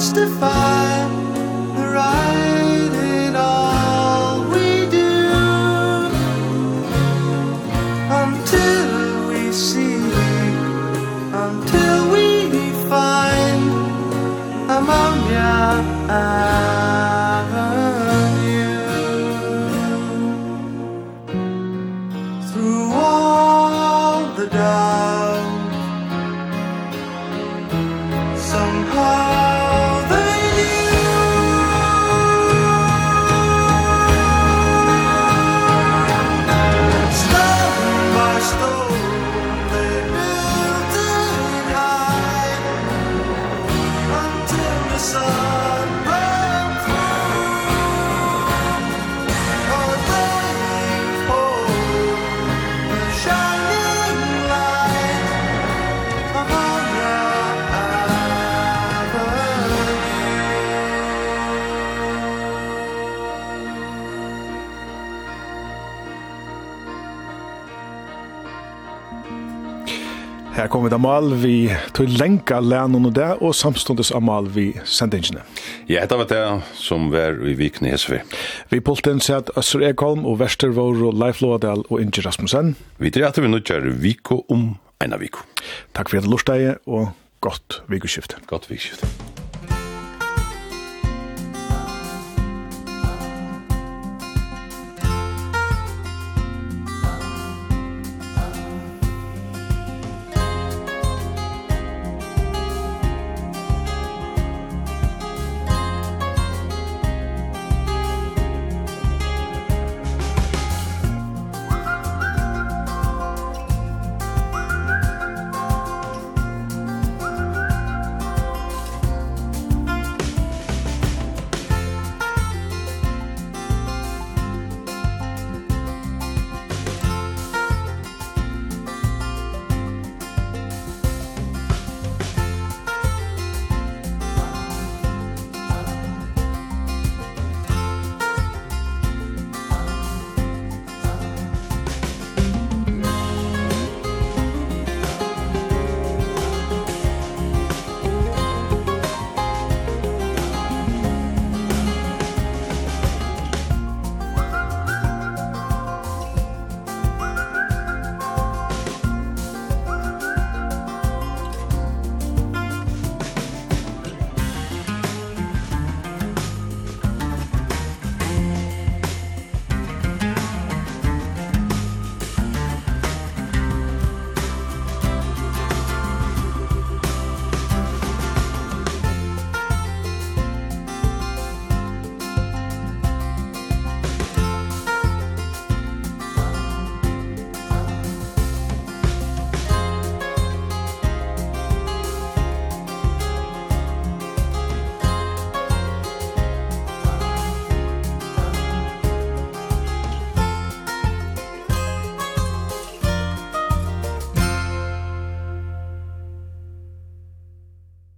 Speaker 24: justify
Speaker 2: kom vi da mal vi til lenka lennon og det, og samståndes av mal vi sendingene.
Speaker 1: Ja, dette var det som var i Vikne Hesvi.
Speaker 2: Vi pulten sett Øsser Ekholm og Vestervor og Leif Loadal og Inge Rasmussen.
Speaker 1: Vi dreier at vi nå kjører Viko om Einar Viko.
Speaker 2: Takk for at du lortet og godt vikoskifte.
Speaker 1: Godt vikoskifte.